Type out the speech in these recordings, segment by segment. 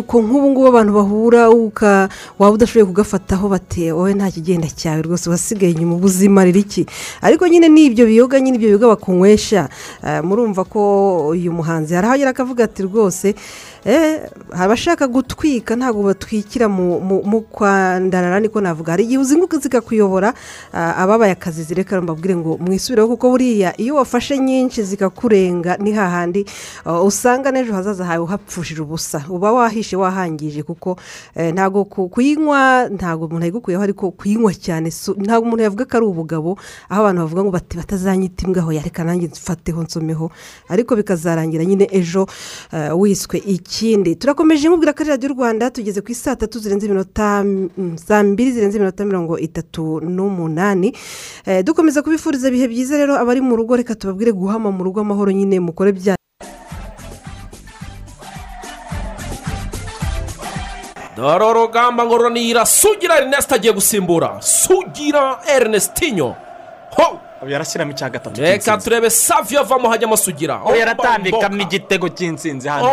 uko nk'ubu ngubu abantu bahura waba udashoboye kugafataho bate wowe nta kigenda cyawe rwose wasigaye inyuma ubuzima iki? Ariko nyine ni ibyo biyoga nyine ibyo biyoga bakunywesha. Murumva ko uyu muhanzi yarahagera akavuga ati rwose abashaka gutwika ntabwo batwikira mu kwandarara niko navuga. Hari igihe uzinguka zikakuyobora ababaye akazi zireka mbabwire ngo mwisubireho kuko buriya iyo wafashe nyinshi zikakurenga ni hahandi usanga n'ejo hazaza hawe uhapfushije ubusa. Uba wahishe wahangije kuko ntabwo kuyinywa ntabwo umuntu ayigukuyeho ariko kuyinywa cyane ntabwo umuntu yavuga ko ari ubugabo aho abantu bavuga ngo batazanyita imbwa aho yareka nanjye mfateho nsomeho. Ariko bikazarangira nyine ejo wiswe ikindi. Turakomeje nkubwira ko radiyo rwanda tugeze ku isaa tatu zirenze iminota saa mbiri zirenze iminota mirongo itatu n'umunani. Dukomeza kubifuriza ibihe byiza rero abari mu rugo reka tubabwire guhama mu rugo amahoro nyine mukore bya dore urugamba ngororanira sugira erineste agiye gusimbura. Sugira erinestinyo ho! Yarashyiramo icya gatatu reka turebe saviyo avamo hajyamo sugira yaratambikamo igitego cy'insinzi hano.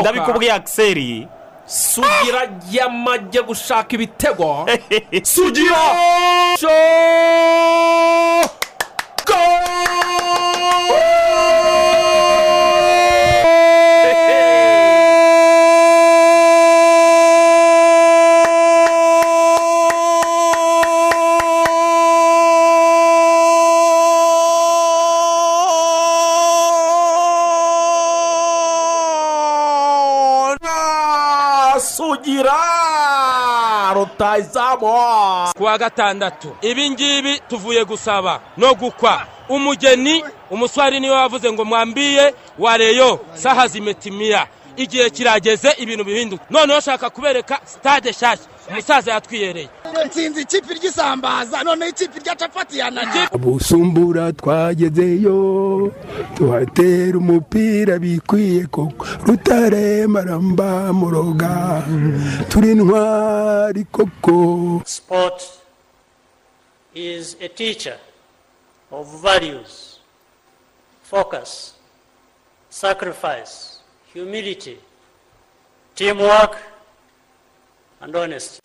Ndabikubwiye akiseri sugira yamajye gushaka ibitego. Sugira sugira! Rutayizamu ku wa gatandatu ibi ngibi tuvuye gusaba no gukwa. Umugeni umuswari ni we wavuze ngo mwambiye wareyo saha zimetimiya igihe kirageze ibintu bihinduka. Noneho ushaka kubereka sitade nshyashya. Umusaza yatwiyereye. Nsinzi ikipe ry'isambaza noneho ikipe rya capati yanajye busumbura twagezeyo tuhatera umupira bikwiye koko. Rutaremaramba muroga turi ntwari koko. Sport is a teacher of values, focus, sacrifice, humility, teamwork, and honesty.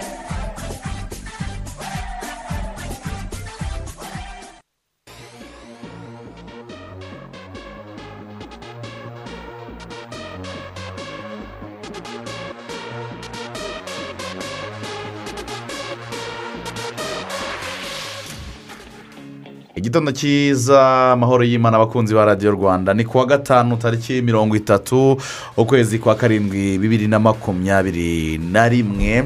Igitondo cyiza amahoro y'imana abakunzi ba radiyo rwanda. Ni kuwa gatanu tariki mirongo itatu ukwezi kwa karindwi bibiri na makumyabiri na rimwe.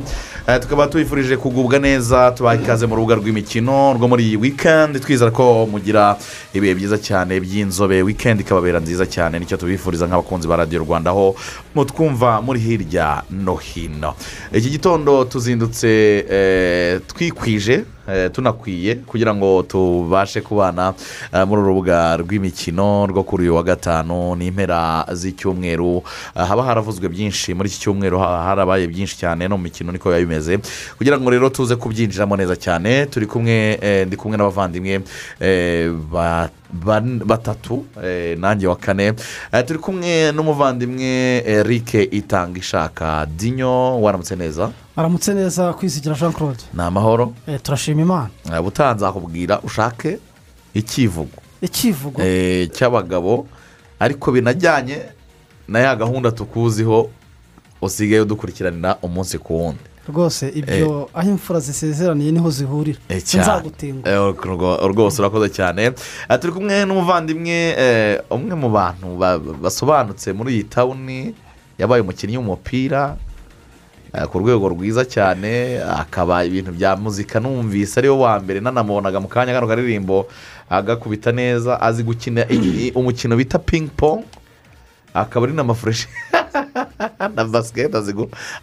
Tukaba tubifurije kugubwa neza tubaha ikaze mu rubuga rw'imikino rwo muri iyi wikendi twizera ko mugira ibihe byiza cyane by'inzobe. Wikendi ikababera nziza cyane ni cyo tubifuriza nk'abakunzi ba radiyo rwanda aho mutwumva muri hirya no hino. Iki gitondo tuzindutse twikwije tunakwiye kugira ngo tubashe kubana muri uru rubuga rw'imikino rwo kuri uyu wa gatanu n'impera z'icyumweru. Haba haravuzwe byinshi. Muri iki cyumweru harabaye byinshi cyane no mu mikino niko biba bimeze kugira ngo rero tuze kubyinjiramo neza cyane turi kumwe ndi kumwe n'abavandimwe batatu nanjye wa kane. Turi kumwe n'umuvandimwe eric itanga ishaka dinyo waramutse neza? Aramutse neza kwisigira jean claude ni amahoro. Turashima imana. Ubutanze akubwira ushake ikivugo ikivugo cy'abagabo ariko binajyanye na ya gahunda tukuziho usigaye udukurikiranira umunsi ku wundi. Rwose ibyo aho imfura zisezeraniye ni ho zihurira. Nzagutenguha rwose urakoze cyane. Turi kumwe n'umuvandimwe umwe mu bantu basobanutse muri iyi tawuni yabaye umukinnyi w'umupira. Ku rwego rwiza cyane akaba ibintu bya muzika numvise ari we wa mbere nanamubonaga mu kanya kano karirimbo agakubita neza azi gukina umukino bita pingi pongi akaba ari n'amafureshi na basiketi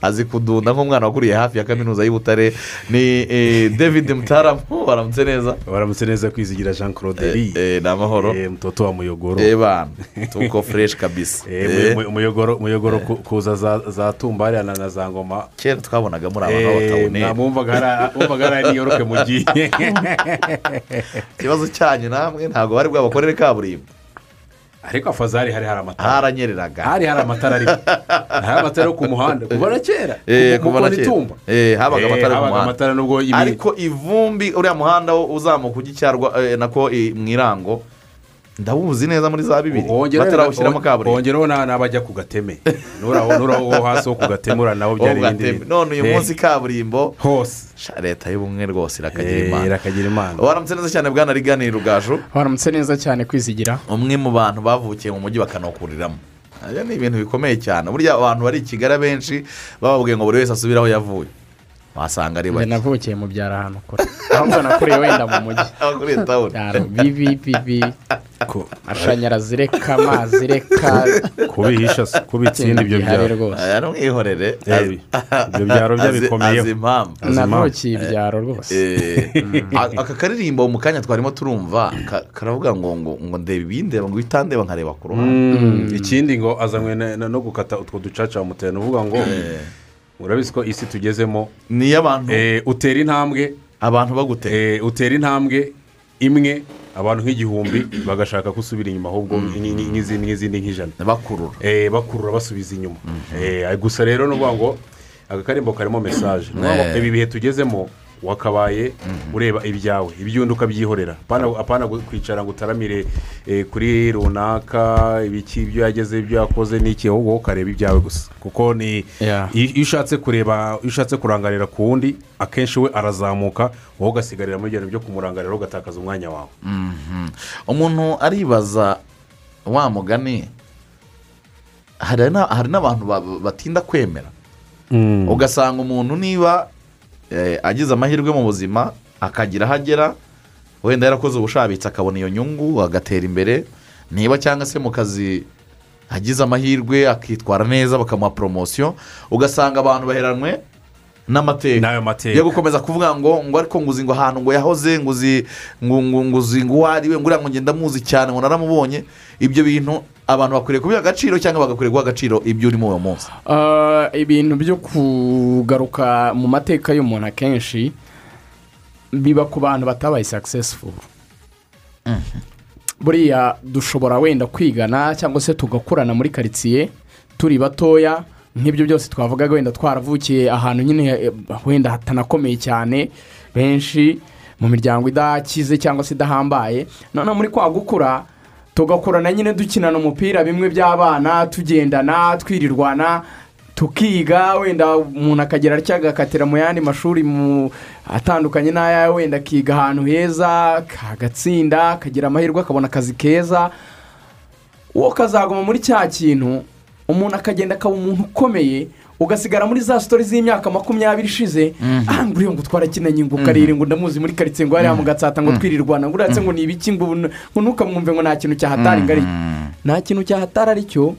azi kudunda nk'umwana wakuriye hafi ya kaminuza y'ubutare ni david mutaramu waramutse neza waramutse neza kwizigira jean claude ni amahoro mutoto wa muyogoro. Reba tuko fureshi kabisa. Muyogoro kuza za tumbariya na za ngoma. Kera twabonaga muri abantu b'abatawuneri mwumvaga ari niyoroke mugiye ikibazo cyanyu namwe ntabwo bari bwabakorere kaburimbo. Ariko afazari hari hari amatara. Haranyereraga hari hari amatara ariko hari amatara yo ku muhanda. Kuva na kera. Eh, kuva na itumba Eh, habaga Eh, amatara yo habaga muhanda. ariko ivumbi uriya muhanda wo uzamuka ujya icyarwa nako mu irango ndawuzi neza muri za bibiri. Batarawushyiramo kaburimbo wongeraho na- n'abajya ku gateme. Nuraho hasi wo ku gateme uriya nawo byari ibindi none uyu Eh, munsi kaburimbo. Hose. Leta y'ubumwe rwose irakagira Eh, imana. irakagira imana. Waramutse neza cyane bwana rigani rugaju? Waramutse neza cyane kwizigira. Umwe mu bantu bavukiye mu mujyi bakanakuriramo ibyo ni ibintu bikomeye cyane. Burya abantu bari i kigali abenshi bababwiye ngo buri wese asubire aho yavuye. Wasanga ari bake. navukiye mu byaro ahantu kure. Ahubwo nakuriye wenda mu mujyi. Bibi bibi amashanyarazi reka amazi reka kubihisha kubitsinda ibyo byaro. n'umwihorere Eh, ibyo byaro Azi- bikomeyeho. azi impamvu navukiye ibyaro rwose. Eh, aka karirimbo mu kanya twarimo turumva ka- karavuga ngo ngo ngo ndeba ibindeba ngo bitandeba nkareba ku ruhande. Mm, ikindi ngo azanywe no gukata utwo ducaca bamutera ni uvuga ngo urabizi ko isi tugezemo ni iy'abantu. Utera intambwe. Abantu bagutera utera intambwe imwe abantu nk'igihumbi bagashaka ko usubira inyuma ahubwo ni- ni- nk'izindi nk'izindi nk'ijana. Bakurura. Eh, bakurura basubiza inyuma. Eh, gusa rero ni ukuvuga ngo aka karimbo karimo mesaje ibi bihe tugezemo wakabaye ureba ibyawe iby'undi ukabyihorera apana kwicara ngo utaramire eh, kuri runaka ibiki ibyo yageze ibyo yakoze n'iki ahubwo wowe ukareba ibyawe gusa. Kuko ni iyo ushatse kureba iyo ushatse kurangarira ku wundi akenshi we arazamuka wowe ugasigarira muri byo kumurangarira ugatakaza umwanya wawe. Mhm. umuntu aribaza wa mugani hari na- hari n'abantu ba- batinda kwemera. Ugasanga umuntu niba agize amahirwe mu buzima akagira aho agera wenda yarakoze ubushabitsi akabona iyo nyungu agatera imbere. Niba cyangwa se mu kazi agize amahirwe akitwara neza bakamuha poromosiyo ugasanga abantu baheranwe n'amateka. Yo gukomeza kuvuga ngo ngo ariko ngo uzi ngo ahantu ngo yahoze ngo uzi ngo ngo ngo uwo ari we ngo uriya ngo ngenda muzi cyane ngo naramubonye ibyo bintu abantu bakwiriye kubiha agaciro cyangwa bagakwiriye guha agaciro ibyo urimo uwo munsi? Ah, ibintu byo kugaruka mu mateka y'umuntu akenshi biba ku bantu batabaye successful. Buriya dushobora wenda kwigana cyangwa se tugakurana muri karitsiye turi batoya nk'ibyo byose twavugaga wenda twaravukiye ahantu nyine eh, wenda hatanakomeye cyane benshi mu miryango idakize cyangwa se idahambaye. Noneho muri kwa gukura tugakurana nyine dukinana umupira bimwe by'abana tugendana twirirwana tukiga wenda umuntu akagera atya agakatira mu yandi mashuri atandukanye n'aya wenda akiga ahantu heza agatsinda akagira amahirwe akabona akazi keza. Uwo kazaguma muri cya kintu umuntu akagenda akaba umuntu ukomeye ugasigara muri za sitori z'imyaka makumyabiri ishize. Aha nguriya ngo twarakinanye ngo karere ngo ndamuzi muri karitsiye ngo hariya mu gatsata ngo twirirwana. Ngo uratse ngo ni ibiki ngo ntukamwumve ngo nta kintu cyahatari ngari. Nta kintu cyahatari ari cyo.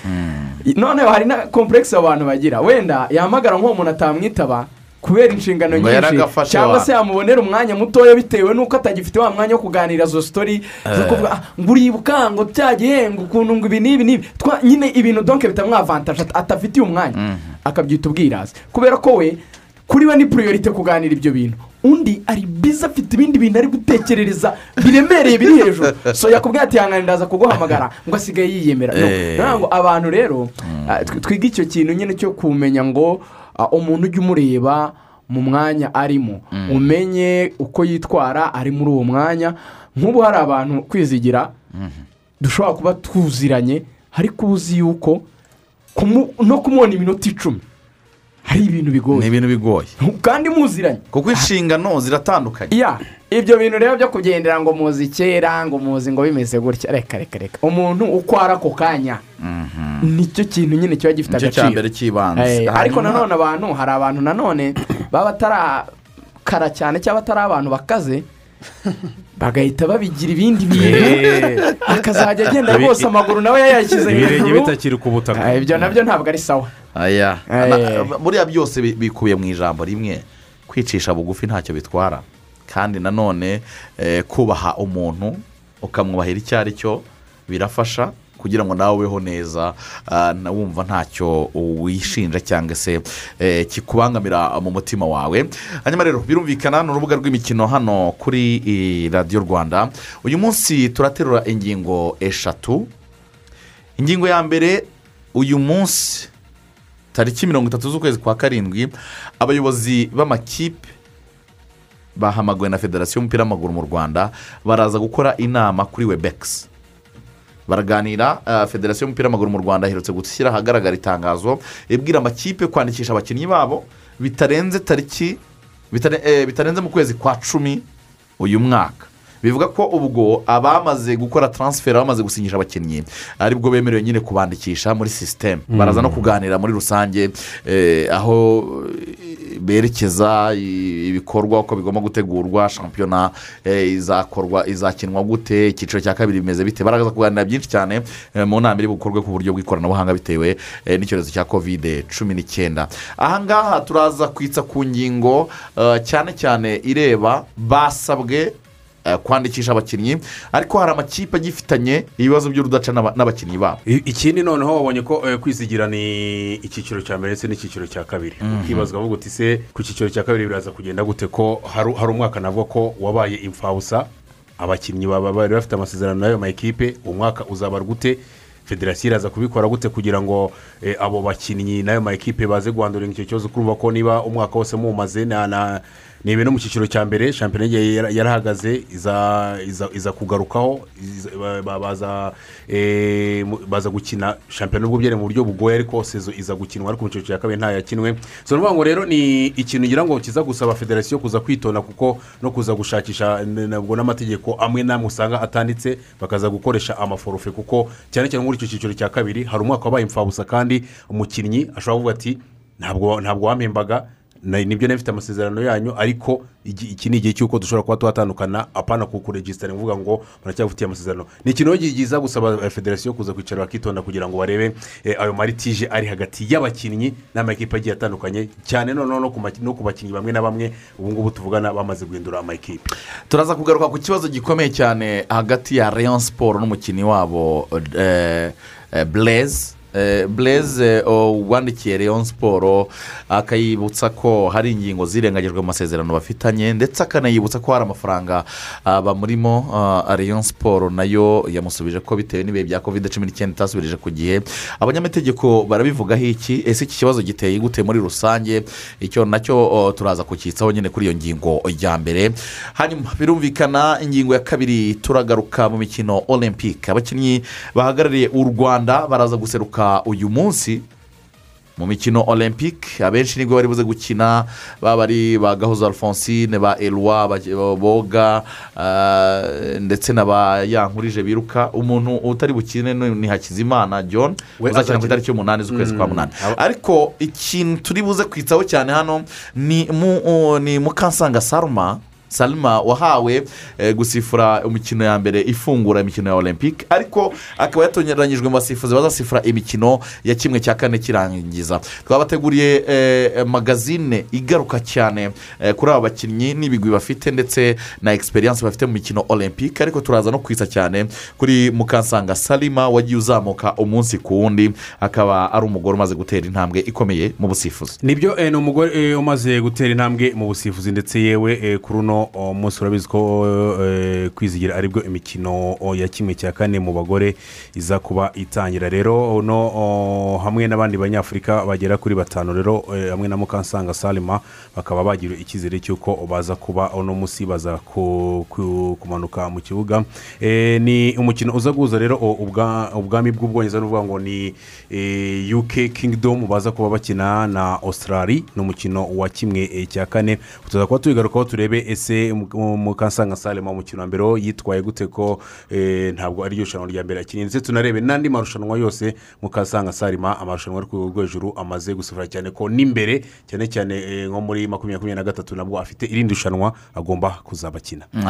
Noneho hari na kompuregisi abantu bagira. Wenda yahamagara nk'uwo muntu atamwitaba. Kubera inshingano nyinshi. cyangwa wa- se yamubonera umwanya mutoya bitewe n'uko atagifite wa mwanya wo kuganira izo sitori zo Eh. kuvuga "Ah, ngo uribuka ngo bya gihembo ukuntu ngo ibi n'ibi n'ibi. Nyine ibintu donke bitamwavantaje at- atafitiye umwanya. Akabyita ubwirazi kubera ko we kuri we ni puriyorite kuganira ibyo bintu. Undi ari biza afite ibindi bintu ari gutekerereza biremereye biri hejuru. So yakubwira ati hangana ndaza kuguhamagara ngo asigaye yiyemera. Eh. ngo abantu rero ah, tw- twiga icyo kintu nyine cyo kumenya ngo ah, umuntu ujya umureba mu mwanya arimo. Umenye uko yitwara ari muri uwo mwanya. Nk'ubu hari abantu kwizigira dushobora kuba tuziranye ariko uzi yuko no kumubona iminota icumi hari ibintu bigoye. Ni ibintu bigoye. Kandi muziranye. Kuko inshingano ziratandukanye. Ya. Ibyo bintu rero byo kugendera ngo muzi kera ngo muzi ngo bimeze gutya. Reka reka reka. Umuntu uko ari ako kanya ni cyo kintu nyine kiba gifite ni cyo agaciro. cya mbere cy'ibanze. Eh, ariko nanone abantu hari abantu nanone baba batarakara cyane cyangwa batari abantu bakaze bagahita babigira ibindi bintu akazajya agenda rwose amaguru nawe yayashyize ibirenge hejuru. bitakiri ku butaka Ah, ibyo na byo ntabwo ari sawa. Eh. Buriya byose bi- bikubiye mu ijambo rimwe. Kwicisha bugufi ntacyo bitwara. Kandi nanone eh, kubaha umuntu ukamwubahira icyo ari cyo birafasha kugira ngo nawe ubeho neza ah, wumva ntacyo wishinja cyangwa se eh, kikubangamira mu mutima wawe. Hanyuma rero birumvikana ni urubuga rw'imikino hano kuri radiyo rwanda. Uyu munsi turaterura ingingo eshatu. Ingingo ya mbere uyu munsi tariki mirongo itatu z'ukwezi kwa karindwi abayobozi b'amakipe bahamagawe na federasiyo y'umupira w'amaguru mu rwanda baraza gukora inama kuri webekisi baraganira uh, federasiyo y'umupira w'amaguru mu rwanda iherutse gushyira ahagaragara itangazo ibwira amakipe kwandikisha abakinnyi babo bitarenze tariki eh, bitarenze mu kwezi kwa cumi uyu mwaka. Bivuga ko ubwo abamaze gukora taransiferi bamaze gusinyisha abakinnyi ari bwo bemerewe nyine kubandikisha muri sisiteme Mm. baraza no kuganira muri rusange eh, aho eh, berekeza ibikorwa uko bigomba gutegurwa shampiyona eh, izakorwa izakinwa gute icyiciro cya kabiri bimeze bite. Baraza kuganira byinshi cyane mu nama iri bukorwe ku buryo bw'ikoranabuhanga bitewe n'icyorezo cya kovide cumi n'icyenda. Ahangaha turaza kwitsa ku ngingo cyane cyane ireba basabwe kwandikisha abakinnyi. Ariko hari amakipe agifitanye ibibazo by'urudaca n'aba- n'abakinnyi babo. Ikindi noneho wabonye ko eh, kwisigira ni icyiciro cya mbere ndetse n'icyiciro cya kabiri. Mhm. ukibazwa avuga uti se ku cyiciro cya kabiri biraza kugenda gute ko hari umwaka navuga ko wabaye imfabusa abakinnyi baba bari bafite amasezerano n'ayo makipe umwaka uzabarwa gute federasiyo iraza kubikora gute kugira ngo eh, abo bakinnyi n'ayo makipe baze guhandurira icyo kibazo kurumva ko niba umwaka wose muwumaze na- na- ni ibintu mu cyiciro cya mbere shampiyona yarahagaze iza kugarukaho eh, baza gukina shampiyona nubwo byari mu buryo bugoye ariko iza gukinwa ariko mu cyiciro cya kabiri ntayakinwe so ni ukuvuga ngo rero ni ikintu ngira ngo kiza gusaba federasiyo kuza kwitonda kuko no kuza gushakisha n- nabwo n'amategeko amwe n'amwe usanga atanditse bakaza gukoresha amaforufe kuko cyane cyane muri icyo cyiciro cya kabiri hari umwaka wabaye imfabusa kandi umukinnyi ashobora kuvuga ati ntabwo ntabwo wampembaga. Ni byo nari mfite amasezerano yanyu ariko iki ni igihe cy'uko dushobora kuba twatandukana apana kukuregisitara uvuga ngo muracyafitiye amasezerano. Ni ikintu giza gusaba eh, federasiyo kuza kwicara bakitonda kugira ngo barebe eh, ayo maritije ari hagati y'abakinnyi n'amakipe agiye atandukanye cyane noneho no ku bakinnyi bamwe na bamwe ubu ngubu tuvugana bamaze guhindura amakipe turaza kugaruka ku kibazo gikomeye cyane hagati ya leon siporo n'umukinnyi wabo eh, eh, blaise Eh, wandikiye leon siporo akayibutsa ko hari ingingo zirengagijwe mu masezerano bafitanye ndetse akanayibutsa ko hari amafaranga ah, bamurimo ah, leon siporo na yo yamusubije ko bitewe n'ibihe bya kovide cumi n'icyenda itasubirije ku gihe. Abanyamategeko barabivugaho iki? Ese iki kibazo giteye gute muri rusange? Icyo na cyo turaza kukitsaho nyine kuri iyo ngingo ya mbere. Hanyuma birumvikana ingingo ya kabiri turagaruka mu mikino olympique. Abakinnyi bahagarariye u rwanda baraza guseruka uyu munsi mu mikino olympique abenshi ni bwo bari buze gukina baba ari ba gahozo alphonsine ba elwa boga ah, ndetse na ba yankurije biruka. Umuntu utari bukine ni hakizimana john uzakina ku itariki y'umunani z'ukwezi kwa Mm. munani. Ariko ikintu turi buze kwitsaho cyane hano ni mu o- ni mukansanga saruma salima wahawe eh, gusifura imikino ya mbere ifungura imikino ya olympique ariko akaba yatonyeranyijwe mu basifuzi bazasifura imikino ya kimwe cya kane kirangiza. Twabateguriye eh, magazine igaruka cyane eh, kuri aba bakinnyi n'ibigwi bafite ndetse na egisperiyanse bafite mu mikino olympique ariko turaza no kwisa cyane kuri mukansanga salima wagiye uzamuka umunsi ku wundi. Akaba ari umugore umaze gutera intambwe ikomeye mu busifuzi. Nibyo eh, ni umugore eh, umaze gutera intambwe mu busifuzi ndetse yewe eh, kuri oh, munsi urabizi ko eh, kwizigira ari bwo imikino oh, ya kimwe cya kane mu bagore iza kuba itangira. Rero uno oh, hamwe n'abandi banyafurika bagera kuri batanu rero eh, hamwe na mukansanga salima bakaba bagira icyizere cy'uko baza kuba uno munsi baza ku- ku- kumanuka mu kibuga. Eh, ni umukino uza guhuza rero oh, ubwa- ubwami bw'ubwongereza ni ukuvuga ngo ni eh, uk kingdom baza kuba bakina na australia. Ni umukino wa kimwe eh, cya kane. Tuza tubigarukaho turebe ese mu- mukansanga salima umukino wa mbere yitwaye gute ko eh, ntabwo ari ryo rushanwa rya mbere yakiniye ndetse tunarebe n'andi marushanwa yose mukansanga salima amarushanwa ku rwego hejuru amaze gusifura cyane ko n'imbere cyane cyane eh, nko muri makumyabiri makumyabiri na gatatu nabwo afite irindi rushanwa agomba kuzaba akina Mm,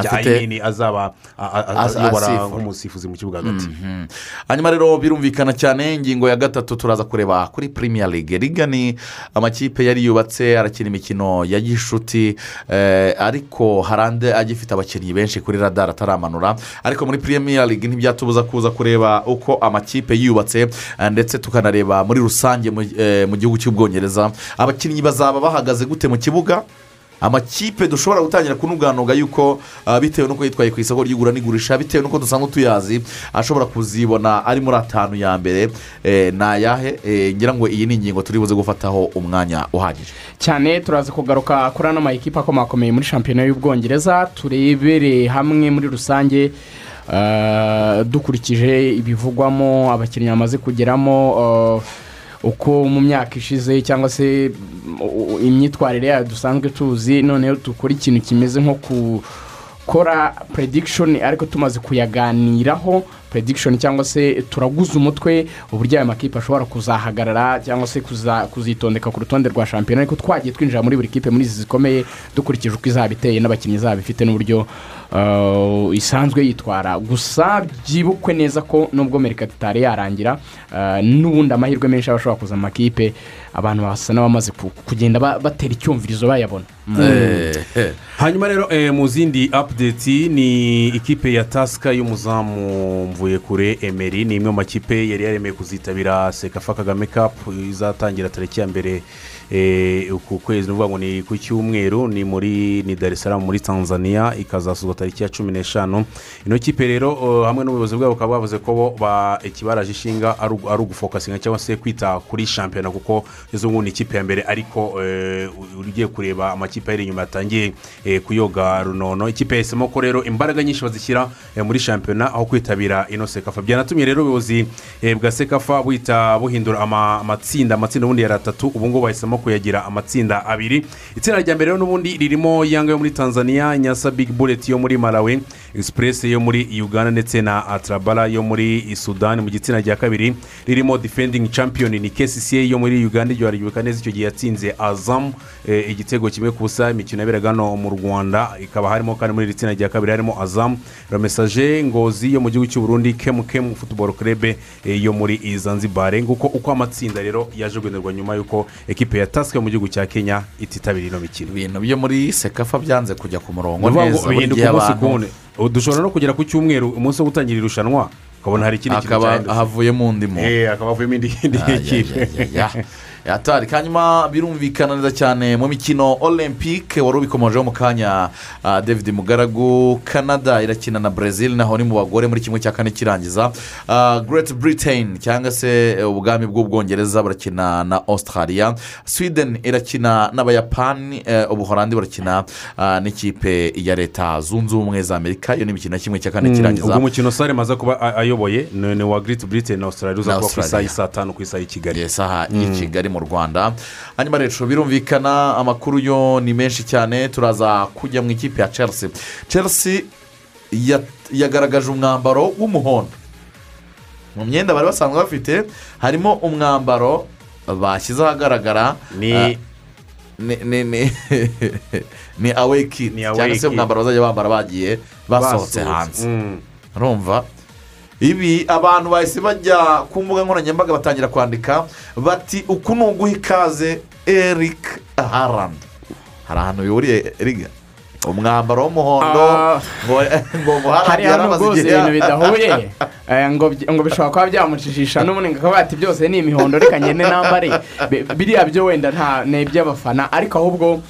azaba ayobora nk'umusifuzi mu kibuga hagati. Mhm. hanyuma rero birumvikana cyane ingingo ya gatatu turaza kureba kuri premier league. Liga ni amakipe yari yubatse arakina imikino ya gishuti eh, ariko andi agifite abakinnyi benshi kuri radar ataramanura. Ariko muri premier league ntibyatubuza kuza kureba uko amakipe yubatse eh, ndetse tukanareba muri rusange eh, mu gihugu cy'ubwongereza. Abakinnyi bazaba bahagaze gute mu kibuga? Amakipe dushobora gutangira kunuganuga yuko ah, bitewe n'uko yitwaye ku isoko ry'igura n'igurisha bitewe n'uko dusanzwe tuyazi ashobora kuzibona ari muri atanu ya mbere eh, ni ayahe Eh, ngira ngo iyi ni ingingo turi buze gufataho umwanya uhagije. Cyane turaza kugaruka kuri ano mayikipe akomakomeye muri shampiyona y'ubwongereza turebere hamwe muri rusange eh, dukurikije ibivugwamo abakinnyi bamaze kugeramo eh, uko mu myaka ishize cyangwa se imyitwarire yayo dusanzwe tuzi noneho dukora ikintu kimeze nko gukora predikishoni ariko tumaze kuyaganiraho predikishoni cyangwa se turaguza umutwe uburyo aya makipe ashobora kuzahagarara cyangwa se kuzitondeka ku rutonde rwa shampiyona. Ariko twagiye twinjira muri buri kipe muri izi zikomeye dukurikije uko izaba iteye n'abakinnyi izaba ifite n'uburyo uh, isanzwe yitwara. Gusa byibukwe neza ko nubwo merikati itari yarangira uh, n'ubundi amahirwe menshi aba ashobora kuza mu makipe abantu basa n'abamaze ku- kugenda ba- batera icyumvirizo bayabona. Hanyuma rero eh, mu zindi apudeti ni ikipe ya tasika y'umuzamu mvuye kure emeri ni imwe mu makipe yari yaremeye kuzitabira sekafa kagame kapu izatangira tariki ya mbere eh, uku kwezi. Ni ukuvuga ngo ni ku cyumweru ni muri ni dar es salaam muri tanzania ikazasuzwa tariki ya cumi n'eshanu. Ino kipe rero hamwe n'ubuyobozi bwabo bakaba bavuze ko bo ba ikibaraje ishinga ari ugu- ari ugufokasinga cyangwa se kwita kuri shampiyona kuko izo ngubu ni ikipe ya mbere ariko eh, ugiye kureba amakipe ari inyuma yatangiye eh, kuyoga runono. Ikipe yahisemo ko rero imbaraga nyinshi bazishyira muri shampiyona aho kwitabira ino sekafa byanatumye rero ubuyobozi eh, bwa sekafa buhita buhindura ama- amatsinda. Amatsinda ubundi yari atatu ubu ngubu bahisemo kuyagira amatsinda abiri. Itsinda rya mbere n'ubundi ririmo yanga yo muri tanzania nyasa big bullet yo muri malawi express yo muri uganda ndetse na atrabara yo muri sudani mu gitsina rya kabiri ririmo defending champion ni kcca yo muri uganda. Iryo haribuka neza icyo gihe yatsinze azamu eh, igitego kimwe ku busa imikino yaberaga hano mu rwanda. Ikaba harimo kandi muri iri tsinda rya kabiri harimo azamu ramesaje ngozi yo mu gihugu cy'u Burundi kemu kemu futuboro kurebe eh, yo muri zanzibare nguko uko amatsinda rero yaje guhinurwa nyuma y'uko ekipe ya tasika yo mu gihugu cya kenya ititabira ino mikino. Ibintu byo muri sekafa byanze kujya ku murongo neza bihinduka umunsi ku wundi. Ubu dushobora no kugera ku cyumweru umunsi wo gutangira irushanwa ukabona hari ikindi kintu akaba cyahindutse havuyemo undi muntu hakaba havuyemo indi Ah, kipe. yatari hanyuma birumvikana neza cyane mu mikino olympique wari ubikomojeho mu kanya. Ah, david mugaragu canada irakina na brazil naho ni mu bagore muri kimwe cya kane kirangiza. Ah, great britain cyangwa se eh, ubwami bw'ubwongereza burakina na australia. Sweden irakina n'abayapani eh, ubuhorandi burakina ah, n'ikipe ya leta zunze ubumwe za amerika. Iyo ni imikino ya kimwe cya kane Mm, kirangiza. ubwo umukino sare maze kuba ayoboye ni uwa giriti burite na australia uza kuba ku isaha Australia. y'isaa tanu ku isaha y'i kigali. Isaha y'i kigali. Mu rwanda. Hanyuma rero birumvikana amakuru yo ni menshi cyane turaza kujya mu ikipe ya chelsea. Chelsea ya- yagaragaje umwambaro w'umuhondo. Mu myenda bari basanzwe bafite harimo umwambaro bashyize ahagaragara Ni- ah, ni ni ni ni away cyangwa se umwambaro bazajya bambara bagiye basohotse hanze. urumva? Ibi abantu bahise bajya ku mbuga nkoranyambaga batangira kwandika bati uku ni uguha ikaze eric harand hari ahantu bihuriye eriga umwambaro w'umuhondo. Ah. ngo hari hano rwose ibintu bidahuye Eh, ngo bishobora kuba byamucishisha n'ubundi ngo akaba ati byose ni imihondo reka ngende nambare. Bi- biriya byo wenda nta ni iby'abafana. Ariko ahubwo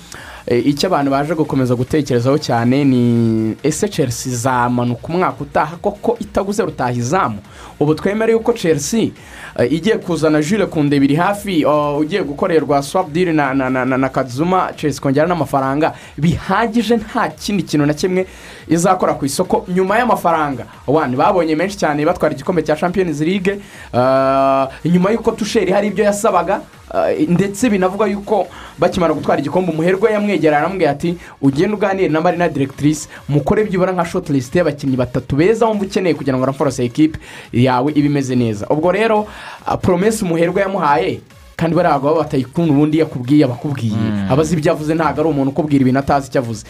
icyo abantu baje gukomeza gutekerezaho cyane ni ese chelsea izamanuka umwaka utaha koko itaguze rutaha izamu. Ubu twemere yuko chelsea eh, igiye kuzana jule kunde biri hafi oh, ugiye gukorerwa swap deal na, na, na, na, kazuma chelsea kongera n'amafaranga bihagije nta kindi kintu na kimwe izakora ku isoko. Nyuma y'amafaranga wani babonye menshi cyane batwara igikombe cya champions league uh, nyuma y'uko tusheri hari ibyo yasabaga ndetse binavuga yuko bakimara gutwara igikombe umuherwe yamwegera aramubwira ati ugende uganire na marina directrice mukore byibura nka short list y'abakinnyi batatu beza wumva ukeneye kugira ngo ramforose ekipe yawe ibe imeze neza. Ubwo rero uh, promesi umuherwe yamuhaye kandi bariya bagabo batayikunda ubundi yakubwiye abakubwiye. Abazi ibyo avuze ntabwo ari umuntu ukubwira ibintu atazi icyo avuze.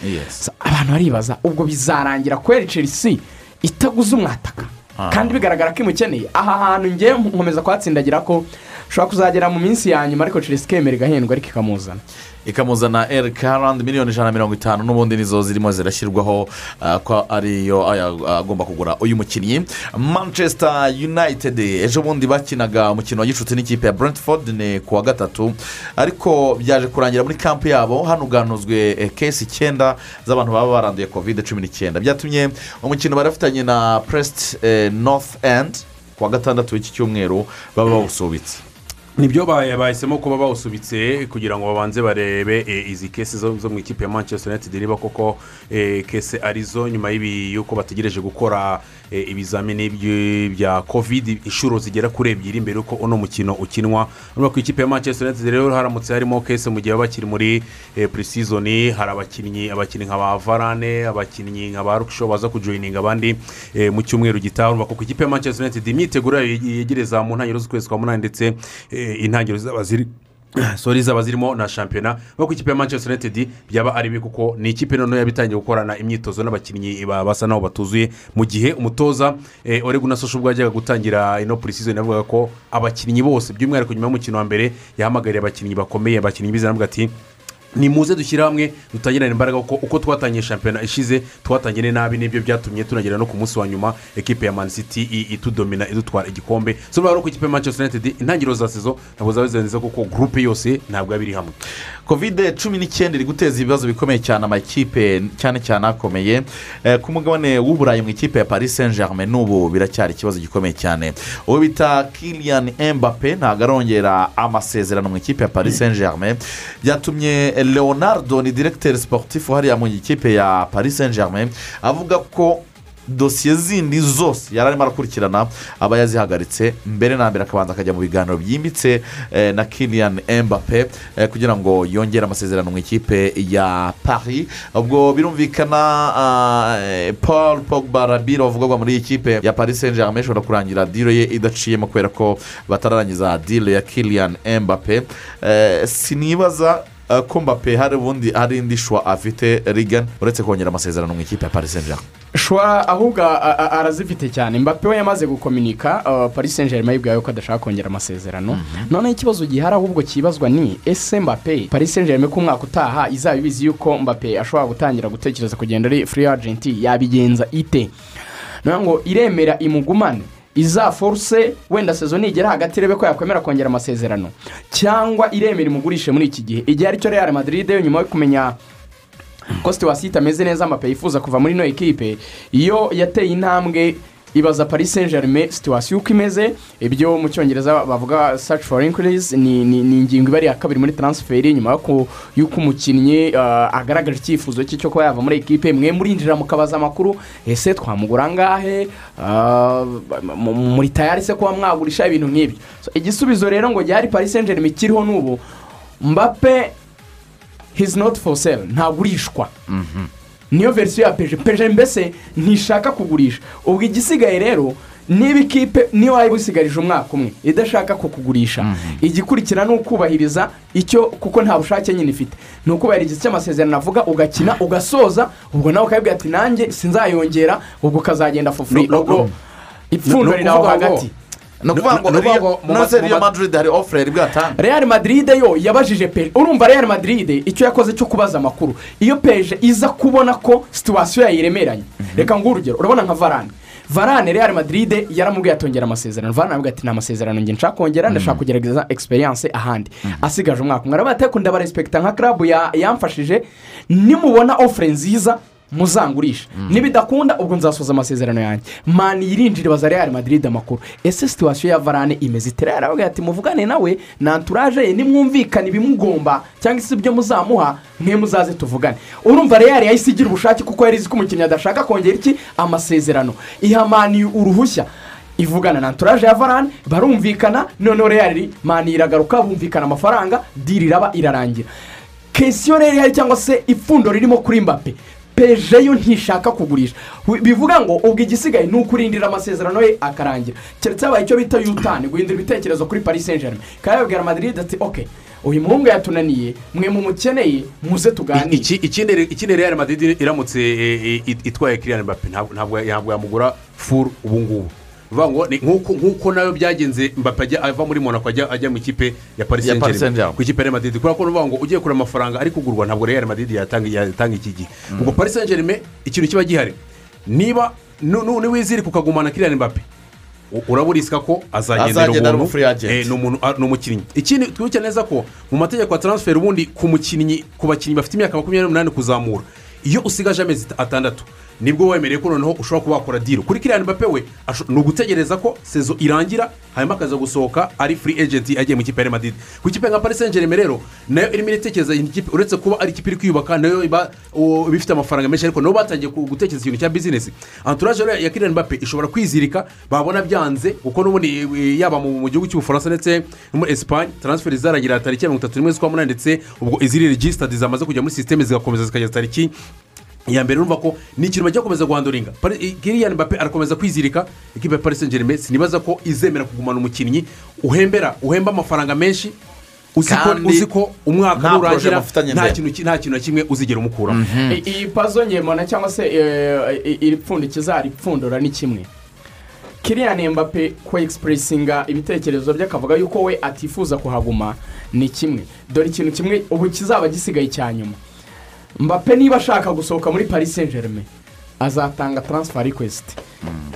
Abantu baribaza ubwo bizarangira kweri chelsea itaguze umwataka? Kandi bigaragara ko imukeneye. Aha hantu ngewe nkomeza kuhatsindagira ko ushobora kuzagera mu minsi ya nyuma ariko chelsea ikemera igahendwa ariko ikamuzana. Ikamuzana eri karandi miliyoni ijana na mirongo itanu. N'ubundi nizo zirimo zirashyirwaho ah, ko ariyo aya- agomba kugura uyu mukinnyi. Manchester united ejo bundi bakinaga umukino wa gicuti n'ikipe ya brentford ni ku wa gatatu. Ariko byaje kurangira muri kampu yabo hanuganuzwe eh, kesi icyenda z'abantu baba baranduye kovide cumi n'icyenda. Byatumye umukino bari bafitanye na presite north end ku wa gatandatu w'iki cyumweru baba bawusubitse. Ni byo ba- bahisemo kuba bawusubitse kugira ngo babanze barebe eh, izi kesi zo mu ikipe ya manchester united niba koko eh, kese ari zo nyuma yuko bategereje gukora eh, ibizamini by- bya covid inshuro zigera kuri ebyiri mbere yuko uno mukino ukinwa. Urabona ko ikipe ya manchester united rero haramutse harimo kese mu gihe bakiri muri eh, pre-season. Hari abakinnyi abakinnyi nka ba varane abakinnyi nka ba rukisho baza kujoyininga abandi eh, mu cyumweru gitaha. Urumva ko ikipe ya manchester united imyiteguro yegereza mu ntangiriro z'ukwezi kwa munani ndetse intangiriro zaba ziri sori zaba zirimo na shampiyona nko ku ikipe ya manchester united byaba ari bibi kuko ni ikipe noneho yaba itangiye gukorana imyitozo n'abakinnyi ba- basa naho batuzuye mu gihe umutoza eh, oregu na sosho ubwo yajyaga gutangira ino purisizoni yavugaga ko abakinnyi bose by'umwihariko nyuma y'umukino wa mbere yahamagariye abakinnyi bakomeye abakinnyi bize aravuga ati nimuze dushyire hamwe dutangirane imbaraga uko twatangiye shampiyona ishize twatangiye nabi ni byo byatumye tunagera no ku munsi wa nyuma. Ekipe ya mani city i- itudomina idutwara igikombe. So rero ku ikipe ya manchester united intangiriro za sezo ntabwo zaba neza kuko gurupe yose ntabwo yaba iri hamwe. Kovide cumi n'icyenda iri guteza ibibazo bikomeye cyane amakipe cyane cyane akomeye. Eh, ku mugabane w'uburayi mu ikipe ya paris saint germain n'ubu biracyari ikibazo gikomeye cyane. Uwo bita kilian mbappe ntabwo arongera amasezerano mu ikipe ya paris saint germain byatumye leonardo ni diregiteri siporutifu hariya mu ikipe ya paris saint germain avuga ko dosiye zindi zose yari arimo arakurikirana aba yazihagaritse mbere na mbere akabanza akajya mu biganiro byimbitse eh, na kilian mbappe eh, kugira ngo yongere amasezerano mu ikipe ya paris. Ubwo birumvikana eh, paul pogba rabiro wavugwa muri iyi kipe ya paris saint germain ishobora kurangira diro ye idaciyemo kubera ko batararangiza diro ya kilian mbappe Eh, sinibaza ko mbappe hari ubundi hari indi shwa afite rigani uretse kongera amasezerano mu ikipe ya paris saint germain shora ahubwo arazifite cyane. Mbappe we yamaze gukominika paris saint germain yibwiye ko adashaka kongera amasezerano. Noneho ikibazo gihari ahubwo kibazwa ni ese mbappe paris saint germain ko umwaka utaha izaba ibizi yuko mbappe ashobora gutangira gutekereza kugenda ari free agent yabigenza ite? Ngo iremera imugumane. Izaforuse wenda sezo nigera hagati irebe ko yakwemera kongera amasezerano. Cyangwa iremera imugurishe muri iki gihe. Igihe ari cyo real madrid yo nyuma yo kumenya ko situwasiyo itameze neza amape yifuza kuva muri ino ekipe iyo yateye intambwe ibaza paris saint germain situwasiyo uko imeze ibyo mu cyongereza bavuga search for increase ni, ingingo iba ari iya kabiri muri transferi nyuma y'uko umukinnyi uh, agaragaje icyifuzo cye cyo kuba yava muri ekipe mwe murinjira mukabaza amakuru ese twamugura angahe mu- muri tayari se kuba mwagurisha ibintu nk'ibyo. Igisubizo rero ngo gihari paris saint germain kiriho n'ubu mbappe hizi noti for sale ntagurishwa. Niyo verisiyo ya peje peje mbese ntishaka kugurisha. Ubwo igisigaye rero niba ikipe niyo waba usigarije umwaka umwe idashaka kukugurisha. Igikurikira ni ukubahiriza icyo kuko nta bushake nyine ifite. Ni ukubahiriza icyo amasezerano avuga ugakina ugasoza ubwo nawe ukabibwira ati nanjye sinzayongera ubwo ukazagenda fufuri ipfundo No, riri aho no, no, hagati. Ni ukuvuga ngo Ni ukuvuga ngo mu ma- nose mu riyo ma- madrid hari ofureri bwatanga real madrid yo yabajije peje urumva real madrid icyo yakoze cyo kubaza amakuru. Iyo peje iza kubona ko situwasiyo yayiremeranye reka nguhe urugero. Urabona nka varane. Varane real madrid yaramubwiye atongera amasezerano. Varane aravuga ati nta masezerano njye nshaka kongera ndashaka kugerageza egisperiyanse ahandi. Asigaje umwaka umwe. Aravuga ati ndabarespekita nka karabu ya- yamfashije nimubona ofure nziza muzangurisha nibidakunda ubwo nzasoza amasezerano yanjye mani yirinjira ibaza real madrid amakuru. Ese situwasiyo ya varane imeze ite? Real aravuga ati muvugane nawe na anturaje ye nimwumvikane ibimugomba cyangwa se ibyo muzamuha mwe muzaze tuvugane. Urumva real yahise igira ubushake kuko yari izi ko umukinnyi adashaka kongera iki? Amasezerano. Iha mani uruhushya. Ivugana na anturaje ya varane barumvikana noneho real mani iragaruka bumvikana amafaranga diri iraba irarangira. Kesiyo rero cyangwa se ipfundo ririmo kuri mbappe. Peje yo ntishaka kugurisha. Bivuga ngo ubwo igisigaye ni ukurindira amasezerano ye akarangira. Keretse habaye icyo bita yutani guhindura ibitekerezo kuri paris saint germain kandi yabwira madrid ati oke uyu muhungu yatunaniye mwe mumukeneye muze tuganire. Iki- ikindi real madrid iramutse eh, it- itwaye kiriyani mbappe ntabwo yamugura furu ubu ngubu uvuga ngo ni nk'uko na yo byagenze mbappe ajya ava muri monaco ajya mu ikipe ya paris Ya Paris saint Saint-Germain. ku ikipe ya madrid. Kubera ko uvuga ngo ugiye kureba amafaranga ari kugurwa ntabwo real madrid yatanga iki gihe. Ubwo paris saint germain ikintu kiba gihari. Niba niwizirika ukagumana kiriyani mbappe u- uraburisika ko azagendera umuntu eh, ni ni umukinnyi ikindi twibuke neza ko mu mategeko ya taransiferi ubundi ku mukinnyi ku bakinnyi bafite imyaka makumyabiri n'umunani kuzamura iyo usigaje amezi atandatu ni bwo wemerewe ko noneho ushobora kuba wakora diro kuri kiriyani mbappe we ni ugutegereza ko sezo irangira hanyuma akaza gusohoka ari free agent agiye mu ikipe ya Madrid. Ku ikipe nka paris saint germain rero na yo irimo iritekereza iyi kipe uretse kuba ari ikipe iri kwiyubaka na yo iba ifite amafaranga menshi ariko nabo batangiye gutekereza ikintu cya bizinesi anturaje rero ya kiriyani mbappe ishobora kwizirika babona byanze kuko n'ubundi yaba mu gihugu cy'ubufaransa ndetse no muri esipanye taransiferi zaragira tariki ya mirongo itatu n'imwe z'ukwa munani ndetse ubwo iziri regisitadi zamaze kujya muri sisiteme zigakomeza zikageza tariki iya mbere urumva ko ni ikintu bajya gukomeza guhanduringa kiriyani mbappe arakomeza kwizirika ikipe ya paris saint germain sinibaza ko izemera kugumana umukinnyi uhembera uhemba amafaranga menshi uzi ko- umwaka nurangira nta kintu ki- nta kintu na kimwe uzigera umukuramo I- iyi pazo ngemona cyangwa se eh, iri pfundikiza ripfundura ni kimwe. Kiriyani mbappe ko egisipurisinga ibitekerezo bye akavuga yuko we atifuza kuhaguma ni kimwe. Dore ikintu kimwe ubu kizaba gisigaye cya nyuma mbappe niba ashaka gusohoka muri paris saint germain azatanga taransifa rikwesiti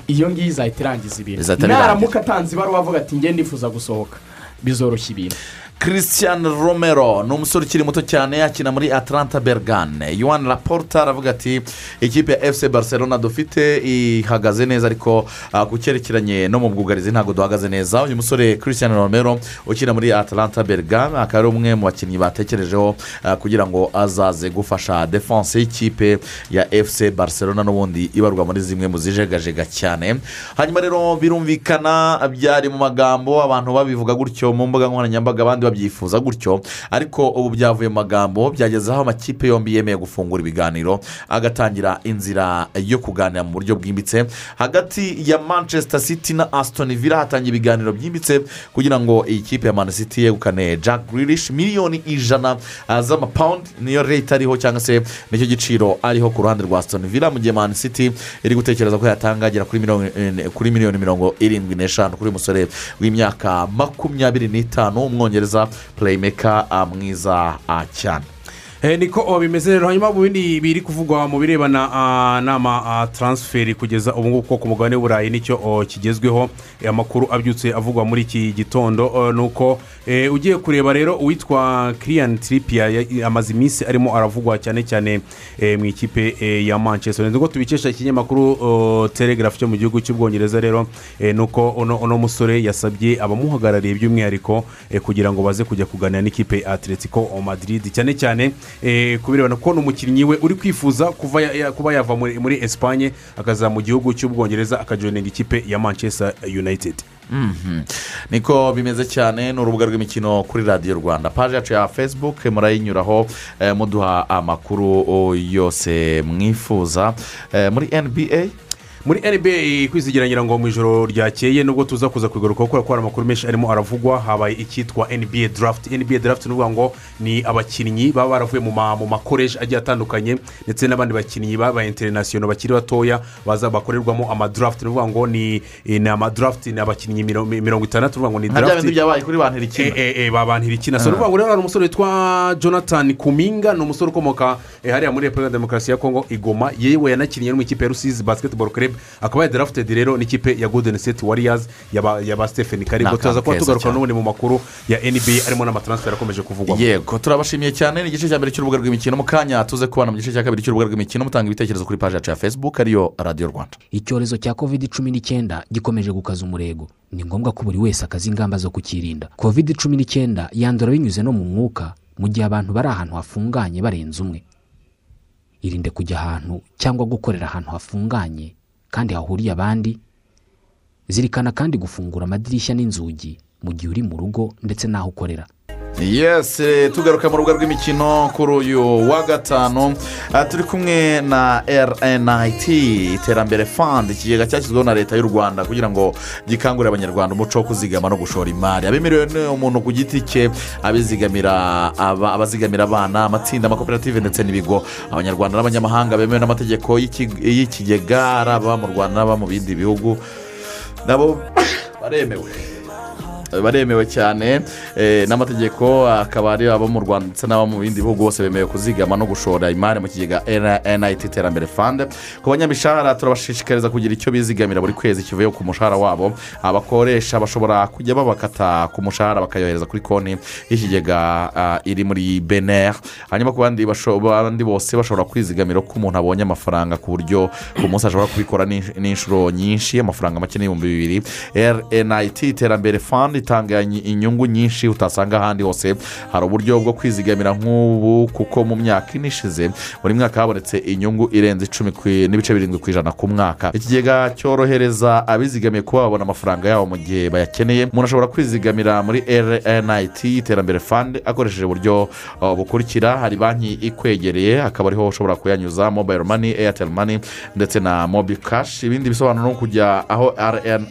iyo ngiyo izahita irangiza ibintu. Naramuka atanze ibaruwa avuga ati ngende ndifuza gusohoka. Bizoroshya ibintu. Christian romero ni umusore ukiri muto cyane akina muri atlanta bergane yuwan raporta aravuga ati ikipe ya fc barcelona dufite ihagaze neza ariko ah, ku cyerekeranye no mu bwugarizi ntabwo duhagaze neza. Uyu musore christian romero ukina muri atlanta bergane akaba ari umwe mu bakinnyi batekerejeho ah, kugira ngo azaze gufasha defanse y'ikipe ya fc barcelona n'ubundi ibarwa muri zimwe mu zijegajega cyane. Hanyuma rero birumvikana byari mu magambo abantu babivuga gutyo mu mbuga nkoranyambaga abandi babyifuza gutyo. Ariko ubu byavuye mu magambo byageze aho amakipe yombi yemeye gufungura ibiganiro agatangira inzira yo kuganira mu buryo bwimbitse. Hagati ya manchester city na aston villa hatangiye ibiganiro byimbitse kugira ngo iyi kipe ya man city yegukane jack Grealish miliyoni ijana ah, z'amapawundi niyo leta ariho cyangwa se ni cyo giciro ariho ku ruhande rwa aston villa mu gihe man city iri gutekereza ko yatanga agera eh, kuri miliyoni mirongo irindwi n'eshanu kuri musore w'imyaka makumyabiri n'itanu umwongereza mwiza ah, cyane Eh, niko oh, bimeze rero. Hanyuma mu bindi biri kuvugwa mu birebana ah, n'ama ah, taransiferi kugeza ubu ngubu ko ku mugabane w'uburayi ni cyo oh, kigezweho. Eh, amakuru abyutse avugwa muri iki gitondo oh, ni uko eh, ugiye kureba rero uwitwa kiriyani tiripiya ya- amaze iminsi arimo aravugwa cyane cyane eh, mu ikipe eh, ya manchester United. ngo tubikesha ikinyamakuru telegraph cyo mu gihugu cy'ubwongereza rero. Eh, ni uko uno musore yasabye abamuhagarariye by'umwihariko eh, kugira ngo baze kujya kuganira n'ikipe ya atletico madrid. Cyane cyane eh, ku birebana ko ni umukinnyi we uri kwifuza kuba yava muri muri esipanye akaza mu gihugu cy'ubwongereza akajoyininga ikipe ya manchester united. Mhm. niko bimeze cyane ni urubuga rw'imikino kuri radiyo rwanda. Paji yacu ya facebook murayinyuraho eh, muduha amakuru oh, yose mwifuza. Eh, muri nba muri nba kwizigira ngo mu ijoro ryakeye nubwo tuza kuza kugaruka kubera ko hari amakuru menshi arimo aravugwa habaye icyitwa nba draft. Nba draft ni ukuvuga ngo ni abakinnyi baba baravuye mu ma- mu makoreje agiye atandukanye ndetse n'abandi bakinnyi babaye interinasiyono bakiri batoya baza bakorerwamo amadraft. Ni ukuvuga ngo ni amadraft ni abakinnyi miro- mirongo itandatu ni ukuvuga ngo ni draft. byabaye kuri ba ntirikina. Eh, eh, ba bantu irikina so ni ukuvuga ngo rero hari umusore witwa jonathan kuminga ni umusore ukomoka eh, hariya muri repubulika ya demokarasi ya kongo igoma yewe yanakiniye mu ikipe ya rusizi basketball club. Akaba yadrafted rero n'ikipe ya golden state warriors yaba stephen karibu Ni tuzaza kuba tugaruka n'ubundi mu makuru ya nba arimo n'amatransfer akomeje kuvugwamo yego turabashimiye cyane. Ni igice cya mbere cy'urubuga rw'imikino mu kanya. Tuze kubana mu gice cya kabiri cy'urubuga rw'imikino. Mutanga ibitekerezo kuri paji yacu ya facebook ariyo radiyo rwanda. Icyorezo cya covid cumi n'icyenda gikomeje gukaza umurego. Ni ngombwa ko buri wese akaza ingamba zo kukirinda. Covid cumi n'icyenda yandura binyuze no mu mwuka mu gihe abantu bari ahantu hafunganye barenze umwe. Irinde kujya ahantu cyangwa gukorera ahantu hafunganye kandi hahuriye abandi zirikana kandi gufungura amadirishya n'inzugi mu gihe uri mu rugo ndetse n'aho ukorera. Yesi tugaruka mu rubuga rw'imikino kuri uyu wa gatanu. Aha turi kumwe na rnit iterambere fund ikigega cyashyizweho na leta y'u rwanda kugira ngo gikangurire abanyarwanda umuco wo kuzigama no gushora imari. Abemerewe umuntu ku giti cye abizigamira aba- abazigamira abana amatsinda amakoperative ndetse n'ibigo. Abanyarwanda n'abanyamahanga bemewe n'amategeko y'iki- y'ikigega ari ababa mu rwanda n'ababa mu bindi bihugu. Nabo baremewe. Baremewe cyane eh, n'amategeko akaba ari abo mu rwanda ndetse n'abo mu bindi bihugu bose bemewe kuzigama no gushora imari mu kigega nit iterambere fund. Ku banyamishahara turabashishikariza kugira icyo bizigamira buri kwezi kivuye ku mushahara wabo. Abakoresha bashobora kujya babakata ku mushahara bakayohereza kuri konti y'ikigega ah, iri muri bener hanyuma ku bandi bose bashobora kwizigamira ko umuntu abonye amafaranga ku buryo ku munsi ashobora kubikora n'insh- n'inshuro nyinshi amafaranga make n'ibihumbi bibiri. Rnit iterambere fund itanga inyi- inyungu nyinshi utasanga ahandi hose. Hari uburyo bwo kwizigamira nk'ubu kuko mu myaka ine ishize buri mwaka habonetse inyungu irenze icumi n'ibice birindwi ku ijana ku mwaka. Ikigega cyorohereza abizigamiye kuba babona amafaranga yabo mu gihe bayakeneye. Umuntu ashobora kwizigamira muri rnit iterambere fund akoresheje uburyo uh, bukurikira. Hari banki ikwegereye akaba ariho ushobora kuyanyuza mobile money airtel money ndetse na mobi cash. Ibindi bisobanuro ni ukujya aho RN,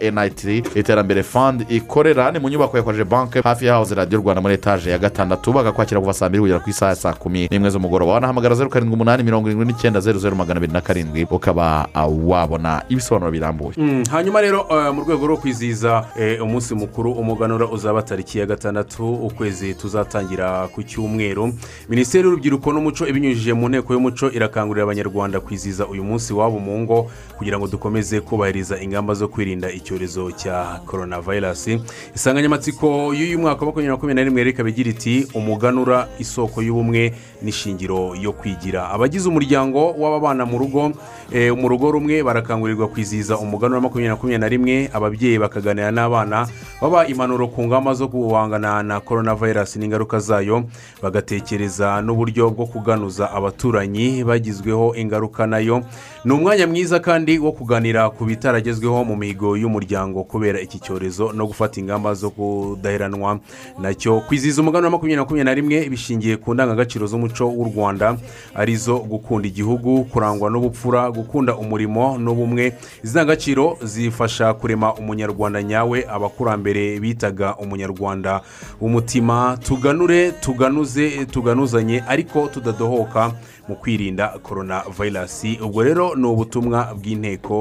rnit iterambere fund ikorera ni mu nyubako ya koje banke hafi ya house radiyo rwanda muri etaje ya gatandatu bakakwakira kuva saa mbiri kugera ku isaha ya saa kumi n'imwe z'umugoroba. Wanahamagara zeru karindwi umunani mirongo irindwi n'icyenda zeru zeru magana abiri na karindwi ukaba uh, wabona ibisobanuro birambuye. Mm, hanyuma rero eh, mu rwego rwo kwizihiza eh, umunsi mukuru umuganura uzaba tariki ya gatandatu ukwezi tuzatangira ku cyumweru. Minisiteri y'urubyiruko n'umuco ibinyujije mu nteko y'umuco irakangurira abanyarwanda kwizihiza uyu munsi wabo mu ngo kugira ngo dukomeze kubahiriza ingamba zo kwirinda icyorezo cya korona vayirasi insanganyamatsiko y'uyu mwaka wa makumyabiri na makumyabiri na rimwe reka bigira iti umuganura isoko y'ubumwe n'ishingiro yo kwigira. Abagize umuryango w'ababana mu rugo eh, mu rugo rumwe barakangurirwa kwizihiza umuganura makumyabiri na makumyabiri na rimwe ababyeyi bakaganira n'abana baba impanuro ku ngamba zo guhangana na korona vayirasi n'ingaruka zayo bagatekereza n'uburyo bwo kuganuza abaturanyi bagizweho ingaruka na yo. Ni umwanya mwiza kandi wo kuganira ku bitaragezweho mu mihigo y'umuryango kubera iki cyorezo no gufata ingamba zo kudaheranwa na cyo kwizihiza umuganura wa makumyabiri na makumyabiri na rimwe bishingiye ku ndangagaciro z'umuco w'u rwanda ari zo gukunda igihugu kurangwa n'ubupfura gukunda umurimo n'ubumwe. Izi ndangagaciro zifasha kurema umunyarwanda nyawe abakurambere bitaga umunyarwanda. W'umutima tuganure tuganuze tuganuzanye ariko tudadohoka mu kwirinda korona vayirasi ubwo rero ni ubutumwa bw'inteko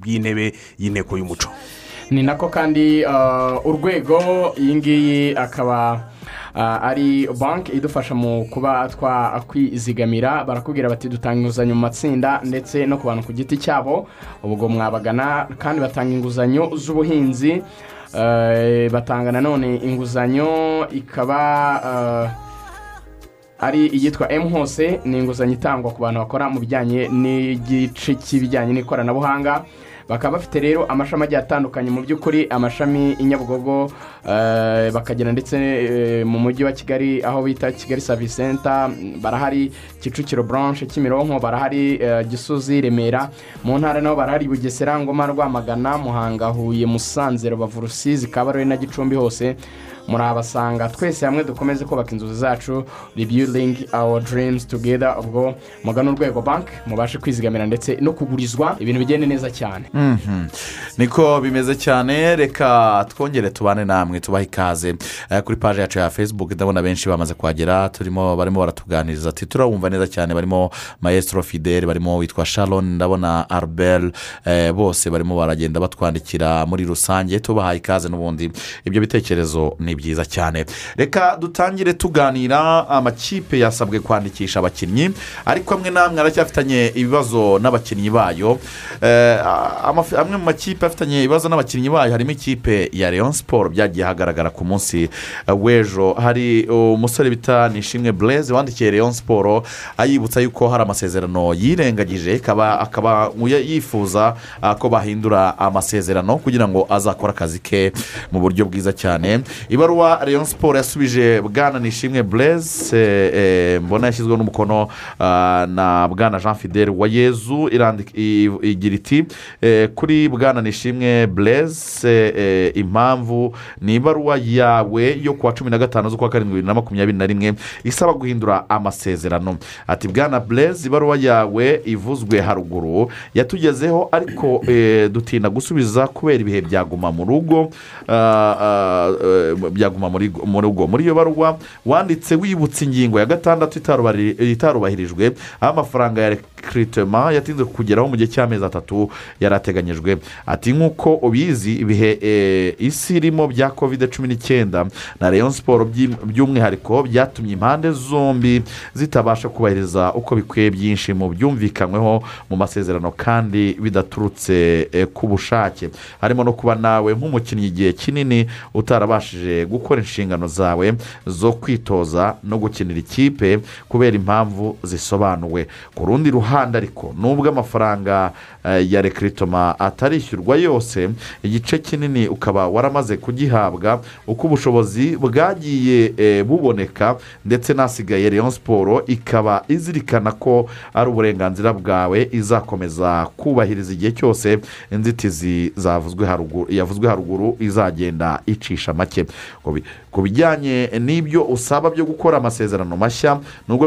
bw'intebe y'inteko y'umuco. Ni nako kandi uh, urwego iyi ngiyi akaba uh, ari banki idufasha mu kuba twakwizigamira barakubwira bati dutanga inguzanyo mu matsinda ndetse no ku bantu ku giti cyabo. Ubwo mwabagana kandi batanga inguzanyo z'ubuhinzi uh, batanga nanone inguzanyo ikaba ari iyitwa emu hose ni inguzanyo itangwa ku bantu bakora mu bijyanye n'igice cy'ibijyanye n'ikoranabuhanga. Bakaba bafite rero amashami agiye atandukanye. Mu by'ukuri amashami i nyabugogo eh, bakagera ndetse eh, mu mujyi wa kigali aho bita kigali savisi senta barahari kicukiro buranshi kimironko barahari eh, gisozi remera mu ntara naho barahari bugesera ngoma rwamagana muhanga huye musanze rubavu rusizi kabarore na gicumbi hose. Murabasanga. Twese hamwe dukomeze kubaka inzozi zacu rebuilding our dreams together ubwo mugana urwego banki mubashe kwizigamira ndetse no kugurizwa ibintu bigende neza cyane. Mhm. niko bimeze cyane reka twongere tubane namwe tubahe ikaze. Eh, kuri paji yacu ya facebook ndabona benshi bamaze kuhagera turimo barimo baratuganiriza ati turabumva neza cyane barimo maestro fidel barimo witwa sharon ndabona arbel eh, bose barimo baragenda batwandikira muri rusange tubahaye ikaze n'ubundi. Ibyo bitekerezo ni byiza cyane. Reka dutangire tuganira amakipe yasabwe kwandikisha abakinnyi ariko amwe n'amwe aracyafitanye ibibazo n'abakinnyi bayo. Eh, amwe mu makipe afitanye ibibazo n'abakinnyi bayo harimo ikipe ya leon siporo byagiye hagaragara ku munsi w'ejo. Hari umusore bita nishimwe bureze wandikiye leon siporo ayibutsa yuko hari amasezerano yirengagije akaba yifuza ah, ko bahindura amasezerano kugira ngo azakore akazi ke mu buryo bwiza cyane. Ibaruwa leon siporo yasubije bwana nishimwe bureze mbona yashyizweho n'umukono ah, na bwana jean fidel wa yezu igira iti eh, kuri bwana nishimwe bureze eh, impamvu ni ibaruwa yawe yo kuwa cumi na gatanu z'ukwa karindwi bibiri na makumyabiri na rimwe isaba guhindura amasezerano. Ati bwana bureze ibaruwa yawe ivuzwe haruguru yatugezeho ariko eh, dutinda gusubiza kubera ibihe byaguma mu rugo ah, ah, eh, byaguma muri mu rugo muri iyo baruwa wanditse wibutsa ingingo ya gatandatu itarubahirijwe aho amafaranga ya rekiritema yatinze kugeraho mu gihe cy'amezi atatu yari ateganyijwe ati nk'uko ubizi ibihe eh, isi irimo bya kovide cumi n'icyenda na leon siporo by'umwihariko byatumye impande zombi zitabasha kubahiriza uko bikwiye byinshi mu byumvikanyweho mu masezerano kandi bidaturutse eh, ku bushake. Harimo no kuba nawe nk'umukinnyi igihe kinini utarabashije gukora inshingano zawe zo kwitoza no gukinira ikipe kubera impamvu zisobanuwe. Ku rundi ruhande ariko nubwo amafaranga eh, ya rekiritoma atarishyurwa yose igice kinini ukaba waramaze kugihabwa uko ubushobozi bwagiye eh, buboneka ndetse n'asigaye leon siporo ikaba izirikana ko ari uburenganzira bwawe izakomeza kubahiriza igihe cyose inzitizi zavuzwe haruguru yavuzwe haruguru izagenda icisha make. Ku bi- ku bijyanye n'ibyo usaba byo gukora amasezerano mashya nubwo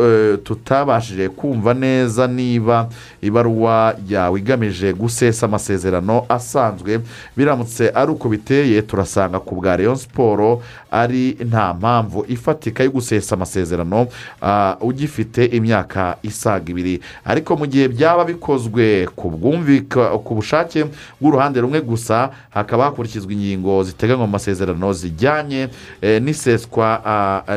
eh, tutabashije kumva neza niba ibaruwa yawe igamije gusesa amasezerano asanzwe biramutse ari uko biteye turasanga ku bwa leon siporo ari nta mpamvu ifatika yo gusesa amasezerano ah, ugifite imyaka isaga ibiri. Ariko mu gihe byaba bikozwe ku bwumvika ku bushake bw'uruhande rumwe gusa hakaba hakurikizwa ingingo ziteganywa mu masezerano zijyanye eh,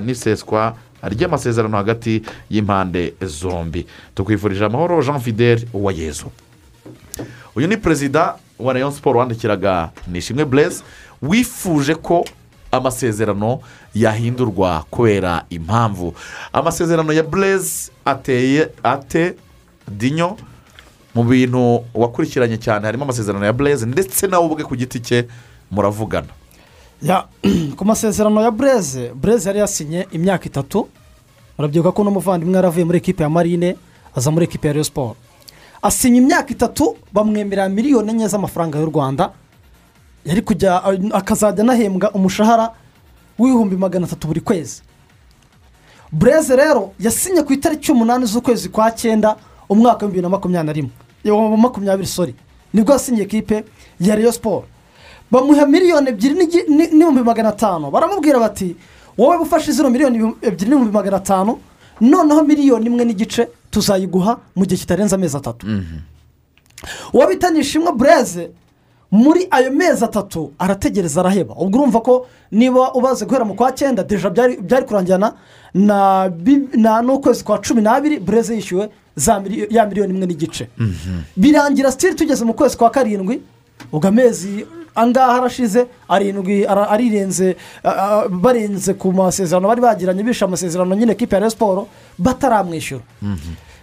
n'iseswa ry'amasezerano hagati y'impande zombi. Tukwifurije amahoro jean fidel uwayezu uyu ni perezida wa rayon siporo wandikiraga nishimwe bureze wifuje ko amasezerano yahindurwa kubera impamvu. Amasezerano ya bureze ateye ate dinyo mu bintu wakurikiranye cyane harimo amasezerano ya bureze ndetse nawe ubwe ku giti cye muravugana. ku masezerano ya bureze bureze yari yasinye imyaka itatu. Murabyibuka ko n'umuvandimwe yaravuye muri ekipe ya marine aza muri ekipe ya siporo asinya imyaka itatu bamwemerera miliyoni enye z'amafaranga y'u rwanda. Yari kujya akazajya anahembwa umushahara w'ibihumbi magana atatu buri kwezi. Bureze rero yasinye ku itariki umunani z'ukwezi kwa cyenda umwaka w'ibihumbi bibiri na makumyabiri na rimwe. Makumyabiri sori ni bwo yasinye ekipe ya siporo bamuha miliyoni ebyiri n'ibihumbi magana atanu. Baramubwira bati wowe ufashe zino miliyoni ebyiri n'ibihumbi magana atanu noneho miliyoni imwe n'igice tuzayiguha mu gihe kitarenze amezi atatu. Uwo bita nishimwe bureze muri ayo mezi atatu arategereza araheba. Ubwo urumva ko niba ubaze guhera mu kwa cyenda deja byari byari kurangirana na n'ukwezi kwa cumi n'abiri bureze yishyuwe ya miliyoni imwe n'igice. Birangira sitiri tugeze mu kwezi kwa karindwi ubwo amezi angaha arashize arindwi arirenze barenze ku masezerano. Bari bagiranye bishe amasezerano nyine kipe ya Rayon siporo bataramwishyura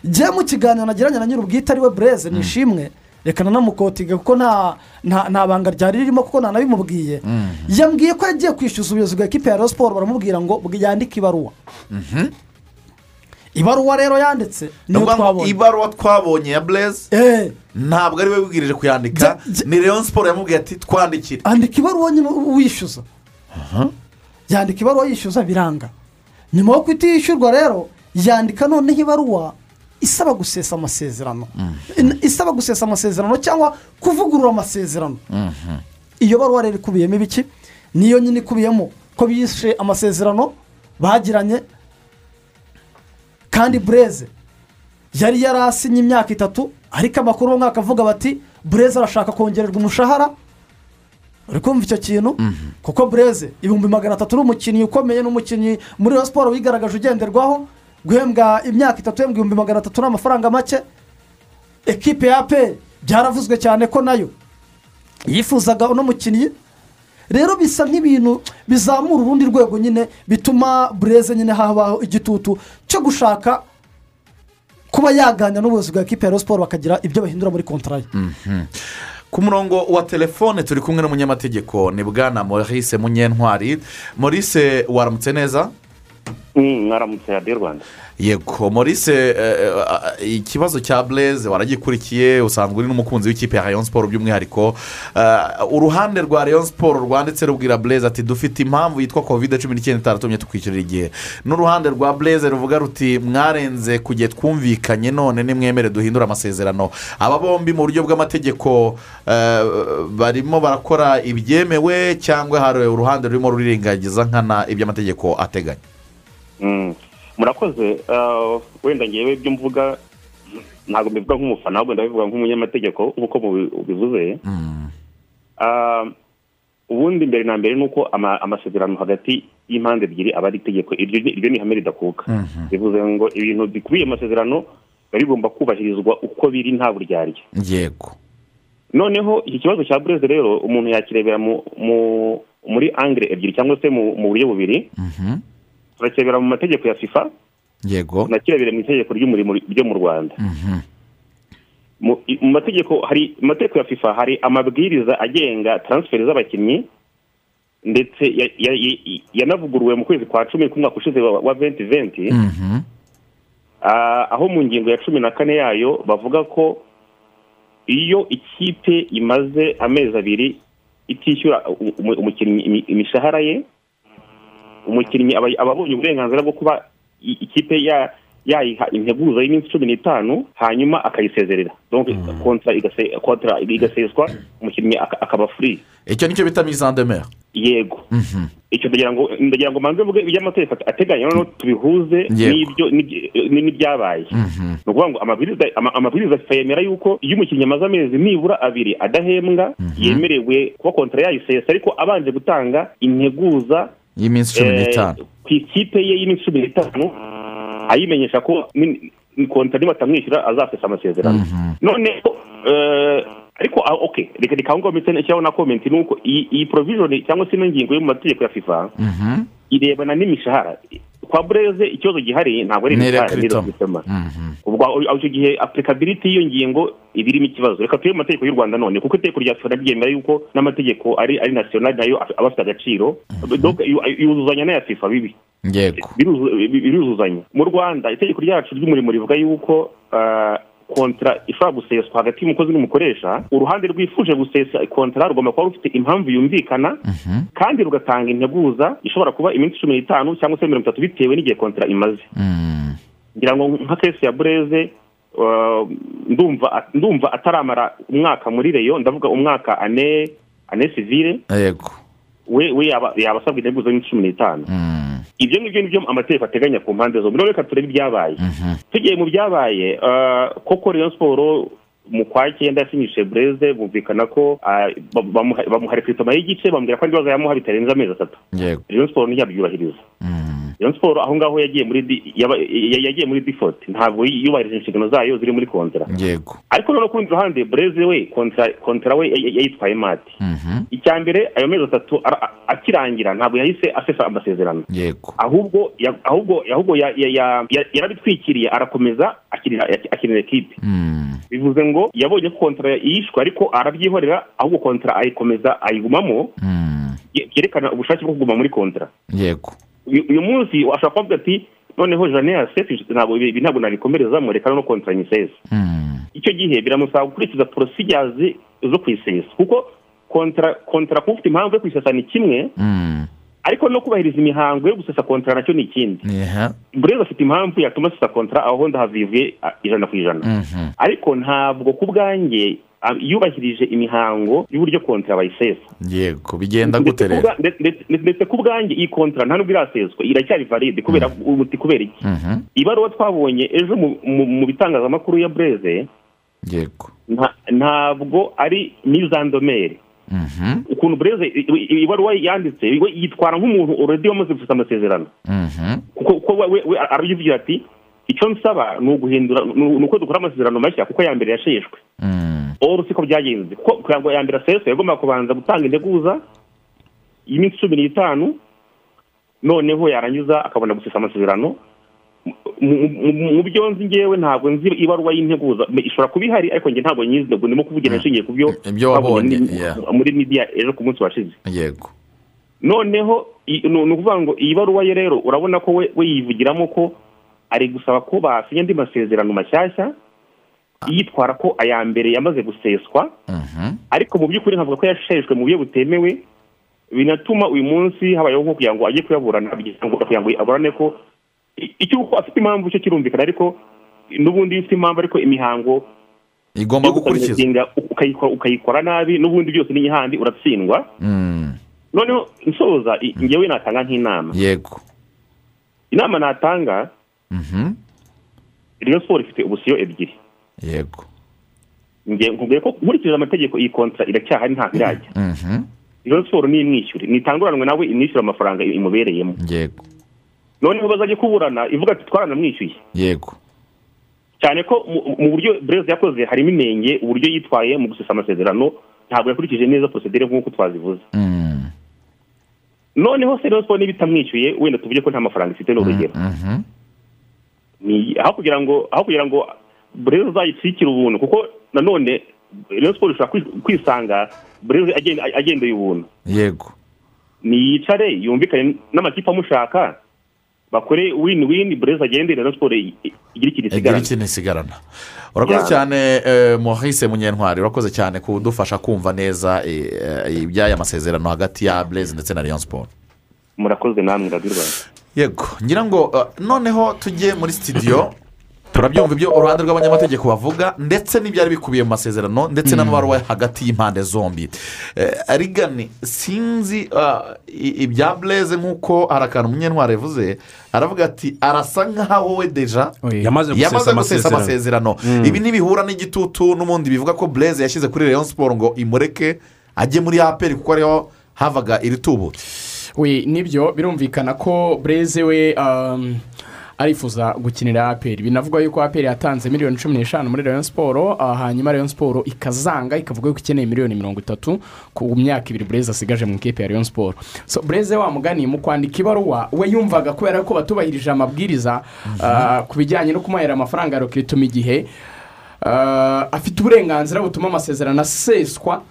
njye mu kiganiro nagiranye na nyir'ubwite ari we bureze nishimwe reka nanamukotiga kuko nta banga ryari ririmo kuko ntanabimubwiye yambwiye ko yagiye kwishyuza ubuyobozi bwa ekipe ya Rayon siporo baramubwira ngo yandike ibaruwa. Ibaruwa rero yanditse. Niyo twabonye. ibaruwa twabonye ya bureze ntabwo ari we wibwirije kuyandika. Ni leon siporo yamubwiye ati twandikire. Andika ibaruwa nyine wishyuza. Yandika ibaruwa yishyuza biranga. Nyuma yo kutishyurwa rero yandika noneho ibaruwa isaba gusesa amasezerano. In- isaba gusesa amasezerano cyangwa kuvugurura amasezerano. Iyo baruwa rero ikubiyemo ibiki? Niyo nyine ikubiyemo ko bishe amasezerano bagiranye kandi bureze yari yarasinye imyaka itatu ariko amakuru umwaka avuga bati bureze arashaka kongererwa umushahara. Uri kumva icyo kintu? Kuko bureze ibihumbi magana atatu ni umukinnyi ukomeye n'umukinnyi muri iyo siporo wigaragaje ugenderwaho guhembwa imyaka itatu uhembwa ibihumbi magana atatu ni amafaranga make. Ekipe ya pe byaravuzwe cyane ko na yo yifuzaga uno mukinnyi rero bisa nk'ibintu bizamura urundi rwego nyine bituma bureze nyine habaho igitutu cyo gushaka kuba yaganira n'ubuyobozi bwa ekipe ya siporo bakagira ibyo bahindura muri kontara ye. Mhm. ku murongo wa telefone turi kumwe n'umunyamategeko ni bwana maurice munyentwari maurice waramutse neza? Mwaramutse radiyo rwanda. Yego morise eh, eh, ikibazo cya bureze waragikurikiye usanzwe uri n'umukunzi w'ikipe ya rayon siporo by'umwihariko. Eh, uruhande rwa rayon siporo rwanditse rubwira bureze ati dufite impamvu yitwa kovide cumi n'icyenda itaratumye tukwishyurira igihe. N'uruhande rwa bureze ruvuga ruti mwarenze ku gihe twumvikanye none nimwemere duhindure amasezerano. Aba bombi mu buryo bw'amategeko eh, barimo barakora ibyemewe cyangwa hari uruhande rurimo rurirengagiza nkana iby'amategeko ateganya. Mm. Murakoze ah, wenda ngewe ibyo mvuga ntabwo mbivuga nk'umufana ahubwo ndabivuga nk'umunyamategeko nk'uko ubivuze. Ah, ubundi mbere na mbere ni uko ama- amasezerano hagati y'impande ebyiri aba ari itegeko iryo ni- ihame ridakuka. Bivuze ngo ibintu bikubiye mu masezerano biba bigomba kubahirizwa uko biri nta buryarya yego. Noneho iki kibazo cya bureze rero umuntu yakirebera mu, mu, muri angire ebyiri cyangwa se mu, mu buryo bubiri. Turakirebera mu mategeko ya fifa yego. tunakirebera mu itegeko ry'umurimo ryo mu rwanda. Mu i- mu mategeko hari mu mategeko ya fifa hari amabwiriza agenga taransiferi z'abakinnyi ndetse ya- ya- ya- yanavuguruwe mu kwezi kwa cumi k'umwaka ushize wa venti venti Ah, aho mu ngingo ya cumi na kane yayo bavuga ko iyo ikipe imaze amezi abiri itishyura umukinnyi imi- imishahara ye umukinnyi aba abonye uburenganzira bwo kuba ikipe ya yayiha integuza y'iminsi cumi n'itanu hanyuma akayisezerera. Igase- kontra igaseswa umukinnyi aka- akaba free. Icyo ni cyo bita mizandemere yego. Icyo ndagira ngo manze mvuge iby'amategeko ateganya noneho tubihuze n'ibyabaye. Ni ukuvuga ngo amabwiriza yemera yuko iyo umukinnyi amaze amezi nibura abiri adahembwa yemerewe kuba kontara yayisesa ariko abanje gutanga integuza y'iminsi cumi eh, n'itanu. ku ikipe ye y'iminsi cumi n'itanu ayimenyesha ko kontara nibatamwishyura azasesa amasezerano. Noneho eh, ariko ah, ok reka reka aho ngaho ndetse n'icyaho na komenti ni uko iyi provision cyangwa se ino ngingo yo mu mategeko ya fifa irebana n'imishahara. Kwa bureze ikibazo gihari ntabwo ari imishahara ni recruitment. recruitment. ubwo icyo gihe apurikabiliti y'iyo ngingo iba irimo ikibazo. Reka turebe mu mategeko y'u rwanda none kuko itegeko rya fifa ryemera yuko n'amategeko ari ari nasiyonari na yo aba afite agaciro. Yu- yuzuzanya n'aya fifa bibi. Biruzuzanya. Mu rwanda itegeko ryacu ry'umurimo rivuga yuko ah, kontara ishobora guseswa hagati y'umukozi n'umukoresha uruhande rwifuje gusesa kontara rugomba kuba rufite impamvu yumvikana kandi rugatanga integuza ishobora kuba iminsi cumi n'itanu cyangwa se mirongo itatu bitewe n'igihe kontara imaze. Ngira ngo nka kesi ya bureze uh, ndumva ndumva ataramara umwaka muri reyo ndavuga umwaka ane ane sivire yego. We we yaba yaba asabwa integuza y'iminsi cumi n'itanu. Ibyo ngibyo ni byo amategeko ateganya ku mpande zombi. Noneho reka turebe ibyabaye. Tugiye mu byabaye ah, koko rayon siporo mu kwa cyenda yasinyishije bureze bumvikana ko ba- bamuha rekritoma y'igice bambwira ko ibibazo yamuha bitarenze amezi atatu. Rayon siporo ntiyabyubahiriza. Rayon siporo aho ngaho yagiye muri di- yaba- ya- yagiye muri default. Ntabwo yubahirije inshingano zayo ziri muri kontara yego. Ariko noneho ku rundi ruhande bureze we kontara we ya- ya- yayitwaye mati icya mbere ayo mezi atatu akirangira ntabwo yahise asesa amasezerano. Yego. Ahubwo ahubwo ahubwo ya- ya- ya- ya- yarabitwikiriye arakomeza akinira akinira ekipe bivuze ngo yabonye ko kontara yishwe ariko arabyihorera ahubwo kontara ayikomeza ayigumamo. Bye- byerekana ubushake bwo kuguma muri kontara yego. Uyu munsi washobora kuvuga ati noneho jane yasefi ntabwo ibi ntabwo nabikomerezamo reka no kontara nyisesa icyo gihe biramusaba gukurikiza porosigazi zo kuyisesa kuko kontara kuba ufite impamvu yo kuyisesa ni kimwe ariko no kubahiriza imihango yo gusesa kontara na cyo ni ikindi. Yeha. burezi afite impamvu yatuma asesa kontara aho ndahavivuye ah, ijana ku ijana. Ariko ntabwo ku bwanjye yubahirije imihango y'uburyo kontara bayisesa. Yego bigenda gute rero? ndetse- ku bwanjye iyi kontara nta nubwo iraseswa iracyari valide kubera ubuti kubera iki? Ibaruwa twabonye ejo mu- bitangazamakuru ya bureze yego. nta- ntabwo ari mizandomere ukuntu bureze ibaruwa yanditse yitwara nk'umuntu already wamaze gufata amasezerano. Kuko kuko we arabivugira ati icyo nsaba ni uguhindura ni uko dukora amasezerano mashya kuko aya mbere yasheshwe. Oro siko byagenze. Kuko kugira ngo aya mbere aseswe yagombaga kubanza gutanga integuza y'iminsi cumi n'itanu noneho yarangiza akabona gusesa amasezerano. Mu- byo nzi ngewe ntabwo nzi ibaruwa y'integuza. Ishobora kuba ihari ariko njye ntabwo nyizi ntabwo ndimo kuvugira nshingiye ku byo wabonye, muri- media ejo ku munsi washize. Yego. Noneho ni ukuvuga ngo iyi baruwa ye rero urabona ko we yivugiramo ko ari gusaba ko basinya andi masezerano mashyashya yitwara ko aya mbere yamaze guseswa. Ariko mu by'ukuri nkavuga ko yasheshwe mu buryo butemewe binatuma uyu munsi habayeho nko kugira ngo ajye kuyaburana kugira ngo aburane ko i- icyo uko afite impamvu cyo kirumvikana ariko n'ubundi iyo ufite impamvu ariko imihango igomba gukurikizwa. ukayikora nabi n'ubundi byose n'iyihandi uratsindwa. Mm, noneho nsoza i- ngewe natanga nk'inama. Yego. Inama natanga Mhm, Rayon siporo ifite ubusiyo ebyiri. Yego. Nkubwiye ko nkurikije amategeko iyi kontra iracyahari ntabwo irajya Mhm, Rayon siporo niyimwishyure nitanguranwe nawe imwishyure amafaranga imubereyemo. Yego. Noneho bazajya kuburana ivuga ati twaranamwishyuye. Yego. Cyane ko mu- buryo breze yakoze harimo inenge uburyo yitwaye mu gusesa amasezerano ntabwo yakurikije neza prosedere nk'uko twazivuze. Mm, noneho se siporo niba itamwishyuye wenda tuvuge ko nta mafaranga ifite ni urugero. Mhm, ni aho kugira ngo aho kugira ngo bureze uzayitwikire ubuntu. Kuko nanone Rayon siporo ishobora kwi- kwisanga bureze agendeye ubuntu. Yego. Niyicare yumvikane n'amakipe amushaka bakore wini wini bureze agendere Rayon siporo i- i- igire ikintu igira isigarana. ikintu isigarana urakoze Ya. cyane muhise munyentwari urakoze cyane kudufasha kumva neza eh, eh, iby'aya masezerano hagati ya bureze ndetse na leon siporo murakoze namwe radiyo rwanda. Yego ngira ngo eh, noneho tujye muri sitidiyo turabyumva ibyo uruhande rw'abanyamategeko bavuga ndetse n'ibyari bikubiye mu masezerano ndetse n'amabaruwa hagati y'impande zombi arigani sinzi ibya bureze nk'uko hari akantu umunyentwari yavuze aravuga ati arasa nk'aho we deja Yamaze gusesa amasezerano. amasezerano Mm. ibi ntibihura n'igitutu n'ubundi bivuga ko bureze yashyize kuri leon siporo ngo imureke ajye muri aperi kuko ariho havaga iri tubutse we ni byo birumvikana ko bureze we um, arifuza gukinira aperi binavugwa yuko aperi yatanze miliyoni cumi n'eshanu muri rayon siporo ah, hanyuma rayon siporo ikazanga ikavuga yuko ikeneye miliyoni mirongo itatu ku myaka ibiri bureze asigaje mu ikipe ya rayon siporo so bureze wa mugani mu kwandika ibaruwa we yumvaga kubera ko batubahirije amabwiriza ah, ku bijyanye no kumuhera amafaranga ya rokituma igihe ah, afite uburenganzira butuma amasezerano aseswa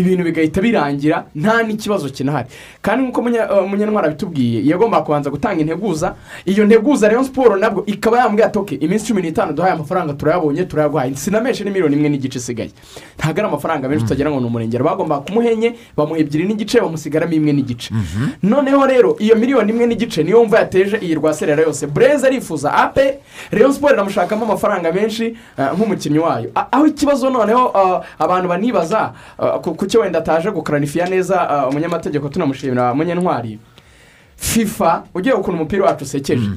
ibintu bigahita birangira nta n'ikibazo kinahari. Kandi nk'uko munya- uh, munyantwari abitubwiye yagombaga kubanza gutanga integuza. Iyo nteguza rero siporo nabwo ikaba yambwira ati "Okay, iminsi cumi n'itanu duhaye amafaranga turayabonye turayaguhaye. Sinamenshi ni miliyoni imwe n'igice isigaye. Ntabwo ari amafaranga menshi utagira ngo ni umurengero bagombaga kumuha enye bamuha ebyiri n'igice bamusigaramo imwe n'igice. Noneho rero iyo miliyoni imwe n'igice niyo mva yateje iyi rwaserera yose. Bureze arifuza ape rero siporo iramushakamo amafaranga menshi uh, nk'umukinnyi wayo. Aho ikibazo noneho uh, abantu banibaza ku ku cyo wenda ataje gukaranifiya neza uh, umunyamategeko tunamushimira munyentwari? Fifa ugiye ukuntu umupira wacu usekeje.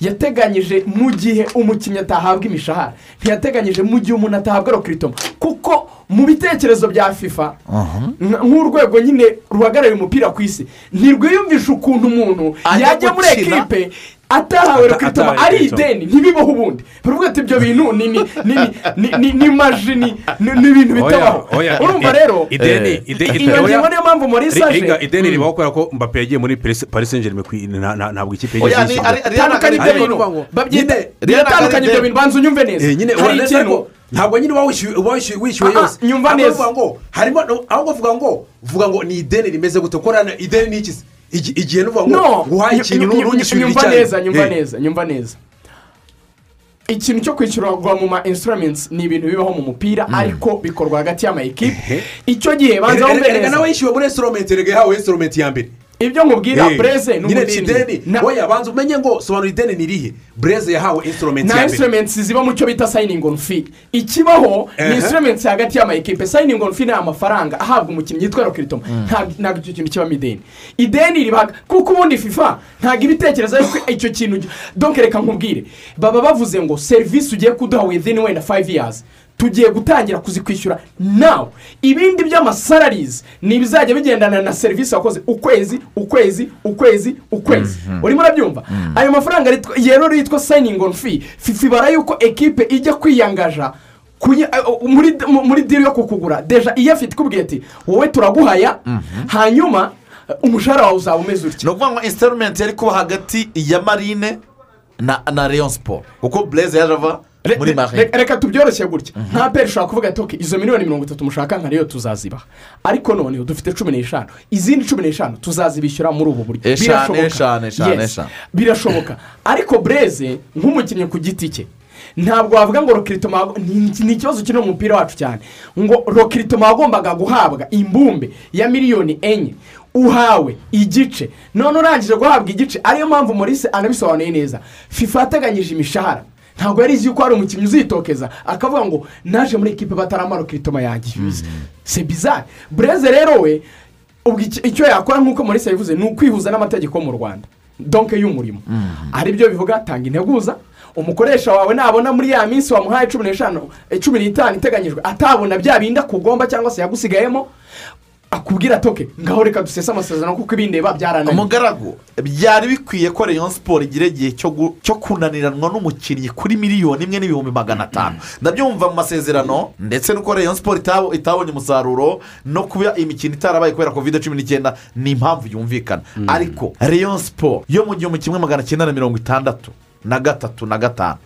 Yateganyije mu gihe umukinnyi atahabwa imishahara. Ntiyateganyije mu gihe umuntu atahabwa rokiritoma kuko mu bitekerezo bya fifa nk- nk'urwego nyine ruhagarariye umupira ku isi ntirwiyumvisha ukuntu umuntu Ajya yajya muri ekipe atahawe atahawe ari ideni ntibibaho ubundi. Baravuga ati ibyo bintu ni ni ni ni ni ni maji ni ni ni ibintu bitabaho. urumva rero Eh, iyo ngingo niyo mpamvu muri ri- saje ideni ribaho kubera ko mbappe yagiye muri paris saint germain ntabwo ikipe Oya, yigeze ni- yishyura ari- ari- tandukanye ibyo bintu babyita biratandukanye ibyo bintu banza unyumve Eh, neza nyine hari ikintu ntabwo nyine uba ah, yose nyumva neza. harimo ahubwo uvuga ngo vuga ngo ni ideni rimeze gute? Kuko na- ideni ni iki? se Igi- igihe nuvuga ngo no nguhaye ikintu nyu- ntugishyurire nyumva icyarimwe neza nyumva Eh. neza nyumva neza. Ikintu cyo kwishyurwa mu ma instruments ni ibintu bibaho mu mupira ariko bikorwa hagati y'amayikipe icyo gihe banza wumve erega nawe neza yishyuwe muri instrumenti erega yahawe instrumenti ya mbere. Ibyo nkubwira bureze ni nyine ni umukinnyi ideni Na- oya banza umenye ngo sobanura ideni ni irihe? Bureze yahawe instrumenti ya mbere. instruments ziba mu cyo bita sayiningi onu fi ikibaho ni Ehe. instruments hagati y'amayikipe sayiningi onu fi ni amafaranga ahabwa umukinnyi yitwa rokiritoma ntabwo ntabwo icyo kintu kibamo ideni. Ideni riba kuko ubundi fifa ntabwo ibitekerezo yuko icyo kintu donke reka nkubwire. Baba bavuze ngo serivisi ugiye kuduha within wenda five years. Tugiye gutangira kuzikwishyura nawe ibindi by'amasararizi ni ibizajya bigendana na serivisi wakoze ukwezi ukwezi ukwezi ukwezi. Urimo urabyumva? Ayo mafaranga rero yitwa sayiningi onu fi fifa ibara yuko ekipe ijya kwiyangaja kuyi- uh, muri mu- muri diri yo kukugura. Deja iyo afite ikubwiye ati wowe turaguhaya. Hanyuma uh, umushahara wawe uzaba umeze utya? Ni ukuvuga ngo insitarumenti yari kuba hagati ya marine na na leon siporo kuko bureze yaje ava? Muri re- reka tubyoroshye gutya. Nta peri ushobora kuvuga ati "Ok, izo miliyoni mirongo itatu mushaka nka rero tuzazibaha ariko noneho dufite cumi n'eshanu. Izindi cumi n'eshanu tuzazibishyura muri ubu buryo. Birashoboka. eshanu, eshanu, Yes. eshanu. birashoboka. Ariko bureze nk'umukinnyi ku giti cye ntabwo wavuga ngo rokiritoma ni ikibazo kiri mu mupira wacu cyane. Ngo rokiritoma wagombaga guhabwa imbumbe ya miliyoni enye uhawe igice. None urangije guhabwa igice ariyo mpamvu Maurice anabisobanuye neza. Fifa yateganyije imishahara. Ntabwo yari izi yuko hari umukinnyi uzitokeza. Akavuga ngo naje muri ekipe bataramara rokiritoma yanjye se bizarre. Bureze rero we icyo- yakora nk'uko Maurice yabivuze ni ukwihuza n'amategeko mu rwanda. Donke y'umurimo. Ari byo bivuga tanga integuza. Umukoresha wawe nabona muri ya minsi wamuhaye cumi n'eshanu cumi n'itanu iteganyijwe. Atabona bya bindi akugomba cyangwa se yagusigayemo. Akubwira atoke ngaho reka dusese amasezerano kuko ibindeba byarananiye umugaragu byari bikwiye ko rayon siporo igira igihe cyo kunaniranwa n'umukinnyi kuri miliyoni imwe n'ibihumbi magana atanu. Ndabyumva mu masezerano ndetse n'uko rayon siporo itabo- itabonye umusaruro no kuba imikino itarabaye kubera kovide cumi n'icyenda ni impamvu yumvikana. Ariko rayon siporo yo mu gihumbi kimwe magana cyenda na mirongo itandatu na gatatu na gatanu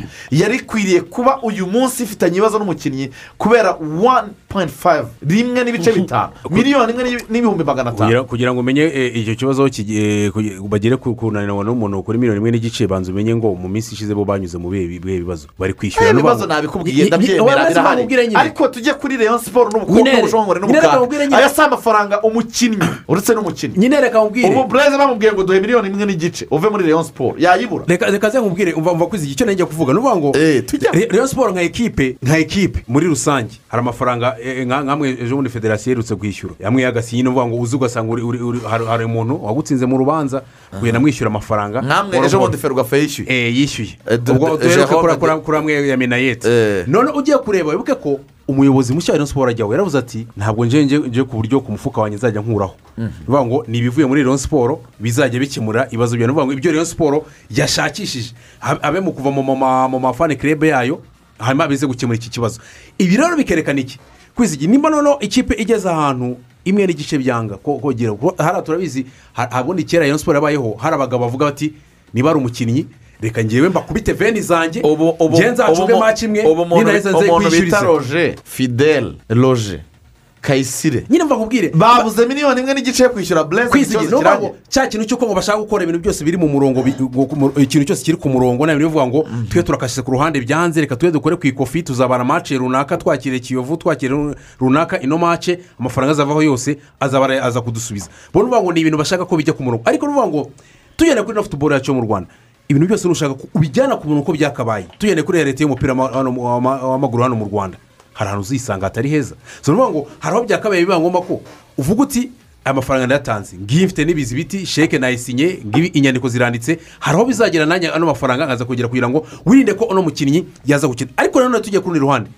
yari ikwiriye kuba uyu munsi ifitanye ibibazo n'umukinnyi kubera wani poyinti fayive rimwe n'ibice bitanu. miliyoni imwe n'ibi- n'ibihumbi magana atanu. Kugira, ngo umenye eh, icyo kibazo eh, bagere ku kunanirwa n'umuntu kuri miliyoni imwe n'igice banza umenye ngo mu minsi ishize bo banyuze mu bihe bibazo. Bari kwishyura Aya n'ubu- bibazo nabikubwiye ndabyemera birahari ariko tujye kuri rayon siporo n'ubukungu n'ubushongore nyine. aya si amafaranga umukinnyi uretse n'umukinnyi. Nyine reka mubwire. Ubu bureze bamubwiye ngo duhe miliyoni imwe n'igice uve muri rayon siporo yayibura. Reka reka ze nkubwire umva umva kwizi icyo ngiye kuvuga ni ukuvuga ngo Re- rayon siporo nka ekipe nka ekipe muri rusange. Hari amafaranga eh, nka- nkamwe ejo bundi federasiyo iherutse kwishyura. Yamwe y'agasinyi ni ukuvuga ngo uzi ugasanga hari umuntu wagutsinze mu rubanza kugenda mwishyura amafaranga. Nkamwe ejo bundi ferwafa yishyuye. Eh, yishyuye. Ubwo duheruke kuri amwe ya minayeti none ugiye kureba wibuke ko umuyobozi mushya wa rayon siporo ajyaho yaravuze ati ntabwo nje ku buryo ku mufuka wanjye nzajya nkuraho. Ni ukuvuga ngo ni ibivuye muri rayon siporo bizajya bikemura ibibazo byawe ni ukuvuga ngo ibyo rayon siporo yashakishije. Habe mu kuva mu ma- mu mafani kirebe yayo hanyuma bize gukemura iki kibazo. Ibi rero bikerekana iki? Kwizigira nimba noneho ikipe igeze ahantu imwe n'igice byanga. Ko kogera hariya turabizi ha- habundi kera rayon siporo yabayeho hari abagabo bavuga bati niba ari umukinnyi reka ngewe mbakubite veni zanjye ngewe nzacunge maci imwe umuntu bita roje fidele roje kayisire nyine mva nkubwire babuze miliyoni imwe n'igice yo kwishyura ukuvuga ngo cya kintu cy'uko ngo bashaka gukora ibintu byose biri mu murongo ikintu cyose kiri ku murongo ntabwo bivuga ngo twe turakashyize ku ruhande byanze reka tube dukore ku ikofi tuzabara mace runaka twakire kiyovu twakire runaka ino mace amafaranga azavaho yose aza kudusubiza. Bo ni ukuvuga ngo ni ibintu bashaka ko bijya ku murongo. Ariko ni ukuvuga ngo tugenda kuri ino futuboro yacu mu rwanda. Ibintu byose nushaka ko ubijyana ku murongo uko byakabaye. Tugenda kuri leta y'umupira w'amaguru hano mu rwanda. Hari ahantu uzisanga hatari heza. So ni ukuvuga ngo hari aho byakabaye biba ngombwa ko uvuga uti aya mafaranga ndayatanze. Ngiyi mfite n'ibizi biti sheke nayisinye ngibi inyandiko ziranditse. Hari aho bizagera nanjye ano mafaranga nkaza kugera kugira ngo wirinde ko uno mukinnyi yaza gukina. Ariko nanone tujya ku rundi ruhande.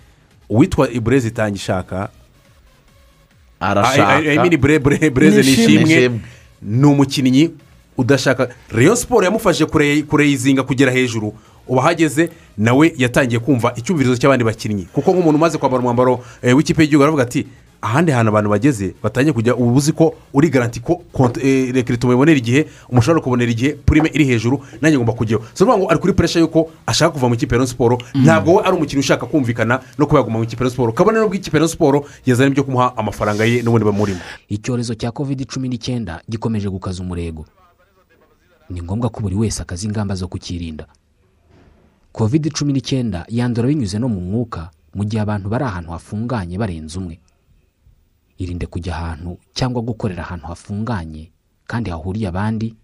Uwitwa ibureze itangishaka Arashaka. bureze ni ishimwe ni umukinnyi udashaka. Rayon siporo yamufashije kure- kureyizinga kugera hejuru. Ubu ahageze nawe yatangiye kumva icyumvirizo cy'abandi bakinnyi. Kuko nk'umuntu umaze kwambara umwambaro eh, w'ikipe y'igihugu aravuga ati ahandi hantu abantu bageze batangiye kujya uba uzi ko uri garanti ko eh, rekirito mubibonera igihe umushahara ukubonera igihe purime iri hejuru nanjye ngomba kujyaho si ukuvuga ngo ari kuri puresha y'uko ashaka kuva mu ikipe ya siporo ntabwo we ari umukinnyi ushaka kumvikana no kuba yaguma mu ikipe ya siporo kabone n'ubwo ikipe ya siporo yazanye ibyo kumuha amafaranga ye n'ubundi bamurimo. Icyorezo cya covid cumi n'icyenda gikomeje gukaza umurego. Ni ngombwa ko buri wese akaza ingamba zo kukirinda. Covid cumi n'icyenda yandura binyuze no mu mwuka mu gihe abantu bari ahantu hafunganye barenze umwe. Irinde kujya ahantu cyangwa gukorera ahantu hafunganye kandi hahuriye abandi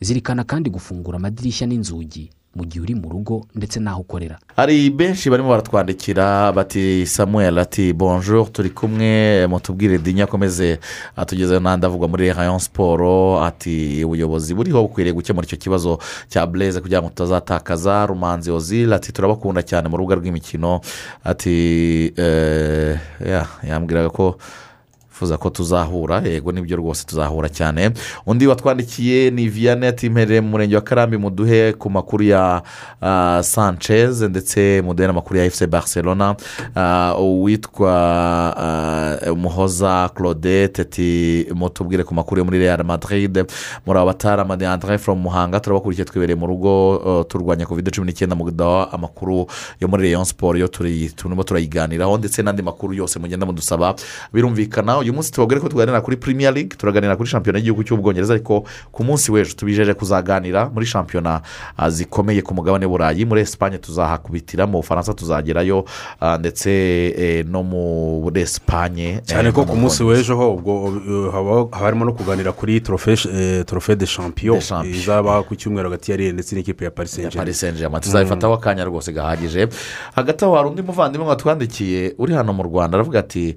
zirikana kandi gufungura amadirishya n'inzugi. Mu gihe uri mu rugo ndetse n'aho ukorera. Hari benshi barimo baratwandikira bati samuel ati bonjour turi kumwe mutubwire dinya akomeze atugeze n'andi avugwa muri rayon siporo ati ubuyobozi buriho bukwiriye gukemura icyo kibazo cya bureze kugira ngo tutazatakaza rumanzi ozil ati turabakunda cyane mu rubuga rw'imikino. Ati eh, ya, yambwiraga ko twifuza ko tuzahura yego ni byo rwose tuzahura cyane. Undi watwandikiye ni viyane yatimpereye mu murenge wa karambi muduhe ku makuru ya ah, sanchez ndetse muduhe n'amakuru ya efuse barcelona. Ah, uwitwa ah, umuhoza claudette ati mutubwire ku makuru yo muri real madrid. Muri abo batarama de andre from muhanga turabakurikiye twibereye mu rugo uh, turwanya covid cumi n'icyenda mu kudaha amakuru yo muri rayon siporo yo turi- turimo turayiganiraho ndetse n'andi makuru yose mugenda mudusaba birumvikana uyu munsi tubabwire ko tuganira kuri premier league turaganira kuri shampiyona y'igihugu cy'ubwongereza ariko ku munsi w'ejo tubijeje kuzaganira muri shampiyona ah, zikomeye ku mugabane burayi. Muri esipanye tuzahakubitira mu bufaransa tuzagerayo ah, ndetse eh, no muri esipanye cyane ko ku munsi w'ejo ho ubwo uh, haba harimo no kuganira kuri trofe eh, trofe de champion izaba ku cyumweru hagati ya rene ndetse n'ikipe ya paris saint paris saint germain tuzabifataho akanya rwose gahagije. Hagati aho hari undi muvandimwe watwandikiye uri hano mu rwanda. Aravuga ati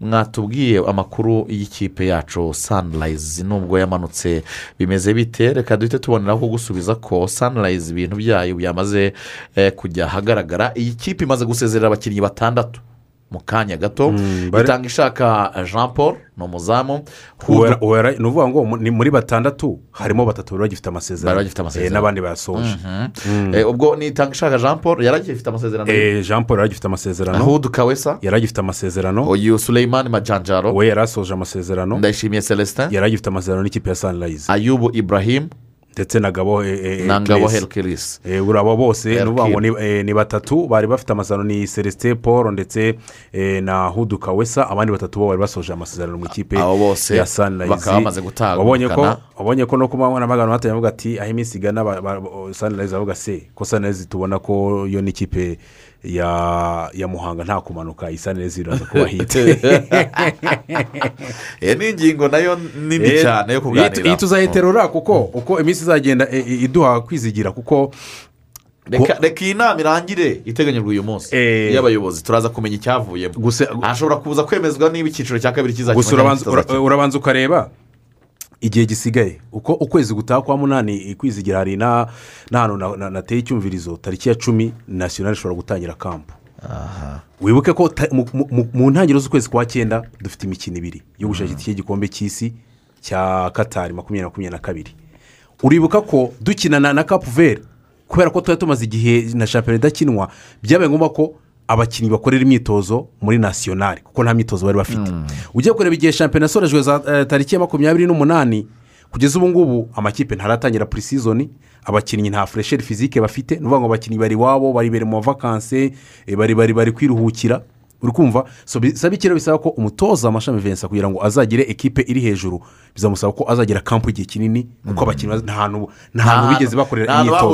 mwatubwiye amakuru y'ikipe yacu sunrise. Nubwo yamanutse bimeze bite? Reka duhite tuboneraho kugusubiza ko sunrise ibintu byayo byamaze eh, kujya ahagaragara. Iyi kipe imaze gusezerera abakinnyi batandatu. Mu kanya gato bari- itanga ishaka jean paul ni umuzamu. Ni ukuvuga ngo ni muri batandatu harimo batatu bari bagifite amasezerano. Eh, n'abandi bayasoje Mhm. Eh, ubwo ni itanga ishaka jean paul yari agifite amasezerano Eh, jean paul yari agifite amasezerano. Ahudu Kawesa. Yari agifite amasezerano. Uyu Suleiman Majanjaro. We yari asoje amasezerano. Ndayishimiye celestin. Yari agifite amasezerano n'ikipe ya sunrise. Ayubu ibrahim. Ndetse na gabo eh, eh, na ngabo Eh, buri abo bose ni eh, batatu bari bafite amasezerano ni celestin paul ndetse eh, na hudu kawesa. Abandi batatu bo bari basoje amasezerano mu ikipe ya sunrise bakaba bamaze gutanga wabonye ko no ku manywa n'amagana batangiye bavuga ati aho iminsi igana sunrise bavuga se? Ko sunrise tubona ko yo n'ikipe ya ya muhanga nta kumanuka iyi sunrise iraza kuba hite ni ingingo na yo nini Eh, cyane yo kuganira. iyi tuzayiterura kuko uko iminsi izagenda eh, eh, iduha kwizigira kuko reka reka iyi nama irangire iteganyijwe uyu munsi. Y'abayobozi turaza kumenya icyavuyemo gusa hashobora kuza kwemezwa niba icyiciro cya kabiri gusa urabanza ura- urabanza ukareba. Igihe gisigaye. Uko ukwezi gutaha kwa munani kwizigira hari na- n'ahantu na- na- nateye icyumvirizo tariki ya cumi nasiyonari ishobora gutangira kampu wibuke ko mu- ntangiriro z'ukwezi kwa cyenda dufite imikino ibiri. Yo gushaka itike y'igikombe cy'isi cya katari makumyabiri makumyabiri na kabiri. Uribuka ko dukina na na kapu veri kubera ko tuba tumaze igihe na shampiyona idakinwa byabaye ngombwa ko abakinnyi bakorera imyitozo muri nasiyonari kuko nta myitozo bari bafite. Ugiye kureba igihe shampiyona yasorejwe za eh, tariki ya makumyabiri n'umunani kugeza ubu ngubu amakipe ntaratangira purisizoni abakinnyi nta furesheri fizike bafite. Ni ukuvuga ngo abakinnyi bari iwabo bari bari mu mavakanse eh, bari bari bari kwiruhukira. Uri kumva? Bisaba ikiro bisaba ko umutoza amashami vensa kugira ngo azagire ekipe iri hejuru bizamusaba ko azagira kampu igihe kinini kuko abakinnyi nta hantu bigeze bakorera imyitozo.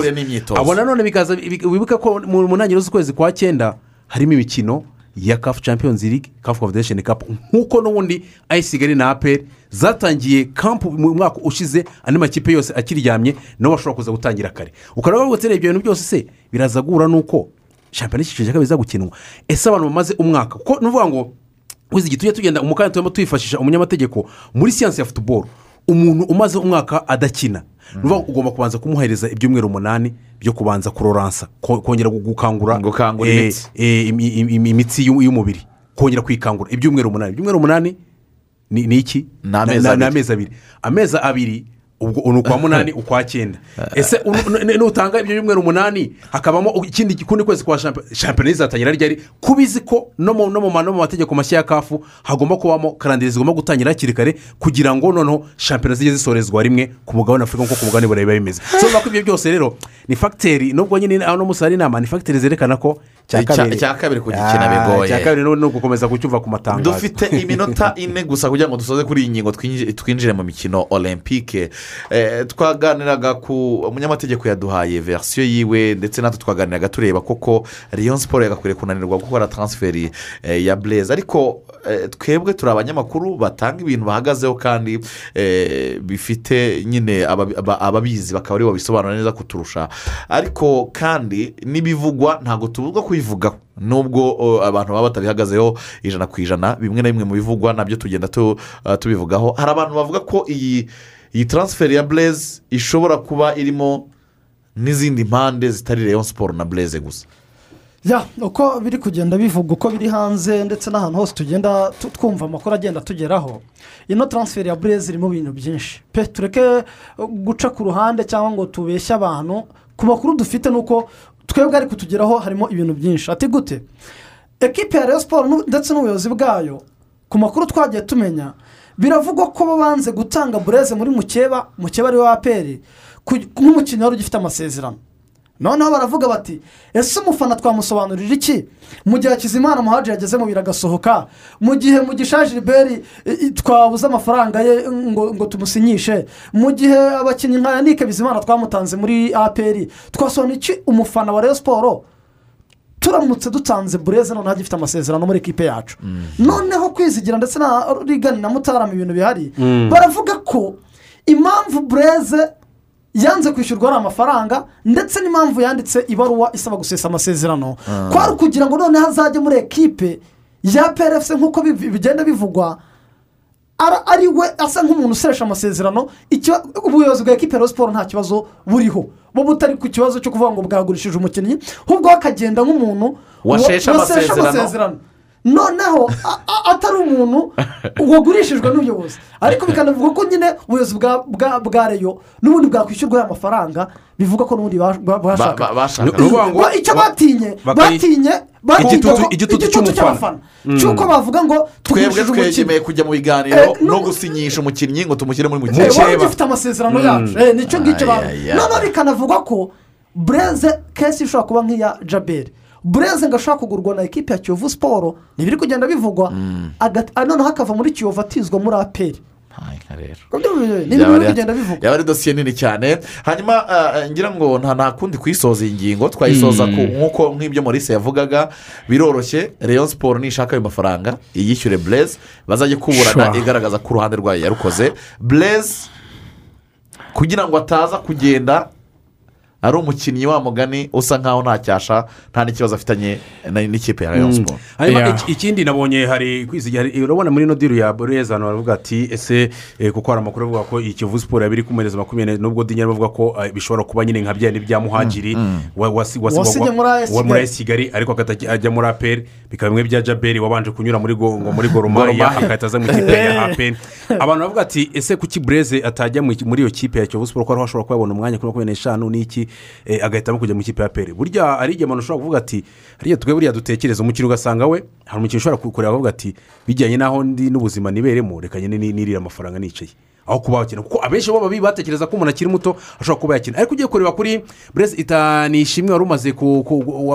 abo nanone bikaza bi- wibuke ko mu ntangiriro z'ukwezi kwa cyenda harimo imikino ya kafu champions league kafu confederation cup. Nk'uko n'ubundi ayisigari na aperi zatangiye kampu mu mwaka ushize andi makipe yose akiryamye nabo bashobora kuza gutangira kare. Ukareba ngo ibyo bintu byose se? Biraza guhura n'uko shampiyona y'icyiciro cya kabiri iza gukinwa ese abantu bamaze umwaka? Kuko ni ukuvuga ngo wizi igihe tujya tugenda umukandida turimo twifashisha umunyamategeko muri siyansi ya futuboro umuntu umaze umwaka adakina. Ngo ugomba kubanza kumuhereza ibyumweru umunani byo kubanza kuroransa ko- kongera gu- gukangura imitsi. imi- imi- imitsi y'u- y'umubiri. Kongera kwikangura ibyumweru umunani. Ibyumweru umunani ni iki? Ni amezi abiri. Amezi abiri ubwo ni ukwa munani ukwa cyenda. Ese nutanga ibyo byumweru umunani hakabamo ikindi kundi kwezi kwa shampiyona izatangira ryari kuba izi ko no mu mategeko mashya ya kafu hagomba kubamo karandire zigomba gutangira hakiri kare kugira ngo noneho shampiyona zijye zisorezwa rimwe ku mugabane afurika nk'uko ku mugabane burayi biba bimeze. So ko ibyo byose rero ni fagiteri nubwo nyine aho hari inama ni fagiteri zerekana ko cya kabiri. kugikina Ah, bigoye. icya kabiri ni ugukomeza kucyumva ku matangazo. Dufite iminota ine gusa kugira ngo dusoze kuri iyi ngingo twinji- twinjire mu mikino olympique twaganiraga ku umunyamategeko yaduhaye verisiyo yiwe ndetse natwe twaganiraga tureba koko riyo siporo yagakwiriye kunanirwa gukora taransiferi eh, ya bureze ariko eh, twebwe turi abanyamakuru batanga ibintu bahagazeho kandi eh, bifite nyine ababi- aba- ababizi bakaba ari bo babisobanura neza kuturusha. Ariko kandi n'ibivugwa ntabwo tubuzwa kubivugaho nubwo abantu baba batabihagazeho ijana ku ijana bimwe na bimwe mu bivugwa na byo tugenda tu- tubivugaho. Hari abantu bavuga ko iyi iyi taransiferi ya bureze ishobora kuba irimo n'izindi mpande zitari reyo siporo na bureze gusa. Ya uko biri kugenda bivuga uko biri hanze ndetse n'ahantu hose tugenda tu- twumva amakuru agenda tugeraho. Ino taransiferi ya burezi irimo ibintu byinshi. Pe tureke guca ku ruhande cyangwa ngo tubeshye abantu. Ku makuru dufite ni uko twebwe ari kutugeraho harimo ibintu byinshi. Ati gute? Ekipe ya Rayon siporo ndetse n'ubuyobozi bwayo ku makuru twagiye tumenya biravugwa ko banze gutanga bureze muri mukeba mukeba ari wa aperi nk'umukinnyi wari ugifite amasezerano. Noneho baravuga bati ese umufana twamusobanurira iki? Mu gihe hakizimana muhaji yageze mu biro agasohoka mu gihe mugisha gilbert i- i- twabuze amafaranga ye ngo, ngo tumusinyishe mu gihe abakinnyi nka yannick bizimana twamutanze muri aperi twasobanura iki umufana wa siporo turamutse dutanze bureze noneho agifite amasezerano muri ekipe yacu noneho kwizigira ndetse na rigani na mutarama ibintu bihari Mm. baravuga ko impamvu bureze yanze kwishyurwa ari amafaranga ndetse n'impamvu yanditse ibaruwa isaba gusesa amasezerano Ah. kwari ukugira ngo noneho azajye muri ekipe ya prfc nk'uko bigenda bivugwa ari we asa nk'umuntu useresha amasezerano ubuyobozi bwa ekipe ya siporo nta kibazo buriho bo butari ku kibazo cyo kuvuga ngo bwagurishije umukinnyi ahubwo we akagenda nk'umuntu Washeshe wa- waseshe amasezerano. Noneho atari umuntu wagurishijwe n'ubuyobozi. Ariko bikanavuga ko nyine ubuyobozi bwa- bwa bwa reyo n'ubundi bwakwishyurwa aya mafaranga bivuga ko n'ubundi ba- ba- bashaka. Icyo batinye batinye Igitutu- cy'abafana. Mm. cy'uko bavuga ngo twebwe twegemeye kujya mu biganiro Eh, no gusinyisha umukinnyi ngo tumushyire muri Eh, mukeba. wari ugifite amasezerano Mm. yacu. Eh, ni cyo ngicyo noneho bikanavugwa ko bureze kesi ishobora kuba nk'iya jaberi bureze ngo ashobora kugurwa na ekipi ya kiyovu siporo ntibiri kugenda bivugwa. Agat- ah, noneho akava muri kiyovu atizwa muri aperi yaba ari dosiye nini cyane. Hanyuma ah, ngira ngo nta kundi kuyisoza iyi ngingo twayisoza ku- nk'uko nk'ibyo Maurice yavugaga. Biroroshye. Rayon siporo nishaka ayo mafaranga. Iyishyure bureze bazajye kuburana igaragaza ko uruhande rwayo yarukoze. Bureze kugira ngo ataza kugenda ari umukinnyi wa mugani usa nkaho nta cyasha nta n'ikibazo afitanye na- n'ikipe ya Rayon siporo hanyuma iki- ikindi nabonye hari kwizigira urabona muri ino diru ya bureza abantu baravuga ati ese eh, kuko hari amakuru avuga ko iyi kivu siporo yaba iri kumuhereza makumyabiri nubwo dinyari bavuga ko eh, bishobora kuba nyine nka bya bya muhagiri Mm. muri muri Kigali. Ariko agahita ajya muri aperi bikaba bimwe bya jaberi wabanje kunyura muri go- ngo muri Gor goromaya Mahia. agahita aza mu ikipe ya aperi abantu bavuga ati ese kuki bureze atajya mu- muri iyo kipe ya kivu siporo ko ariho ashobora kuba yabona umwanya kuri makumyabiri n'eshanu n'iki eh, agahitamo kujya mu ikipe ya aperi burya hari igihe umuntu ushobora kuvuga ati hariya twe buriya dutekereza umukino ugasanga we hari umukino ushobora kureba avuga ati bijyanye n'aho ndi n'ubuzima niberemo reka nyine ni- nirire amafaranga nicaye. Aho kuba wakina kuko abenshi bo babi batekereza ko umuntu akiri muto ashobora kuba yakina. Ariko ugiye kureba kuri burezi itanishimwe wari umaze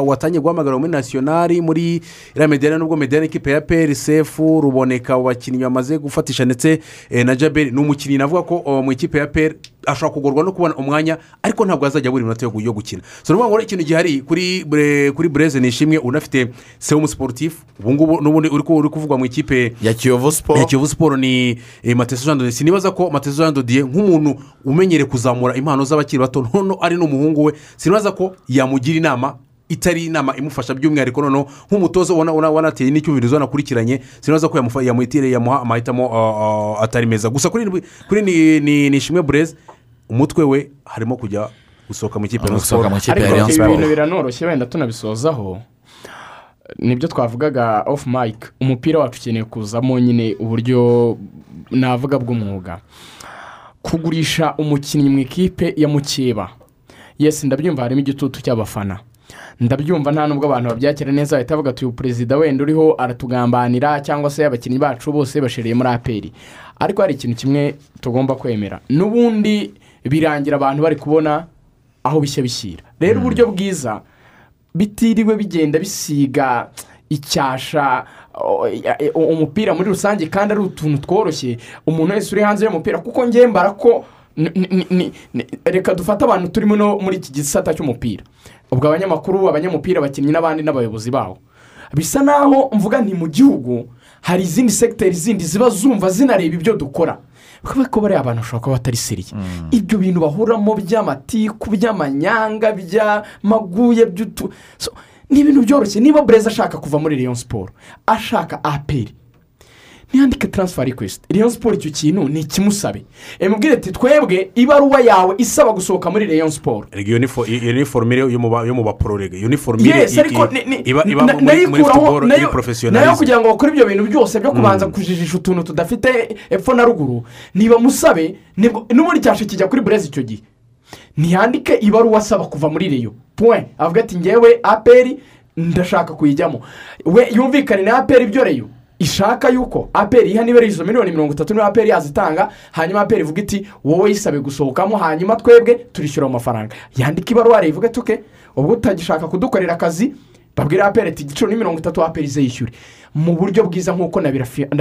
watangiye guhamagara muri nasiyonari muri iriya mediyani nubwo mediyani ikipe ya peri sefu ruboneka mu bakinnyi bamaze gufatisha ndetse eh, na jaberi ni umukinnyi navuga ko oh, mu ikipe ya peri ashobora kugorwa no kubona umwanya ariko ntabwo azajya abura iminota yo gu- yo gukina. So ni ukuvuga ngo ikintu gihari kuri bureze nishimwe unafite sewu siporutifu ubu ngubu n'ubundi uri ku- uri kuvugwa mu ikipe ya kiyovu siporo ya kiyovu siporo ni eh, mateso jean dodiye sinibaza ko mateso jean dodiye nk'umuntu umenyereye kuzamura impano z'abakiri bato noneho ari n'umuhungu we. Sinibaza ko yamugira inama itari inama imufasha by'umwihariko noneho nk'umutoza ubona wanateye n'icyumvirizo wanakurikiranye sinibaza ko yamuha amahitamo uh, uh, atari meza. Gusa kuri ni- ni ni ishimwe bureze umutwe we harimo kujya gusohoka mu ikipe ya ya ariko Rayon ibi Sport. bintu biranoroshye wenda tunabisozaho ni byo twavugaga ofu mayike umupira wacu ukeneye kuzamo nyine uburyo navuga bw'umwuga. Kugurisha umukinnyi mu ikipe ya mukeba. Yesi ndabyumva harimo igitutu cy'abafana. Ndabyumva nta nubwo abantu babyakira neza bahita bavuga ati uyu perezida wenda uriho aratugambanira cyangwa se abakinnyi bacu bose bashiriye muri aperi ariko hari ikintu kimwe tugomba kwemera. N'ubundi birangira abantu bari kubona aho bishya bishyira. Rero uburyo bwiza bitiriwe bigenda bisiga icyasha e- umupira muri rusange kandi ari utuntu tworoshye. Umuntu wese uri hanze y'umupira kuko ngembara ko reka dufate abantu turimo no muri iki gisata cy'umupira. Ubwo abanyamakuru abanyamupira abakinnyi n'abandi n'abayobozi bawo bisa naho mvuga nti mu gihugu hari izindi segiteri zindi ziba zumva zinareba ibyo dukora. Kubera ko bariya abantu bashobora kuba batari seriye ibyo bintu bahuramo by'amatiku by'amanyanga by'amaguye by'utu ni ibintu byoroshye. Niba bureza ashaka kuva muri leon siporo ashaka aperi ntiyandike taransifa rikwesiti reyo siporo icyo kintu ni ikimusabe emubwire ati twebwe ibaruwa yawe isaba gusohoka muri reyo siporo iyo ni fo- iyo ni foromire yo mu ba- yo mu bapororege iyo ni ni- ni- iba muri muri nayikuraho- futuboro nayo- kugira ngo bakore ibyo bintu byose byo kubanza kujijisha utuntu tudafite epfo na ruguru niba musabe nibwo- n'ubundi cyashe kijya kuri burezi icyo gihe. Ntiyandike ibaruwa asaba kuva muri reyo puwe avuga ati ngewe aperi ndashaka kuyijyamo. We yumvikane na aperi ibyo reyo ishaka yuko aperi iha niba ari izo miliyoni mirongo itatu niba aperi yazitanga hanyuma aperi ivuga iti wowe yisabe gusohokamo hanyuma twebwe turishyura amafaranga yandika ibaruwa rero ivuga ati uke ubwo utagishaka kudukorera akazi babwire aperi ati igiciro ni mirongo itatu aperi ze yishyure. Mu buryo bwiza nk'uko na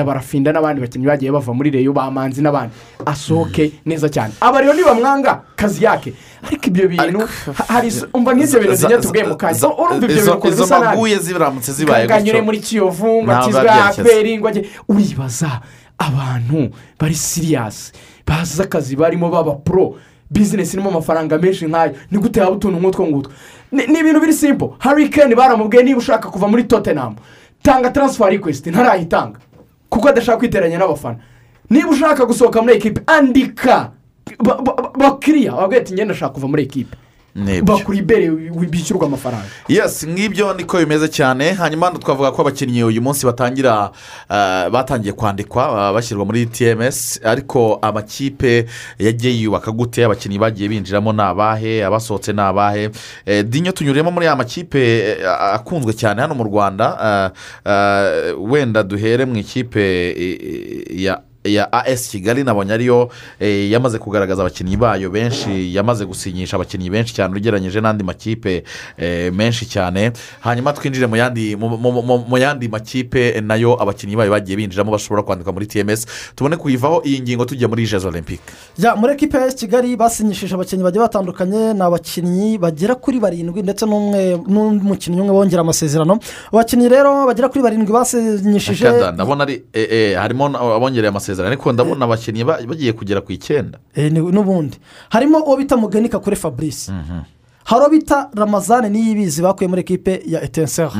barafinda n'abandi bakinnyi bagiye bava muri reyo bamanzi n'abandi. Asohoke neza cyane. Aba rero nibamwanga kazi yake. Ariko ibyo bintu ha- hari umva nk'ibyo bintu tujya tubwiye mu za- urumva ibyo bintu ukuntu bisa nabi ziramutse zibaye gutyo. muri kiyovu ngo babyerekeza. aperi ngo ajye uribaza abantu bari siriyasi bazi akazi barimo baba puro bizinesi irimo amafaranga menshi nk'ayo. Ni gute yaba utuntu nk'utwo ngutwo? Ni ibintu biri simpo hari keni baramubwiye niba ushaka kuva muri totenamu tanga taransifa rikwesiti ntarayitanga kuko adashaka kwiteranya n'abafana niba ushaka gusohoka muri ekipe andika ba- ba- ba- bakiriya babwira ati ngenda ndashaka kuva muri ekipe Bakura ibere bishyurwa amafaranga. Yes ngibyo niko bimeze cyane. Hanyuma twavuga ko abakinnyi uyu munsi batangira eh, batangiye kwandikwa eh, bashyirwa muri tms ariko amakipe yagiye yubaka gute abakinnyi bagiye binjiramo ni abahe? Abasohotse ni abahe? Eh, dinyo tunyuremo muri aya makipe eh, akunzwe cyane hano mu rwanda. Eh, wenda duhere mu ikipe eh, ya ya as kigali nabonye ariyo eh, yamaze kugaragaza abakinnyi bayo benshi yamaze gusinyisha abakinnyi benshi cyane ugereranyije n'andi makipe eh, menshi cyane. Hanyuma twinjire mu yandi makipe na yo abakinnyi bayo bagiye binjiramo bashobora kwandikwa muri tms tubone kuyivaho iyi ngingo tujya muri jezo olympique Ya, muri ekipa ya kigali basinyishije abakinnyi bagiye batandukanye. Ni abakinnyi bagera kuri barindwi ndetse n'umukinnyi umwe bongera amasezerano. Abakinnyi rero bagera kuri barindwi basinyishije ndabona eh, harimo abongereye amasezerano. Ariko ndabona abakinnyi ba- bagiye kugera ku icyenda. Eh, n'ubundi. Harimo uwo bita muganika kuri fabrice. Hari uwo bita ramazane niyibizi bakuye muri ekipe ya etenseri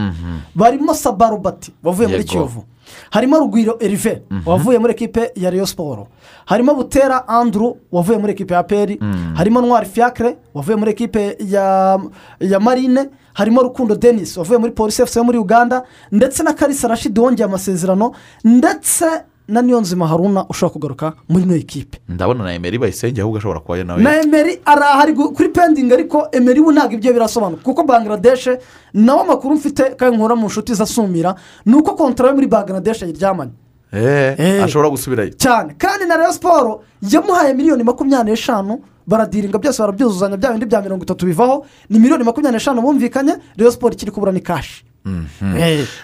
barimo sabarubati wavuye muri kiyovu. Harimo rugwiro erive wavuye muri ekipe ya reyo siporo harimo butera anduru wavuye muri ekipe ya peri harimo ntwari fiacre wavuye muri ekipe ya ya marine. Harimo rukundo denis wavuye muri polisi efuse yo muri uganda. Ndetse na karisa rashidi wongeye amasezerano. Ndetse na niyonzima haruna ushobora kugaruka muri ino ekipe. Ndabona na emeri bayisenge ahubwo ashobora kuba nawe. Na emeri arahari kuri pendingi ariko emeri we ntabwo ibyo birasobanuka kuko bangladeshe nawe amakuru mfite kandi nkura mu nshuti zasumira ni uko kontara yo muri bangladeshe yiryamanye Eh, ashobora gusubirayo. Cyane. Kandi na reyo siporo yamuhaye miliyoni makumyabiri n'eshanu baradiringa byose barabyuzuzanya bya bindi bya mirongo itatu bivaho ni miliyoni makumyabiri n'eshanu bumvikanye reyo siporo ikiri kubura ni kashi Eh.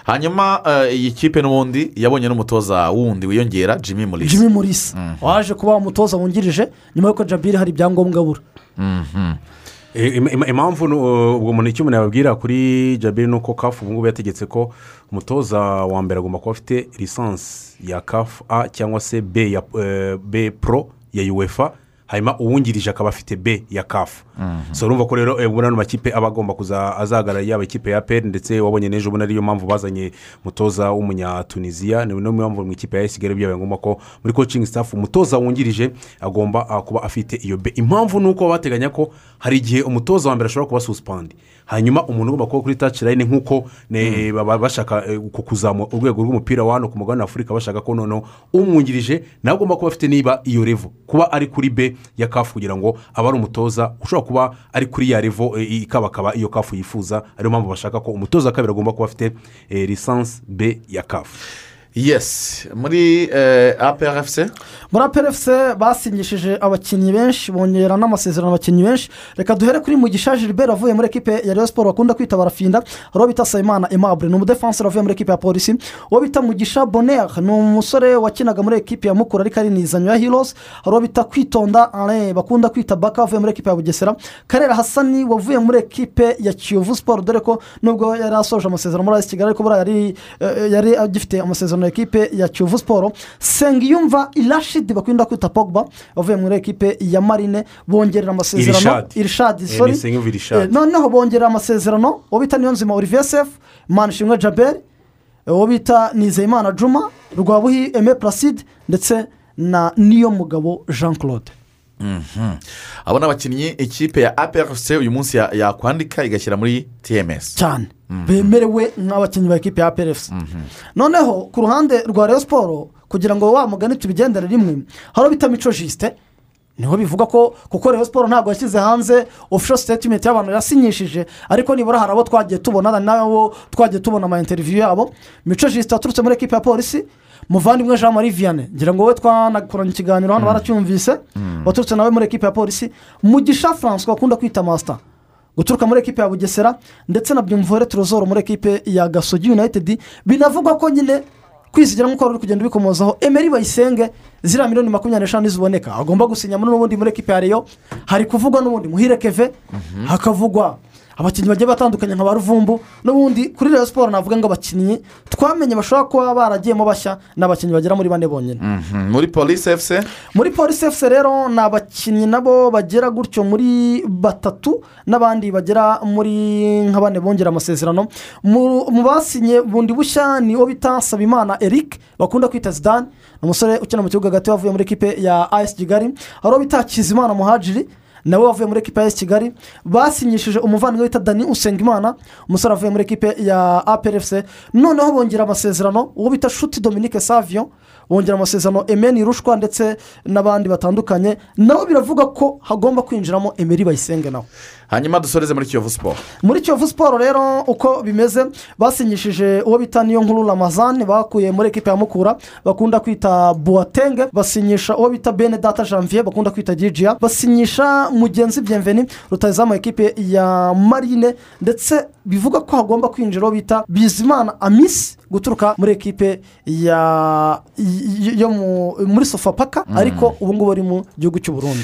Hanyuma eh, iyi kipe n'ubundi yabonye n'umutoza wundi wiyongera jimmy mulisa. Jimmy murisa waje kuba umutoza wungirije nyuma y'uko jabiri hari ibyangombwa abura. Eh, im- impamvu ubwo muntu icyo umuntu yababwira kuri jabiri ni uko kafu ubu ngubu yategetse ko umutoza wa mbere agomba kuba afite lisansi ya kafu a cyangwa se b ya eh, b pro ya uefa. Hanyuma uwungirije akaba afite b ya kafu so urumva ko rero eh, ubona ano makipe aba agomba kuza azahagarara yaba ikipe ya peri ndetse wabonye n'ejo bundi ariyo mpamvu bazanye umutoza w'umunyatuniziya ni niyo mpamvu mu ikipe ya kigali byabaye ngombwa ko muri coaching staff umutoza wungirije agomba ah, kuba afite iyo be impamvu ni uko bateganya ko hari igihe umutoza wa mbere ashobora kuba susipandi hanyuma umuntu ugomba kuba kuri taci layini nk'uko baba bashaka eh, ku- kuzamura urwego rw'umupira wa hano ku mugabane wa afurika bashaka ko noneho umwungirije nawe agomba kuba afite niba iyo revo. Kuba ari kuri be ya kafu kugira ngo abe ari umutoza ushobora kuba ari kuri ya revo eh, ikabakaba iyo kafu yifuza ariyo mpamvu bashaka ko umutoza kabiri agomba kuba afite eh, lisansi be ya kafu yesi muri aprfc muri aperefuse basinyishije abakinnyi benshi bongera n'amasezerano abakinnyi benshi. Reka duhere kuri mugisha gilbert wavuye muri ekipe ya reyo siporo bakunda kwita barafinda. Uwo bita sayimana emabure ni umudefanseri wavuye muri ekipe ya polisi uwo bita mugisha bonere ni umusore wakinaga muri ekipe ya mukura ariko ari nizanyo ya hirosi uwo bita kwitonda alain bakunda kwita baka wavuye muri ekipe ya bugesera. Karera hasani wavuye muri ekipe ya kiyovu siporo dore ko nubwo yari asoje amasezerano muri ayisi kigali ariko buriya yari eh, agifite amasezerano ya ekipe ya kiyovu siporo sengiyumva irashidi bakunda kwita pogba wavuye muri ekipe ya marine bongerera amasezerano Irishadi. Eh. Eh, noneho bongerera amasezerano uwo bita niyonzima olivier sefu manishimwe jaberi uwo bita nizeyimana juma rwabuhi eme placide ndetse na niyo mugabo jean claude. Abo ni abakinnyi ikipe ya APRC uyu munsi ya- yakwandika igashyira muri tms cyane. Bemerewe nk'abakinnyi ba ekipi ya PRFC noneho ku ruhande rwa Rayon siporo kugira ngo wa mugani tubigendere rimwe hari bita mico jisite ni ho bivuga ko kuko Rayon siporo ntabwo yashyize hanze ofisho sitetimenti y'abantu yasinyishije ariko nibura hari abo twagiye tubona n'abo twagiye tubona ama interiviyu yabo. Mico jisite waturutse muri ekipi ya polisi muvandimwe jean marie vianney. Ngira ngo we twanakoranye ikiganiro hano baracyumvise. Waturutse nawe muri ekipi ya polisi. Mugisha francois bakunda kwita masita guturuka muri ekipe ya bugesera ndetse na byumvore turozoro muri ekipe ya gasogi united. Binavugwa ko nyine kwizigira nk'uko wari uri kugenda ubikomozaho emeri bayisenge ziriya miliyoni makumyabiri n'eshanu ziboneka agomba gusinya n'ubundi muri ekipe ya reyo hari kuvugwa n'ubundi muhire keve hakavugwa abakinnyi bagiye batandukanye nka ba ruvumbu n'ubundi kuri reyo siporo navuga ngo abakinnyi twamenye bashobora kuba baragiyemo bashya ni abakinnyi bagera muri bane bonyine. Mhm. muri polisi efuse muri polisi efuse rero ni abakinnyi nabo bagera gutyo muri batatu n'abandi bagera muri nka bane bongera amasezerano. Mu basinye bundi bushya ni uwo bita nsabimana eric bakunda kwita zidane umusore ukina mu kibuga hagati wavuye muri ekipe ya as kigali. Hari uwo bita kizimana muhajiri nawe wavuye muri ekipe ya kigali basinyishije umuvandimwe wita dani usengimana umusore wavuye muri ekipe ya aprfc noneho bongera amasezerano uwo bita shuti dominique savio bongera amasezerano emeni rushwa ndetse n'abandi batandukanye. Nabo biravuga ko hagomba kwinjiramo emeri bayisenge nawe. Hanyuma dusoreze muri kiyovu siporo muri kiyovu siporo rero uko bimeze basinyishije uwo bita niyo nkuru ramazani bakuye muri ekipa ya mukura bakunda kwita buwatenge basinyisha uwo bita bene data janvier bakunda kwita gijiya basinyisha mugenzi byemveni rutayizamu ekipe ya marine ndetse bivuga ko hagomba kwinjira uwo bita bizimana amisi guturuka muri ekipe ya yo mu- muri sofapaka ariko ubu ngubu ari mu gihugu cy'u Burundi.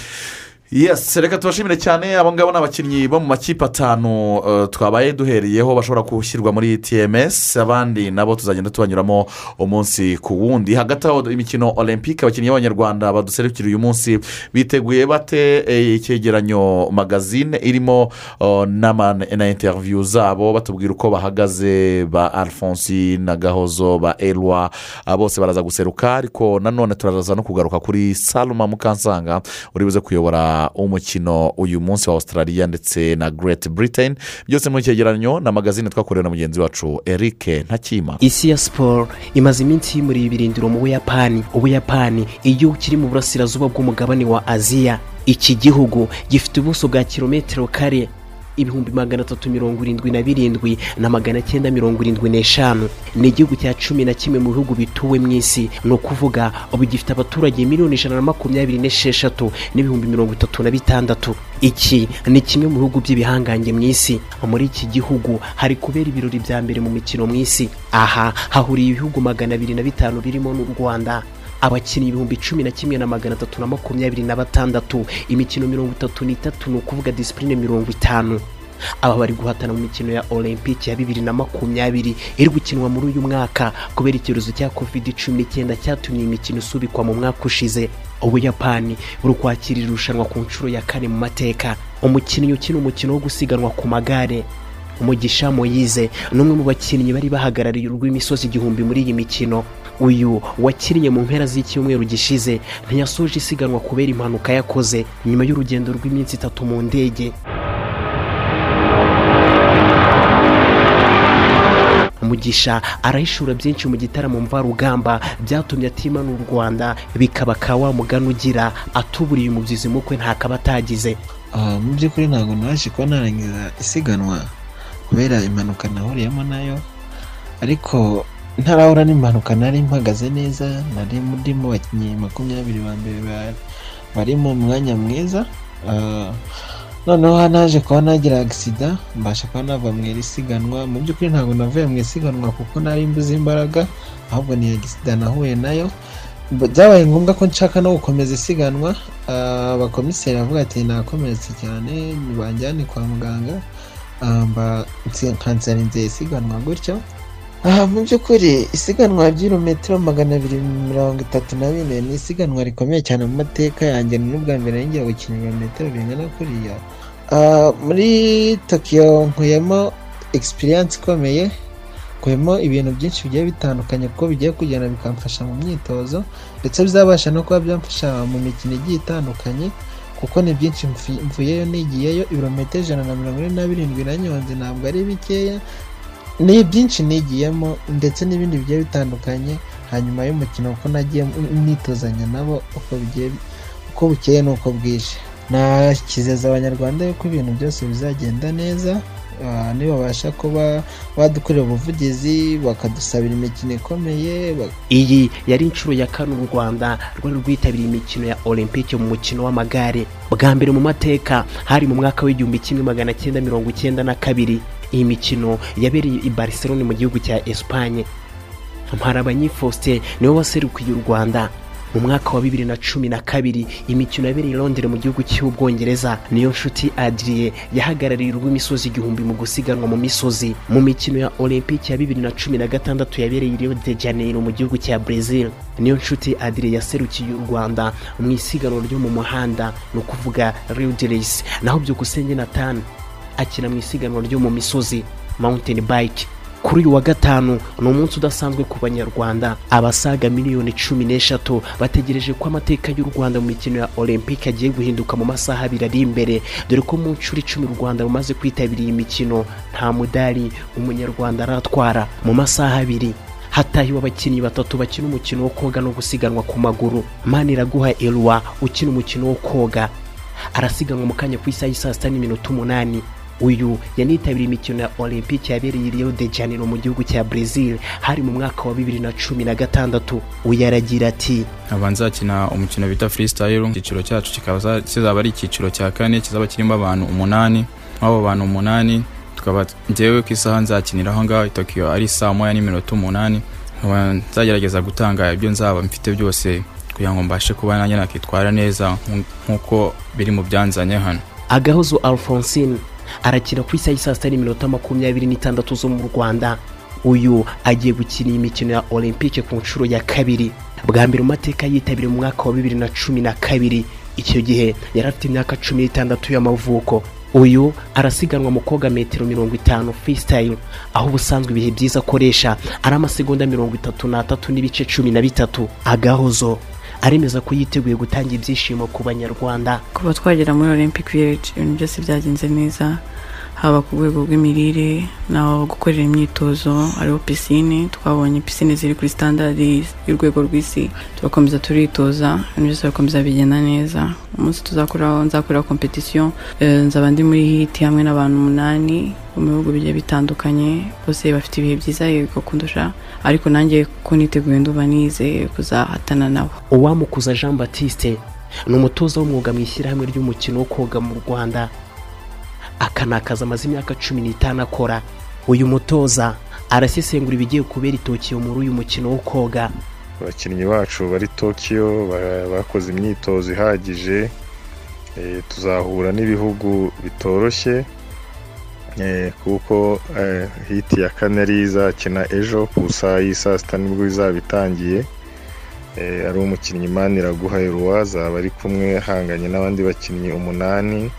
Yesi reka tubashimire cyane abo ngabo ni abakinnyi bo mu makipe atanu eh, twabaye duhereyeho bashobora gushyirwa muri tms abandi nabo tuzagenda tubanyuramo umunsi ku wundi. Hagati aho imikino olympique abakinnyi b'abanyarwanda baduserukira uyu munsi biteguye bate eh, icyegeranyo magazine irimo n'ama- na interiviyu zabo batubwira uko bahagaze ba alphonse na gahozo ba elwa ah, bose baraza guseruka ariko nanone turaza no kugaruka kuri saluma mukansanga uri buze kuyobora umukino uyu munsi wa australia ndetse na great britain. Byose mu cyegeranyo na magazine twakorewe na mugenzi wacu eric ntakima isi ya siporo imaze iminsi yimuriye ibirindiro mu buyapani. Ubuyapani igihugu kiri mu burasirazuba bw'umugabane wa aziya iki gihugu gifite ubuso bwa kilometero kare. Ibihumbi magana atatu mirongo irindwi na birindwi na magana cyenda mirongo irindwi n'eshanu. Ni igihugu cya cumi na kimwe mu bihugu bituwe mu isi. Ni ukuvuga ubu gifite abaturage miliyoni ijana na makumyabiri n'esheshatu n'ibihumbi mirongo itatu na bitandatu. Iki ni kimwe mu bihugu by'ibihangange mu isi. Muri iki gihugu hari kubera ibirori bya mbere mu mikino mu isi. Aha hahuriye ibihugu magana abiri na bitanu birimo n'u rwanda. Abakinnyi ibihumbi cumi na kimwe na magana atatu na makumyabiri na batandatu. Imikino mirongo itatu n'itatu ni ukuvuga disipurine mirongo itanu. Aba bari guhatana mu mikino ya olympique ya bibiri na makumyabiri iri gukinwa muri uyu mwaka. Kubera icyorezo cya covid cumi n'icyenda cyatumye iyi mikino isubikwa mu mwaka ushize. Ubuyapani buri kwakira irushanwa ku nshuro ya kane mu mateka. Umukinnyi ukina umukino wo gusiganwa ku magare. Umugisha moyize. Ni umwe mu bakinnyi bari bahagarariye urw'imisozi igihumbi muri iyi mikino. Uyu wakinnye mu mpera z'icyumweru gishize ntiyasoje isiganwa kubera impanuka yakoze. Nyuma y'urugendo rw'iminsi itatu mu ndege. Umugisha arahishura byinshi mu gitaramo mvarugamba byatumye atimana u rwanda bikaba ka wa ugira atuburiye umubyizi mukwe ntakaba atagize Ah, mu by'ukuri ntabwo naje kuba narangiza isiganwa. Kubera impanuka nahuriyemo na yo ariko ntarahura n'impanuka. Nari mpagaze neza nari ndimo bakinnyi makumyabiri ba mbere ba- bari mu mwanya mwiza. Ah, noneho naje kuba nagira agisida mbasha kuba nava mu iri siganwa mu by'ukuri ntabwo navuye mu isiganwa kuko nari mbuze imbaraga ahubwo ni agisida nahuye na yo. Byabaye ngombwa ko nshaka no gukomeza isiganwa. Ah, abakomiseri bavuga ati nakomeretse cyane banjyane kwa muganga. Nkansarinze isiganwa gutyo. Mu by'ukuri isiganwa ry'ibirometero magana abiri mirongo itatu na bine ni isiganwa rikomeye cyane mu mateka yanjye n'ubwa mbere ngiye gukina ibirometero bingana kuriya muri tokiyo nkuyemo egisipiriyanse ikomeye kuyemo ibintu byinshi bigiye bitandukanye kuko bigiye kugenda bikamfasha mu myitozo ndetse bizabasha no kuba byamfasha mu mikino igiye itandukanye kuko ni byinshi mvuyeyo nigiyeyo ibirometero ijana na mirongo ine na birindwi nanyonze ntabwo ari bikeya. Ni byinshi nigiyemo ndetse n'ibindi bigiye bitandukanye hanyuma y'umukino kuko nagiye nitozanya nabo uko bigiye uko bukeye n'uko bwije. Nakizeza abanyarwanda yuko ibintu byose bizagenda neza. Ah, nibabasha kuba badukorera ubuvugizi bakadusabira imikino ikomeye iyi yari inshuro ya kane u rwanda rwari rwitabiriye imikino ya olympique mu mukino w'amagare. Bwa mbere mu mateka hari mu mwaka w'igihumbi kimwe magana cyenda mirongo icyenda na kabiri. Iyi mikino yabereye i barcelone mu gihugu cya esipanye mparabanyi faustin ni we waserukiye u rwanda. Mu mwaka wa bibiri na cumi na kabiri imikino yabereye i londres mu gihugu cy'ubwongereza. Niyo nshuti adriye yahagarariye urw'imisozi igihumbi mu gusiganwa mu misozi. Mu mikino ya olympique ya bibiri na cumi na gatandatu yabereye i rio de janeiro mu gihugu cya brazil. Niyo nshuti adriye yaserukiye u rwanda mu isiganwa ryo mu muhanda. Ni ukuvuga rio de race naho byukusenge nathan akina mu isiganwa ryo mu misozi. Mountain bike. Kuri uyu wa gatanu ni umunsi udasanzwe ku banyarwanda. Abasaga miliyoni cumi n'eshatu bategereje ko amateka y'u rwanda mu mikino ya olympique agiye guhinduka mu masaha abiri ari imbere. Dore ko mu nshuro icumi u rwanda rumaze kwitabira iyi mikino nta mudari umunyarwanda aratwara mu masaha abiri. Hatahiwe abakinnyi batatu bakina umukino wo koga no gusiganwa ku maguru. Maniraguha elwa ukina umukino wo koga. Arasiganwa mu kanya ku isaha y'i saa sita n'iminota umunani. Uyu yanitabiriye imikino ya olympique yabereye rio de janeiro mu gihugu cya brazil hari mu mwaka wa bibiri na cumi na gatandatu. Uyu aragira ati nkaba nzakina umukino bita freestyle icyiciro cyacu kikaba za- kizaba ari icyiciro cya kane kizaba kirimo abantu umunani. Abo bantu umunani tukaba njyewe ku isaha nzakinira aho ngaho i tokiyo ari saa moya n'iminota umunani. Nkaba nzagerageza gutanga ibyo nzaba mfite byose kugira ngo mbashe kuba nanjye nakitwara neza nk- nk'uko biri mu byanzanye hano. Agahozo alphonsine arakina ku isaha y'i saa sita n'iminota makumyabiri n'itandatu zo mu rwanda. Uyu agiye gukina iyi mikino ya olympique ku nshuro ya kabiri. Bwa mbere mu mateka yitabiriye mu mwaka wa bibiri na cumi na kabiri. Icyo gihe yari afite imyaka cumi n'itandatu y'amavuko. Uyu arasiganwa mu koga metero mirongo itanu freestyle. Aho ubusanzwe ibihe byiza akoresha ari amasegonda mirongo itatu n'atatu n'ibice cumi na bitatu. Agahozo. Aremeza ko yiteguye gutanga ibyishimo ku banyarwanda. Kuva twagera muri olympic village ibintu byose byagenze neza. Haba ku rwego rw'imirire n'aho gukorera imyitozo hariho pisine twabonye pisine ziri kuri standard y'urwego rw'isi turakomeza turitoza ibintu byose birakomeza bigenda neza. Umunsi tuzakoraho nzakorera kompetisiyo eh, nzaba ndi muri hiti hamwe n'abantu umunani mu bihugu bigiye bitandukanye bose bafite ibihe byiza yego kundusha ariko nanjye ko niteguye ndumva nizeye kuzahatana nabo. Uwamukuza jean batiste ni umutoza w'umwuga mu ishyirahamwe ry'umukino wo koga mu rwanda. Akanakaza amaze imyaka cumi n'itanu akora. Uyu mutoza arasesengura ibigiye kubera itokiyo muri uyu mukino wo koga. Abakinnyi bacu bari tokiyo ba- bakoze imyitozo ihagije eh, tuzahura n'ibihugu bitoroshye eh, kuko eh, hiti ya kane ari izakina ejo ku saa y'i saa sita ni bwo izaba itangiye ari umukinnyi maniraguha eruwa azaba ari kumwe ahanganye n'abandi bakinnyi umunani.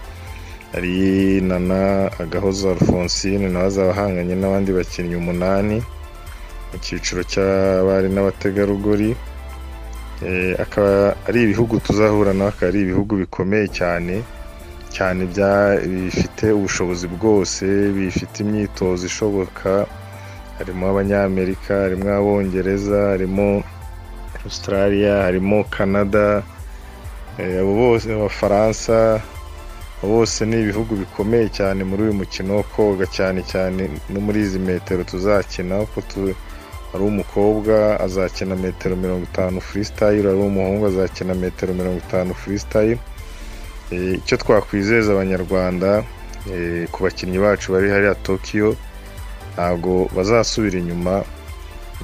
Hari nana agahozo alphonsine nawe azaba ahanganye n'abandi bakinnyi umunani mu cyiciro cy'abari n'abategarugori. Eh, akaba ari ibihugu tuzahura nawe akaba ari ibihugu bikomeye cyane cyane bifite ubushobozi bwose bifite imyitozo ishoboka. Harimo abanyamerika harimo abongereza harimo australia harimo canada eh, abo bose abafaransa bose ni ibihugu bikomeye cyane muri uyu mukino koga cyane cyane no muri izi metero tuzakina uko tu ari umukobwa azakina metero mirongo itanu freestyle ari umuhungu azakina metero mirongo itanu freestyle. Eh, icyo twakwizeza abanyarwanda eh, ku bakinnyi bacu bari hariya tokiyo ntabwo bazasubira inyuma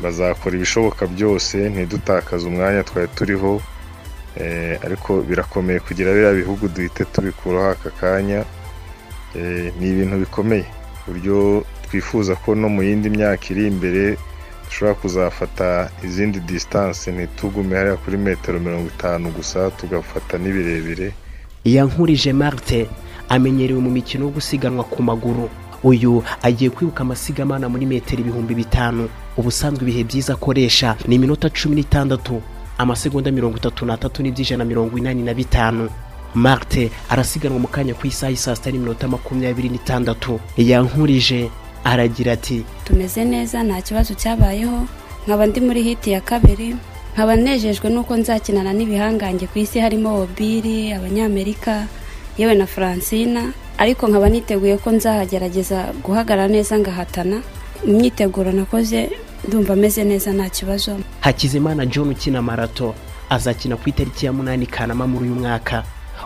bazakora ibishoboka byose ntidutakaze umwanya twari turiho. Ariko birakomeye kugira biriya bihugu duhite tubikuraho aka kanya Eh, ni ibintu bikomeye. Ku buryo twifuza ko no mu yindi myaka iri imbere dushobora kuzafata izindi disitanse ntitugume hariya kuri metero mirongo itanu gusa tugafata n'ibirebire. Yankurije marite amenyerewe mu mikino yo gusiganwa ku maguru. Uyu agiye kwibuka amasigamana muri metero ibihumbi bitanu. Ubusanzwe ibihe byiza akoresha ni iminota cumi n'itandatu. Amasegonda mirongo itatu n'atatu n'iby'ijana mirongo inani na bitanu. Marite arasiganwa mu kanya ku isaha saa sita n'iminota makumyabiri n'itandatu. Yankurije aragira ati tumeze neza nta kibazo cyabayeho. Nkaba ndi muri hiti ya kabiri. Nkaba nejejwe n'uko nzakinana n'ibihangange ku isi harimo wobiri abanyamerika yewe na francina. Ariko nkaba niteguye ko nzahagerageza guhagarara neza ngahatana. Mu myiteguro nakoze ndumva ameze neza nta kibazo. Hakizimana john ukina marato azakina ku itariki ya munani kanama muri uyu mwaka.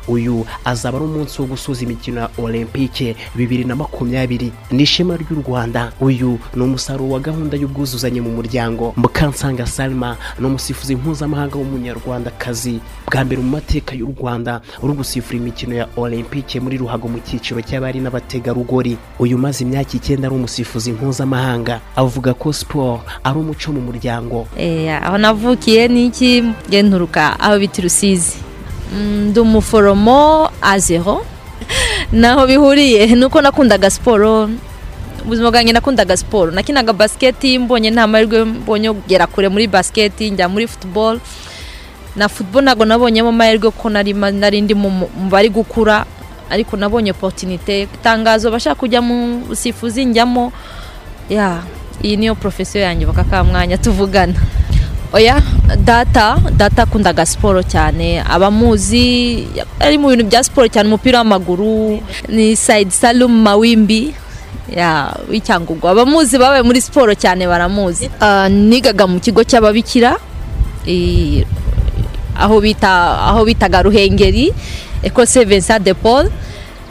Uyu azaba ari umunsi wo gusoza imikino ya olympique bibiri na makumyabiri. Ni ishema ry'u rwanda. Uyu ni umusaruro wa gahunda y'ubwuzuzanye mu muryango. Mukansanga salma ni umusifuzi mpuzamahanga w'umunyarwandakazi. Bwa mbere mu mateka y'u rwanda uri gusifura imikino ya olympique muri ruhago mu cyiciro cy'abari n'abategarugori. Uyu umaze imyaka icyenda ari umusifuzi mpuzamahanga. Avuga ko siporo ari umuco mu muryango. Aho navukiye ni iki? Nturuka aho bita rusizi. Ndi umuforomo a zero. Naho bihuriye ni uko nakundaga siporo ubuzima bwanjye nakundaga siporo. Nakinaga basiketi mbonye nta mahirwe mbonye kugera kure muri basiketi njya muri futuboro na futuboro ntabwo nabonyemo amahirwe ko nari ndi mu bari gukura ariko nabonye opotinite itangazo bashaka kujya mu busifuzi njyamo ya iyi niyo porofesiyo yanjye baka mwanya tuvugana. Oya data data akundaga siporo cyane. Abamuzi ari mu bintu bya siporo cyane umupira w'amaguru ni sayidi salumu mawimbi w'icyangugu abamuzi babaye muri siporo cyane baramuzi. Nigaga mu kigo cy'ababikira aho bita aho bitaga ruhengeri ekose vincent de paul.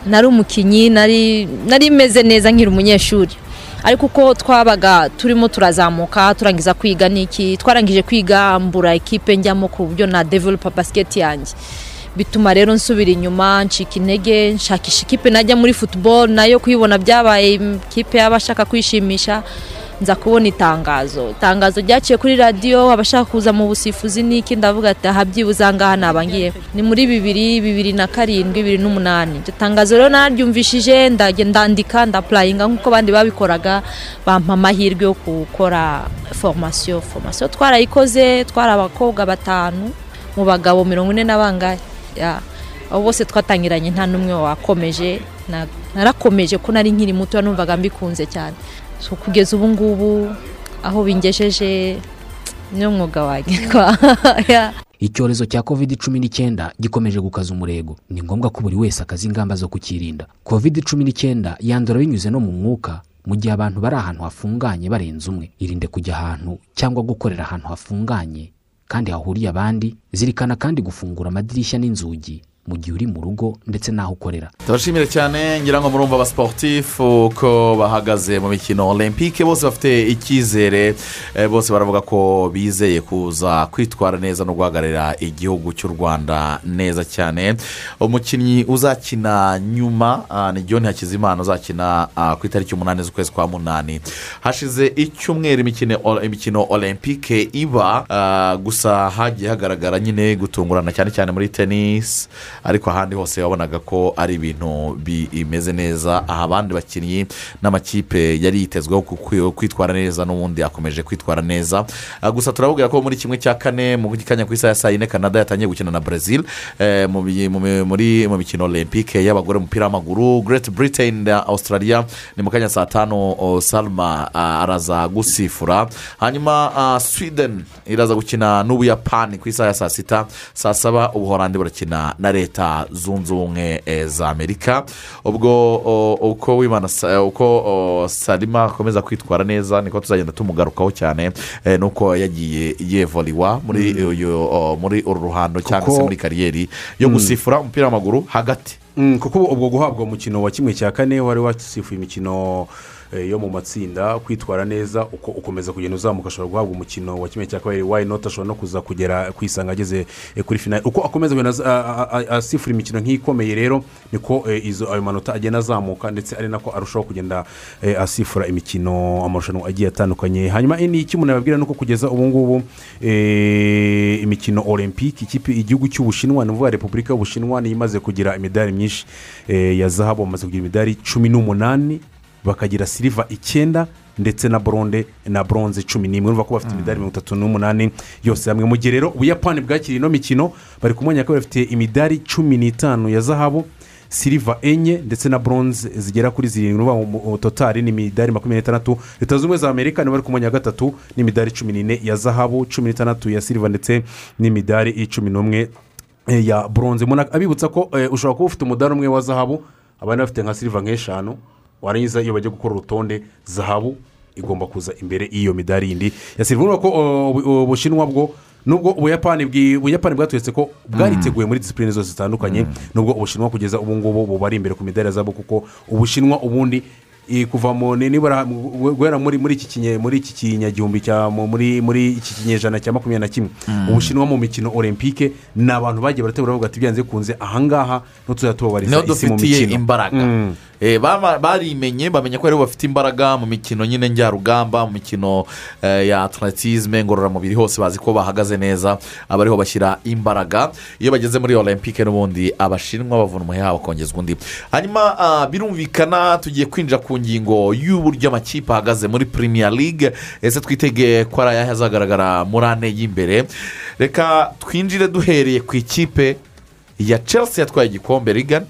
Nari umukinnyi nari meze neza nkiri umunyeshuri. Ariko uko twabaga turimo turazamuka turangiza kwiga niki twarangije kwiga mbura ekipe njyamo ku buryo na developa basiketi yanjye. Bituma rero nsubira inyuma ncika intege nshakisha ikipe najya muri futuboro na yo kuyibona byabaye ikipe y'abashaka kwishimisha. Nza kubona itangazo. Itangazo ryaciye kuri radiyo abashaka kuza mu busifuzi n'iki ndavuga ati aha byibuze aha ngaha nabangiye ni muri bibiri bibiri na karindwi bibiri n'umunani. Iryo tangazo rero naryumvishije ndandika ndapurayinga nk'uko abandi babikoraga bampa amahirwe yo gukora formasiyo formasiyo twarayikoze twari abakobwa batanu mu bagabo mirongo ine na abo bose twatangiranye nta n'umwe wakomeje. Narakomeje ko nari nkiri muto numvaga mbikunze cyane. Kugeza ubu ngubu aho bingejeje niyo mwuga wanjye icyorezo cya covid cumi n'icyenda gikomeje gukaza umurego. Ni ngombwa ko buri wese akaza ingamba zo kukirinda. Covid cumi n'icyenda yandura binyuze no mu mwuka mu gihe abantu bari ahantu hafunganye barenze umwe. Irinde kujya ahantu cyangwa gukorera ahantu hafunganye kandi hahuriye abandi zirikana kandi gufungura amadirishya n'inzugi. Mu gihe uri mu rugo ndetse n'aho ukorera. Turashimire cyane ngira ngo murumva abasiporutifu ko bahagaze mu mikino olympique bose bafite icyizere bose baravuga ko bizeye kuza kwitwara neza no guhagararira igihugu cy'u rwanda neza cyane. Umukinnyi uzakina nyuma ni john hakizimana uzakina ku itariki umunani z'ukwezi kwa munani. Hashize icyumweru imikino olympique iba gusa hagiye hagaragara nyine gutungurana cyane cyane muri tenisi ariko ahandi hose wabonaga ko ari ibintu bimeze neza. Aha abandi bakinnyi n'amakipe yari yitezweho kwitwara neza n'ubundi akomeje kwitwara neza. Gusa turababwira ko muri kimwe cya kane mu kanya ku isaha ya saa yine canada yatangiye gukina na brezil muri mu mikino olympique y'abagore umupira w'amaguru great britain na australia ni mu kanya saa tanu salma araza gusifura. Hanyuma sweden iraza gukina n'ubuyapani ku isaha ya saa sita. Saa saba ubuhorandi burakina na leta zunze ubumwe za amerika. Ubwo uko wimana uko salima akomeza kwitwara neza niko tuzagenda tumugarukaho cyane nuko yagiye yevoriwa muri uru ruhando cyangwa se muri kariyeri yo gusifura umupira w'amaguru hagati. Kuko ubwo guhabwa umukino wa kimwe cya kane wari wasifuye imikino yo mu matsinda kwitwara neza uko ukomeza kugenda uzamuka ashobora guhabwa umukino wa kimwe cya kabiri wayi noti ashobora no kuza kugera ku isanga ageze kuri finari uko akomeza kugenda asifura imikino nk'ikomeye rero niko ayo manota agenda azamuka ndetse ari nako arushaho kugenda asifura imikino amarushanwa agiye atandukanye. Hanyuma ni icyo umuntu yababwira? Ni uko kugeza ubu ngubu imikino olympique ikipe igihugu cy'ubushinwa ni ukuvuga repubulika y'ubushinwa niyo imaze kugira imidari myinshi ya zahabu bamaze kugira imidari cumi n'umunani bakagira siliva icyenda ndetse na boronde na boronze cumi n'imwe. Urumva ko bafite imidari mirongo itatu n'umunani yose hamwe. Mu gihe rero ubuyapani bwakiriye ino mikino bari ku mwanya wa kabiri bafite imidari cumi n'itanu ya zahabu siliva enye ndetse na boronze zigera kuri zirindwi. Mu- totari ni imidari makumyabiri n'itandatu. Leta zunze ubumwe za amerika nibo bari ku mwanya wa gatatu n'imidari cumi n'ine ya zahabu cumi n'itandatu ya siliva ndetse n'imidari cumi n'umwe eh, ya boronze abibutsa ko eh, ushobora kuba ufite umudari umwe wa zahabu abandi bafite nka siliva nk'eshanu. Warangiza iyo bajya gukora urutonde zahabu igomba kuza imbere y'iyo midari yindi ya siliva urabona ko uh, ubu- ubushinwa bwo nubwo ubuyapani ubuyapani bwatweretse ko bwariteguye muri disipurine zose zitandukanye nubwo ubushinwa kugeza ubu ngubu bubari imbere ku midari zahabu kuko ubushinwa ubundi kuva mu ni- nibura guhera muri iki kinyagihumbi muri iki kinyejana cya makumyabiri na kimwe. Mm. ubushinwa mu mikino olympique ni abantu bagiye barategura bavuga ati byanze bikunze ahangaha ntituzajya tubabariza isi mu mikino. imbaraga. Mm. Barimenye bamenya ko ari bo bafite imbaraga mu mikino nyine njyarugamba mu mikino eh, ya atletisme ngororamubiri hose bazi ko bahagaze neza aba ariho bashyira imbaraga. Iyo bageze muri olympique n'ubundi abashinwa bavuna umuheha bakongezwa undi. Hanyuma ah, birumvikana tugiye kwinjira ku ngingo y'uburyo amakipe ahagaze muri premier league. Ese twitege ko ari ayahe azagaragara muri ane y'imbere? Reka twinjire duhereye ku ikipe ya chelsea yatwaye igikombe rigana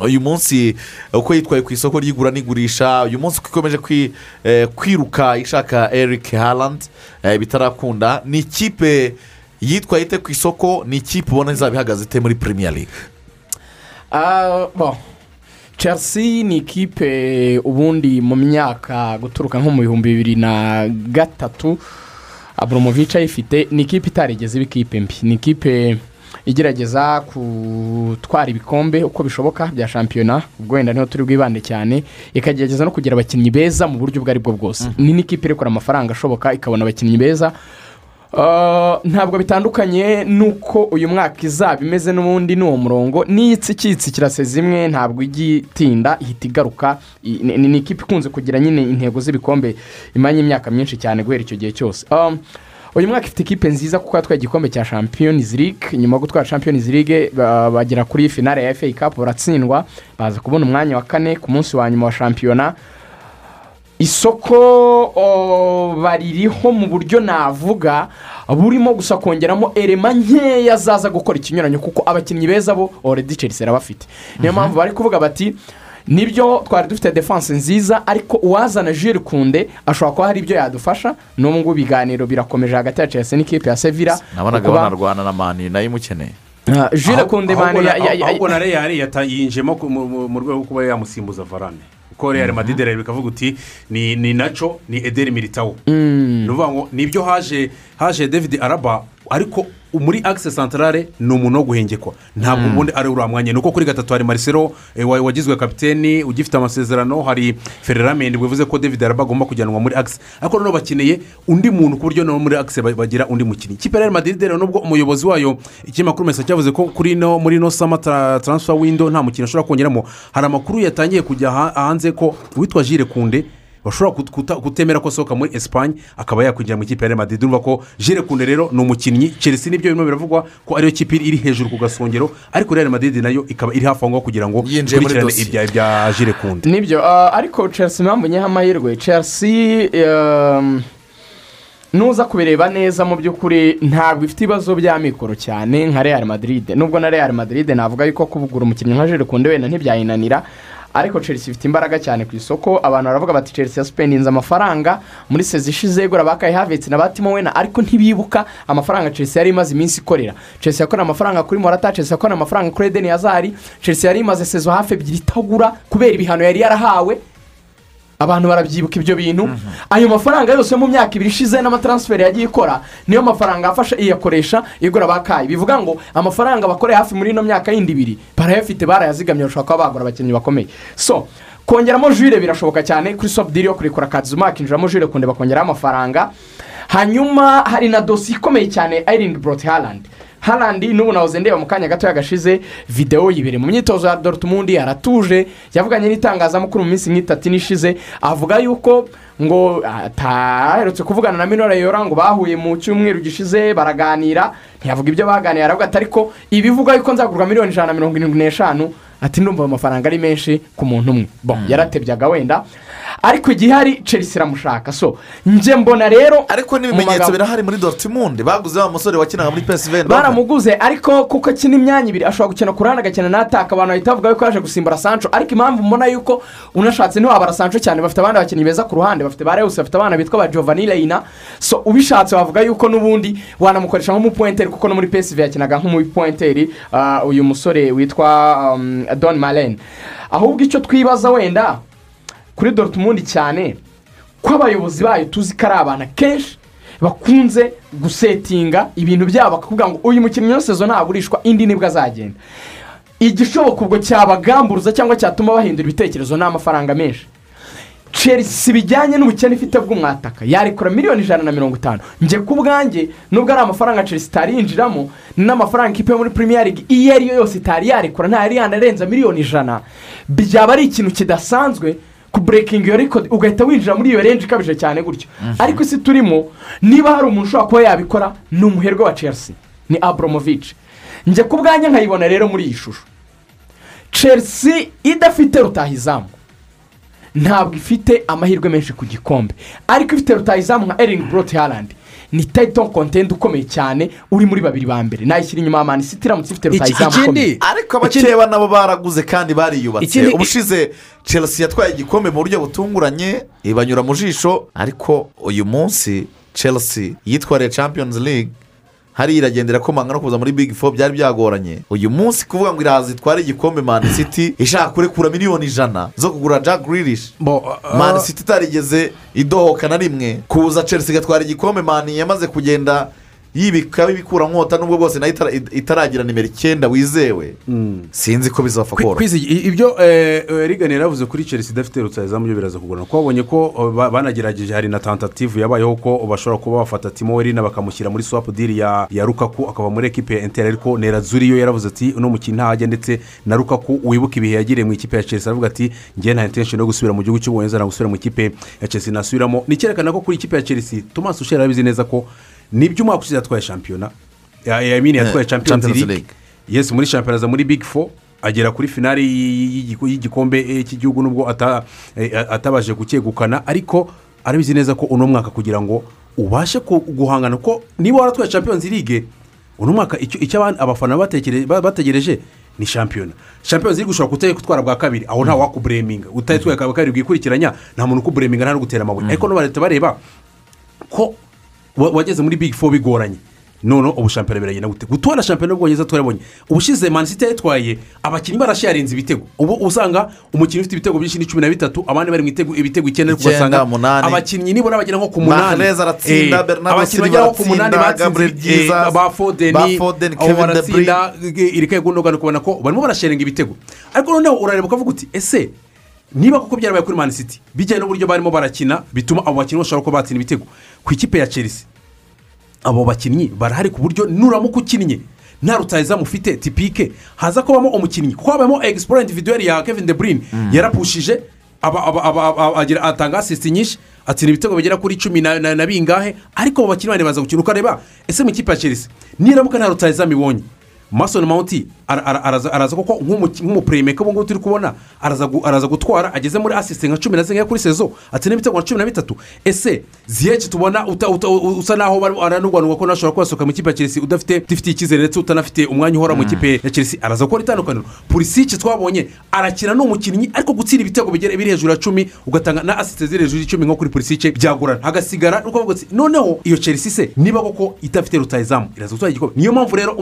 uyu munsi uko yitwaye ku isoko ry'igura n'igurisha uyu munsi uko ikomeje eh, kwiruka ishaka eric harland eh, bitarakunda. Ni ikipe yitwaye ite ku isoko? Ni ikipe ubona izaba ihagaze ite muri premier league? Ah, chelsea ni ikipe ubundi mu myaka guturuka nko mu bihumbi bibiri na gatatu aburamovica ayifite. Ni ikipe itarigeze iba ikipe mbi. Ni ikipe igerageza gutwara ibikombe uko bishoboka bya shampiyona ubwo wenda ni ho turi bwibande cyane ikagerageza no kugira abakinnyi beza mu buryo ubwo ari bwo bwose. Ni n'ikipe irekura amafaranga ashoboka ikabona abakinnyi beza. Uh, ntabwo bitandukanye n'uko uyu mwaka izaba imeze n'ubundi n'uwo murongo. N'iyitsi ikitsikirase zimwe ntabwo ijya itinda ihita igaruka. Ni ikipe ikunze kugira nyine intego z'ibikombe imanye imyaka myinshi cyane guhera icyo gihe cyose. Um, uyu mwaka ifite ikipe nziza kuko yatwaye igikombe cya champions league. Nyuma yo gutwara champions league ba- bagera kuri finale ya fa cup baratsindwa baza kubona umwanya wa kane ku munsi wa nyuma wa shampiyona. Isoko baririho mu buryo navuga burimo gusa kongeramo erema nkeya zaza gukora ikinyuranyo kuko abakinnyi beza bo oredi chelsea irabafite niyo mpamvu bari kuvuga bati ni byo twari dufite defanse nziza ariko uwazana jire kunde ashobora kuba hari ibyo yadufasha. N'ubu ngubu ibiganiro birakomeje hagati ya chelsea n'ikipe ya sevilla. Nabonaga banarwana na mani na yo imukeneye. Koundé ahubwo mani ahubwo na reyari yata- yinjiyemo mu- rwego rwo kuba yamusimbuza varane. Kuko reyari madide rero bikavuga uti ni ni naco ni ederi militawo Mm. ni ukuvuga ngo ni byo haje haje david araba ariko muri akise santarare ni umuntu wo guhengekwa. Ntabwo Mm. ubundi ari uriya mwanya. Ni uko kuri gatatu hari marisero eh, wa- wagizwe kapiteni ugifite amasezerano hari fereramendi bivuze ko david araba agomba kujyanwa muri akise ariko noneho bakeneye undi muntu ku buryo no muri akise ba- bagira undi mukinnyi. Ikipe ya madrid rero nubwo umuyobozi wayo ikinyamakuru mesa cyavuze ko kuri no muri no sama transfer window nta mukino ashobora kongeramo hari amakuru yatangiye kujya ha- hanze ko uwitwa jire kunde bashobora kutemera ko asohoka muri esipanye akaba yakwinjira mu ikipe ya real madrid. Urumva ko jire kunde rero ni umukinnyi. Chelsea ni byo birimo biravugwa ko ariyo kipe iri hejuru ku gasongero ariko real madrid na yo ikaba iri hafi aho ngaho kugira ngo ikurikirane ibya ibya jire kunde ni byo ah, ariko chelsea impamvu nyeho amahirwe. Chelsea um, nuza kubireba neza mu by'ukuri ntabwo ifite ibibazo bya mikoro cyane nka real madrid. Nubwo na real madrid navuga yuko kubugura umukinnyi nka jire kunde wenda ntibyayinanira ariko chelsea ifite imbaraga cyane ku isoko. Abantu baravuga bati chelsea yasipendinze amafaranga muri sezi ishize igura bakayi havetse na batimo wena ariko ntibibuka amafaranga chelsea yari imaze iminsi ikorera. Chelsea yakorera amafaranga kuri morata chelsea yakorera amafaranga kuri edeni yazari chelsea yari imaze sezo hafi ebyiri itagura kubera ibihano yari yarahawe. Abantu barabyibuka ibyo bintu. Ayo mafaranga yose yo mu myaka ibiri ishize n'amataransiferi yagiye ikora niyo mafaranga yafasha iyakoresha igura bakayi bivuga ngo amafaranga bakoreye hafi muri ino myaka yindi ibiri barayafite barayazigamye bashobora kuba bagura abakinnyi bakomeye. So kongeramo jure birashoboka cyane kuri sopu diri yo kurekura kazuma hakinjiramo jure kunde bakongeraho amafaranga. Hanyuma hari na dosiye ikomeye cyane ayiringi boroti harandi harandi n'ubu nahoze ndeba mu kanya gatoya gashize videwo yibereye mu myitozo ya dorutumundi aratuje yavuganye n'itangazamakuru mu minsi nk'itatu n'ishize avuga yuko ngo ataherutse kuvugana na minora yora ngo bahuye mu cyumweru gishize baraganira ntiyavuga ibyo baganira aravuga ati ariko ibivuga yuko nzagurwa miliyoni ijana na mirongo irindwi n'eshanu. Ati ndumva ayo mafaranga ari menshi ku muntu umwe. Bo yaratebyaga wenda. Ariko igihari chelsea iramushaka. So njye mbona rero ariko n'ibimenyetso birahari muri dortmund. Baguze wa musore wakinaga muri pesive baramuguze. Ariko kuko akina imyanya ibiri ashobora gukina ku ruhande agakina n'ataka abantu bahita bavuga ko yaje gusimbura sancho. Ariko impamvu mbona yuko unashatse ntiwabara sancho cyane. Bafite abandi bakinnyi beza ku ruhande. Bafite ba rewusi bafite abana bitwa ba giovanni reina so ubishatse wavuga yuko n'ubundi wanamukoresha nk'umupuwenteri kuko no muri pesive yakinaga nk'umupuwenteri ah, uyu musore witwa um, don marene ahubwo icyo twibaza wenda kuri dortmund cyane ko abayobozi bayo tuzi ko ari abantu akenshi bakunze gusetinga ibintu byabo bakavuga ngo uyu mukinnyi wese sezo nagurishwa indi ni bwo azagenda. Igishoboka ubwo cyabagamburuza cyangwa cyatuma bahindura ibitekerezo ni amafaranga menshi. Chelsea bijyanye n'ubukene ifite bw'umwataka. Yarekura miliyoni ijana na mirongo itanu. Njye ku bwanjye nubwo ari amafaranga chelsea itari yinjiramo n'amafaranga ikipe muri premier league iyo ari yo yose itari yarekura ntayari yanarenza miliyoni ijana. Byaba ari ikintu kidasanzwe kuburekinga iyo rekodi ugahita winjira muri iyo renji ikabije cyane gutyo. Ariko isi turimo niba hari umuntu ushobora kuba yabikora ni umuherwe wa chelsea ni abromovic njye ku bwanjye nkayibona rero muri iyi shusho. Chelsea idafite rutahizamu. Ntabwo ifite amahirwe menshi ku gikombe. Ariko ifite rutahizamu nka eringi boroti harandi ni tayito kontenti ukomeye cyane uri muri babiri ba mbere. Nayishyira inyuma ya mani siti iramutse ifite rutahizamu ukomeye. Ariko abakeba nabo baraguze kandi bariyubatse. Ubushize chelsea yatwaye igikombe mu buryo butunguranye ibanyura mu jisho ariko uyu munsi chelsea yitwariye champions league. Hariya iragenda irakomanga no kuza muri big four byari byagoranye. Uyu munsi kuvuga ngo iraza itware igikombe man city ishaka kurekura miliyoni ijana zo kugura jack grilish man city itarigeze idohoka na rimwe. Kuza chelsea igatwara igikombe man yamaze kugenda yibika ibikura nkota nubwo bwose na yo itara- itaragira nimero icyenda wizewe. Sinzi ko bizapfa koroha. ibyo eh, eh, rigani yaravuze kuri chelsea idafite rutahizamu byo biraza kugorana. Kuko babonye ko eh, ba- banagerageje hari na tentative yabayeho ko bashobora kuba bafata timo werina bakamushyira muri swap deal ya rukaku akaba muri ekipe ya enteri ariko nerazuri yo yaravuze ati uno mukino ntajya ndetse na rukaku wibuka ibihe yagiriye mu ikipe ya chelsea. Aravuga ati ngewe nta intention yo gusubira mu gihugu cy'ubwongereza ntabwo gusubira mu ikipe ya chelsea. Nasubiramo ni icyerekana ko kuri ikipe ya chelsea thomas ushera arabizi neza ko ni byo umwaka ushize yatwaye shampiyona. Ya- ya- yamini yatwaye Eh, Champions league. League. yesi muri shampiyona aza muri big four agera kuri finari y'igi- y'igikombe eh, cy'igihugu nubwo eh, atabashije kucyegukana ariko arabizi neza ko uno mwaka kugira ngo ubashe guhangana ko niba waratwaye champions league uno mwaka icyo abafana bategereje ni shampiyona. Shampiyona ziri gushobora kutari gutwara bwa kabiri aho nta wakubureminga utayitwaye bwa kabiri bwikurikiranya nta muntu ukubureminga nta no gutera amabuye ariko no leta bareba ko wageze muri big four bigoranye. Noneho ubu shampiyona biragenda gute? Gutora shampiyona y'ubwongereza turabonye ubushize manisite yayitwaye abakinnyi barasharinze ibitego. Ubu usanga umukinnyi ufite ibitego byinshi ni cumi na bitatu abandi bari mu itego- ibitego icyenda ariko ugasanga abakinnyi nibura bagera nko ku munani. Eh, abakinnyi bagera nko ku munani batsinze ba fodeni abo baratsinda iri kegundogana ukabona ko barimo barasharinga ibitego. Ariko noneho urareba ukavuga uti ese niba koko byarabaye kuri mani city bijyanye n'uburyo barimo barakina bituma abo bakinnyi bashobora kuba batsinda ibitego. Ku ikipe ya chelsea abo bakinnyi barahari ku buryo nuramuka ukinnye nta rutahizamu ufite tipike haza kubamo umukinnyi. Kuko habamo egisiporo individuweri ya kevin de bruyne yarapushije aba- aba- aba- aba- agira- atanga asisiti nyinshi atsinda ibitego bigera kuri cumi na bingahe ariko abo bakinnyi bane baza gukina. Ukareba ese mu ikipe ya chelsea niramuka nta rutahizamu ibonye? Masoni mawuti ara- ara- araza nk'umuki- nk'umupuremeka ubu ngubu turi kubona araza gu- araza gutwara ageze muri asisite nka cumi na zimwe kuri sezo atsinda ibitego nka cumi na bitatu. Ese ziyeki tubona usa naho barimo aranurwanurwa ko nashobora kubasohoka mu ikipe ya chelsea. Udafite udafitiye icyizere ndetse utanafite umwanya uhora mu ikipe ya chelsea. Araza gukora itandukaniro. Purisike twabonye arakina ni umukinnyi ariko gutsinda ibitego biri hejuru ya cumi ugatanga na asisite ziri hejuru y'icumi nko kuri purisike byagorana. Hagasigara bavuga ati noneho iyo chelsea se niba koko idafite rutayizamu iraza gutwara igikombe niyo mpamvu rero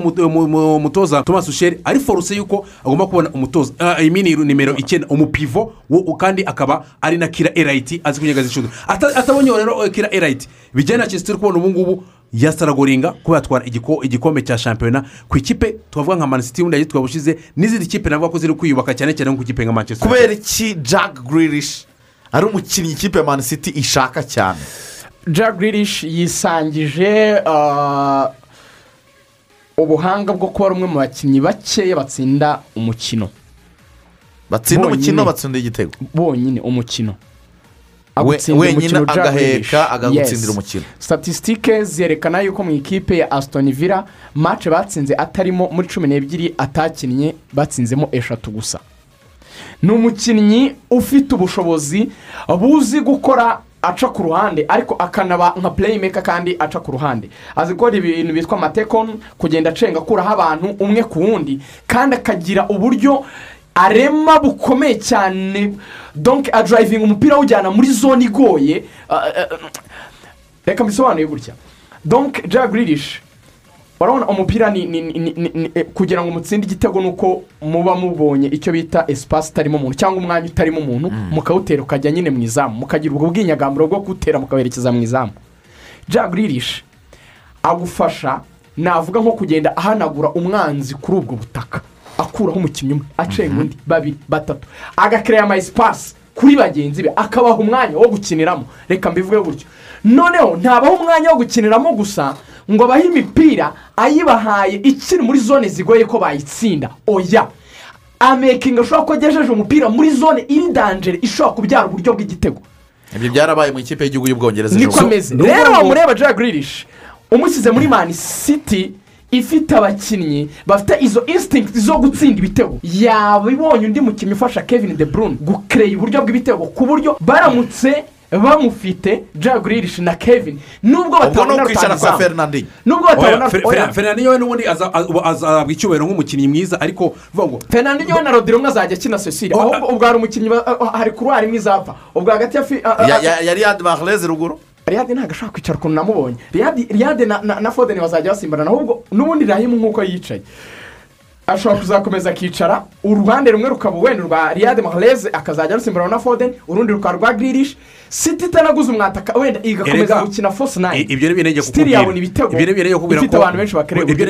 umu- umutoza thomas usheri ari foruse yuko agomba kubona umutoza ah, imini nimero icyenda umupivo wo kandi akaba ari na kira erayiti azi kunyagaza inshuti Ata- atabonye rero eh, kira erayiti bijyanye na turi kubona ubu ngubu yasaragoringa kuba yatwara igiko- igikombe cya shampiyona ku ikipe twavuga nka manisiti wenda yitwa bushize n'izindi kipe navuga ko ziri kwiyubaka cyane cyane nko ku ikipe nka manchester kubera iki jack grilish ari umukinnyi ikipe ya man city ishaka cyane? Jack grilish yisangije ah, ubuhanga bwo kuba ari umwe mu bakinnyi bakeya batsinda umukino. Batsinda umukino batsinda igitego. Bonyine umukino. Wenyine agaheka, Yes. umukino. statisitike zerekana yuko mu ikipe ya asitoni villa mace batsinze atarimo muri cumi n'ebyiri atakinnye batsinzemo eshatu gusa. Ni umukinnyi ufite ubushobozi buzi gukora aca ku ruhande ariko akanaba nka playmaker kandi aca ku ruhande. Azi gukora ibintu bitwa amatekoni kugenda acenga akuraho abantu umwe ku wundi kandi akagira uburyo arema bukomeye cyane. Donke adurayivinga umupira awujyana muri zone igoye. Ah, ah, reka mbisobanuye gutya donke jagirishi urabona umupira ni ni- ni- ni- ni- kugira ngo mutsinde igitego ni uko muba mubonye icyo bita esipasi itarimo umuntu cyangwa umwanya utarimo umuntu mukawutera ukajya nyine mu izamu. Mukagira ubwo bwinyagamburo bwo kuwutera mukawerekeza mu izamu. Jagirishi agufasha navuga nko kugenda ahanagura umwanzi kuri ubwo butaka. Akuraho umukinnyi umwe acenga undi babiri batatu. Agakereya ama esipasi kuri bagenzi be akabaha umwanya wo gukiniramo. Reka mbivuge gutyo. Noneho ntabaho umwanya wo gukiniramo gusa ngo abahe imipira ayibahaye ikiri muri zone zigoye ko bayitsinda. Oya! Amekinga ashobora ko agejeje umupira muri zone iri danjere ishobora kubyara uburyo bw'igitego. Ibyo byarabaye mu ikipe y'igihugu y'ubwongereza niko ameze. Rero wamureba grealish umusize muri mani city ifite abakinnyi bafite izo instinct zo gutsinda ibitego. Yaba ibonye undi mukinnyi ufasha kevin de bruyne gukereya uburyo bw'ibitego ku buryo baramutse bamufite grealish na kevin. Nubwo ubwo ni batabona fernandinho. Nubwo batabona fernandinho we n'ubundi aza- aza- azahabwa icyubahiro nk'umukinnyi mwiza ariko vuga ngo fernandinho na rodiro umwe azajya akina cecile. Ahubwo ubwo hari umukinnyi hari kuruwari imwe izapfa ubwo hagati ya yari yadi mahreze ruguru? Riyadi ntabwo ashobora kwicara ukuntu namubonye. Riyadi riyadi na, na, na fodeni bazajya basimbarana ahubwo n'ubundi rahimu nk'uko yicaye. Ashobora kuzakomeza akicara uruhande rumwe rukaba wenda urwa riyadi mahreze akazajya rusimburana na fodeni urundi rukaba rwa giririshi siti itanaguze umwataka wenda igakomeza gukina fosi nayini I- ibyo ni ibintu ngiye sitiri yabona ibitego ifite abantu benshi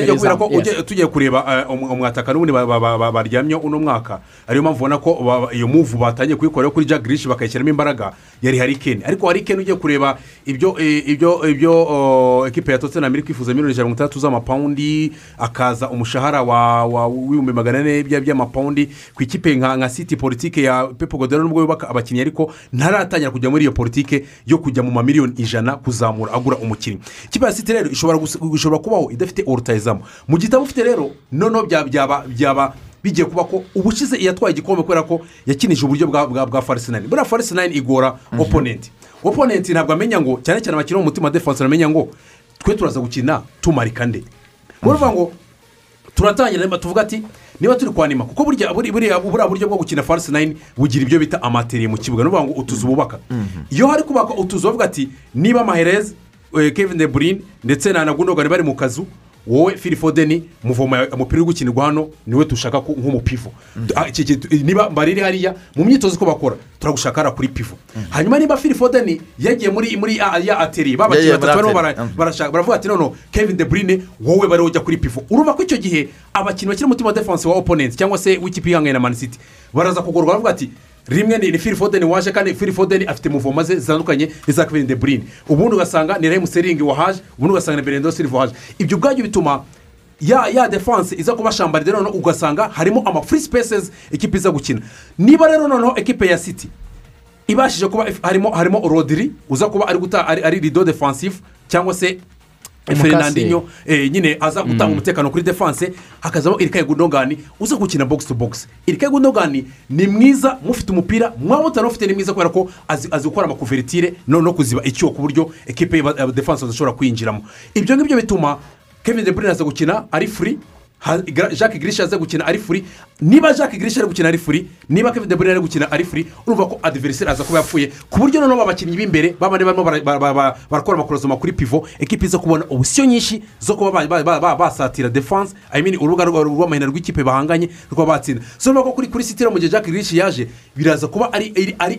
kukubwira ko tugiye kureba eh, um- umwataka n'ubundi ba- ba- ba- ba- baryamye uno mwaka. Ariyo mpamvu ubona ko iyo muvu batangiye kuyikora kuri jack grish bakayishyiramo imbaraga yari harikeni ariko harikeni ugiye kureba ibyo eh, ibyo ibyo oh, ekipe ya tottenham iri kwifuza miliyoni ijana na mirongo itandatu z'amapawundi akaza umushahara wa wa- w'ibihumbi magana ane bya- by'amapawundi ku ikipe nka siti politike ya pepo godero nubwo yubaka abakinnyi ariko ntaratangira kujya muri iyo politike yo kujya mu mamiliyoni ijana kuzamura agura umukinnyi ikipe ya siti rero ishobora kubaho idafite orutayizamu mu gihe itamufite rero noneho bya- byaba byaba bigiye kuba ko ubushize yatwaye igikombe kubera ko yakinije uburyo bwa bwa farisinayini buriya farisinayini igora oponenti oponenti ntabwo amenya ngo cyane cyane abakina umutima defanse aramenya ngo twe turaza gukina tumarika nde baravuga ngo turatangira niba tuvuga ati niba turi kwanima kuko buriya buriya buryo bwo gukina farisi nayini bugira ibyo bita amateriye mu kibuga. Ni ukuvuga ngo utuzu bubaka. Iyo hari kubaka utuzu bavuga ati niba mahereze eh, kevin de burine ndetse na nagundogani bari mu kazu wowe fili fodeni muvoma umupira uri gukinirwa hano ni we dushaka nk'umupivo Ah, iki- iki- niba bariri hariya mu myitozo uko bakora turagushaka hariya kuri pivo hanyuma niba fili fodeni yagiye muri muri ya- ya ateri babakinnyi batatu barashaka baravuga ati noneho kevin de burine wowe bari ujya kuri pivo urumva ko icyo gihe abakinnyi bakiri umutima wa defanse wa oponenti cyangwa se w'ikipe ihanganye na manisiti baraza kugorwa baravuga ati rimwe ni fili fodeni waje kandi fili fodeni afite muvoma ze zitandukanye n'iza kevin de burine ubundi ugasanga ni remu seringi wahaje ubundi ugasanga ni berendo siliva wahaje ibyo ubwabyo bituma ya ya defanse iza kubashambarira noneho ugasanga harimo ama free spaces ekipa iza gukina. Niba rero noneho ekipe ya siti ibashije kuba harimo harimo rodiri uza kuba ari rido defensive cyangwa se Umukase. fernandinho eh, nyine aza gutanga umutekano kuri defanse hakazamo irikaye gundogani uza gukina box to box. Irikaye gundogani ni mwiza mufite umupira mwaba mutanawufite ni mwiza kubera ko azi, gukora amakuvertire no kuziba icyuho ku buryo ekipe ya defanse badashobora kwinjiramo. Ibyo ngibyo bituma kevin de bruyne aza gukina ari Gra- jacques grish aza gukina ari furi niba jacques grish ari gukina ari furi niba kevin de bruyne ari gukina ari furi urumva ko adiveriseri aza kuba yapfuye. Ku buryo noneho abakinnyi b'imbere babandi barimo bara- bara- bara- barakora amakorozoma kuri pivo ekipi iza kubona ubusiyo nyinshi zo kuba ba- ba- ba- ba- basatira defanse i mean urubuga rwa- rw'amahina rw'ikipe bahanganye rwo batsinda. So urumva ko kuri kuri sitira mu gihe jacques grish yaje biraza kuba ari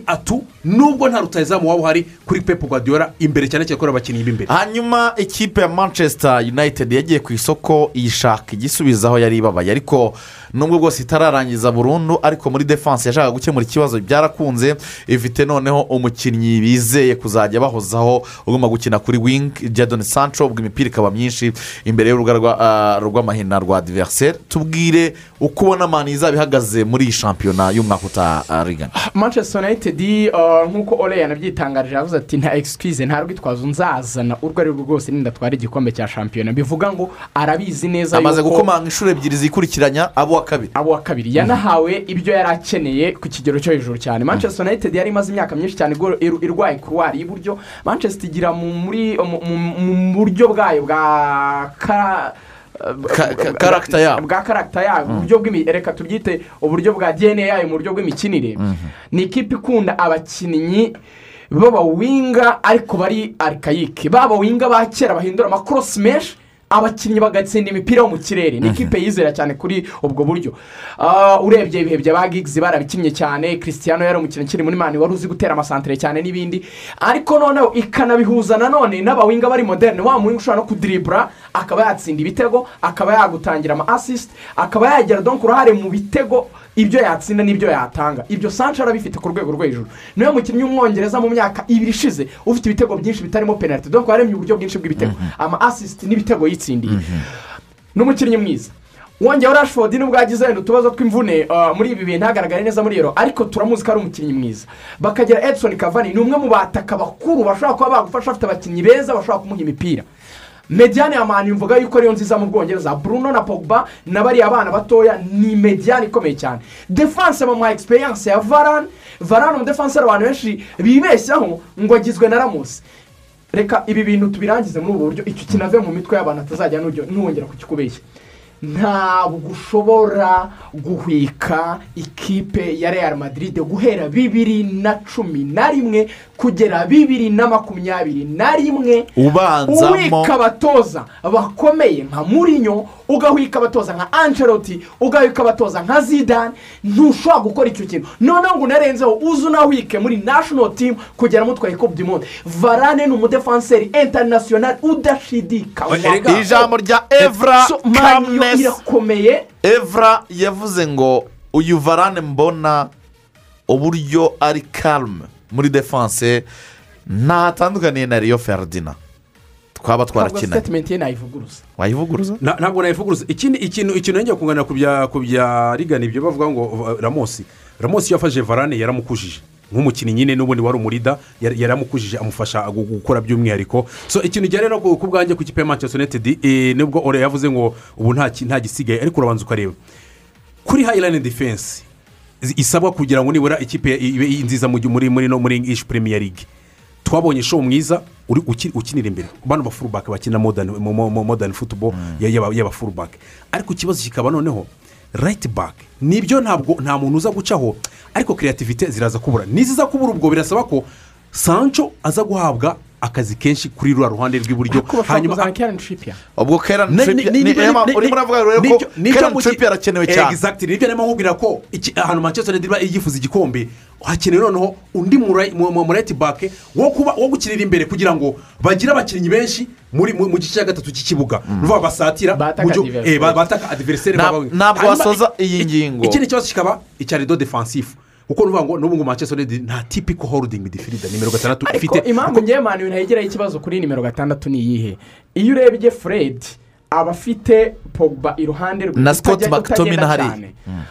atu nubwo nta rutayizamu waba uhari kuri pepu guardiola imbere cyane cyane kuri abakinnyi b'imbere. Hanyuma ikipe ya manchester united yagiye ku isoko iyishaka igisubizo isubiza aho yari ibabaye. Ariko nubwo bwose itararangiza burundu ariko muri defanse yashakaga gukemura ikibazo byarakunze ifite noneho umukinnyi bizeye kuzajya bahozaho ugomba gukina kuri wingi jadoni sancho ubwo imipira ikaba myinshi imbere y'urubuga ah, rw'amahina rwa diveriseri tubwire uko ubona mani izaba ihagaze muri iyi shampiyona y'umwaka utarigana manchester united uh, nk'uko ole yanabyitangarije yavuze ati nta excuse nta rwitwazo nzazana. Urwo ari rwo rwose nindatwara igikombe cya shampiyona. Bivuga ngo arabizi neza yuko- gukomanga inshuro ebyiri zikurikiranya abo wa kabiri. Abo wa kabiri. Yanahawe ibyo yari akeneye ku kigero cyo hejuru cyane. Manchester united yari imaze imyaka myinshi cyane irwaye kuruwari y'iburyo manchester igira mu buryo bwayo bwa ka Ka- ka- karagita yabo. bwa karagita yabo. Uburyo bw'imi reka tubyite uburyo bwa dna yayo mu buryo bw'imikinire. Ni ikipe ikunda abakinnyi b'abawinga ariko bari arikayike b'abawinga ba kera bahindura amakorosi menshi abakinnyi bagatsinda imipira yo mu kirere. Ni ikipe yizera cyane kuri ubwo buryo. Ah, urebye ibihe bya ba gigizi barabikinnye cyane. Christian yari umukinnyi ukiri muri mani wari uzi gutera amasantere cyane n'ibindi. Ariko noneho ikanabihuza nanone n'abawinga bari moderne wa muwinga ushobora no kudiribura akaba yatsinda ibitego akaba yagutangira ama asisite akaba yagera donk uruhare mu bitego ibyo yatsinda n'ibyo yatanga. Ibyo sancho arabifite ku rwego rwo hejuru. Niwe mukinnyi w'umwongereza mu myaka ibiri ishize ufite ibitego byinshi bitarimo penaliti donk waremye uburyo bwinshi bw'ibitego. Ama asisite n'ibitego yitsindiye. Ni umukinnyi mwiza. Wongeyeho rashford nubwo yagize wenda utubazo tw'imvune uh, muri ibi bihe ntagaragare neza muri ero ariko turamuzi ko ari umukinnyi mwiza. Bakagira edson cavani ni umwe mu bataka bakuru bashobora kuba bagufasha bafite abakinnyi beza bashobora kumuha imipira. Mediyane ya mani mvuga yuko ariyo nziza mu bwongereza. Bruno na pogba na bariya bana batoya ni mediyane ikomeye cyane. Defanse mu ma egisperiyanse ya varane. Varane umudefanseri abantu benshi bibeshyaho ngo agizwe na ramusi reka ibi bintu tubirangize muri ubu buryo. Icyo kinave mu mitwe y'abantu atazajya nuwongera kukikubeshya. Ntabwo ushobora guhwika ikipe ya real madrid guhera bibiri na cumi na rimwe kugera bibiri na makumyabiri na rimwe. Ubanzamo. Uwika abatoza bakomeye nka murinyo ugahwika abatoza nka angeloti ugahwika abatoza nka zidane ntushobora gukora icyo kintu. Noneho ngo unarenzeho uze unahwike muri national team kugera mutwaye coupe du monde. Varane ni umudefanseri international udashidikanywa. Ijambo rya evra kamnes irakomeye. Evra yavuze ngo uyu varane mbona uburyo ari karume muri defanse ntatandukaniye na riyo feridina twaba ntabwo twarakina sitatimenti ye nayivuguruza. Wayivuguruza? Na- ntabwo nayivuguruza. Ikindi ikintu ikintu yongeye kunganira ku bya ku bya rigana ibyo bavuga ngo uh, ramosi ramosi iyo yafashe varane yaramukujije. Nk'umukinnyi nyine n'ubundi wari umurida yar- yaramukujije amufasha gu- gukora by'umwihariko. So ikintu ujya rero ku bwanjye ku kipe ya manchester united nubwo ore yavuze ngo ubu nta gisigaye. Ariko urabanza ukareba. Kuri hayirani defense isabwa kugira ngo nibura ikipe ibe nziza mu gihe- muri muri no muri english premier league. Twabonye show mwiza uri uki- ukinira imbere. Bano ba furubake bakina modani futubo y'aba furubake ariko ikibazo kikaba noneho rayiti bake ni byo ntabwo nta muntu uza gucaho ariko kreativite ziraza kubura. Niziza kubura ubwo birasaba ko sancho aza guhabwa akazi kenshi kuri ruriya ruhande rw'iburyo bashobora kuzana keren trippier ubwo keren Ne- Trippier- ni- ni- ni- Emma, ni- urimo uravuga rero ko ki- Trippier arakenewe cyane. Exactly, ni byo arimo nkubwira ko ahantu manchester united iba yifuza igikombe hakenewe noneho undi murayiti bake wo gukinira imbere kugira ngo bagire abakinnyi benshi muri mu gice cya gatatu cy'ikibuga ruvuga basatira Bataka buryo- adversaire. eh, ba- bataka adiveriseri Nta- ntabwo wasoza iyi ngingo. ikindi kibazo kikaba icya rido defansifu kuko nuvuga ngo n'ubu ngo manchester united nta tipiko holding midfielder nimero gatandatu ariko ifite. impamvu ngewe mani ntayigiraho ikibazo kuri nimero gatandatu ni iyihe? Iyo urebye fred aba afite pogba iruhande rwe Na McTominay utagenda hariya.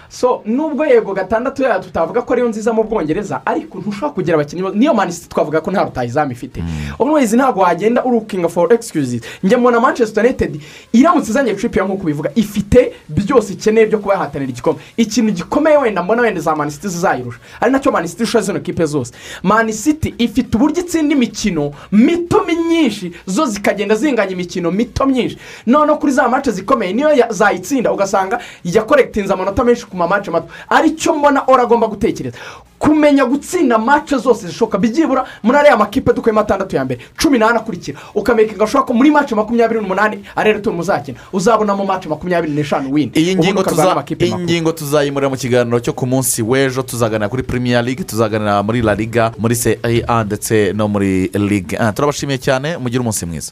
so nubwo yego gatandatu yayo tutavuga ko ariyo nziza mu bwongereza ariko ntushobora kugira abakinnyi ba- niyo manisiti twavuga ko nta rutayizamu ifite. Umwezi ntabwo wagenda urukinga for excuses. Njye mbona manchester united iramutse izanye trippier nk'uko bivuga ifite byose ikeneye byo kuba yahatanira igikombe. Ikintu gikomeye wenda mbona wenda za manisiti zizayirusha. Ari na cyo manisiti irusha zino kipe zose. Manisiti ifite uburyo itsinda imikino mito myinshi zo zikagenda zinganya imikino mito myinshi. Noneho kuri za mace zikomeye. Niyo zayitsinda ugasanga yakorekitinze amanota menshi ku mamace mato. Aricyo mbona ora agomba gutekereza. Kumenya gutsinda mace zose zishoboka. Byibura muri ariya makipe dukuyemo atandatu ya mbere. Cumi n'ane akurikira. Ukamenya gashoboka ko muri mace makumyabiri n'umunani arere turi muzakina. Uzabonamo mace makumyabiri n'eshanu windi iyi ngingo tuzayimurira mu kiganiro cyo ku munsi w'ejo. Tuzaganira kuri premier league tuzaganira muri la liga muri ce a ndetse no muri ligue 1 turabashimiye cyane mugire umunsi mwiza.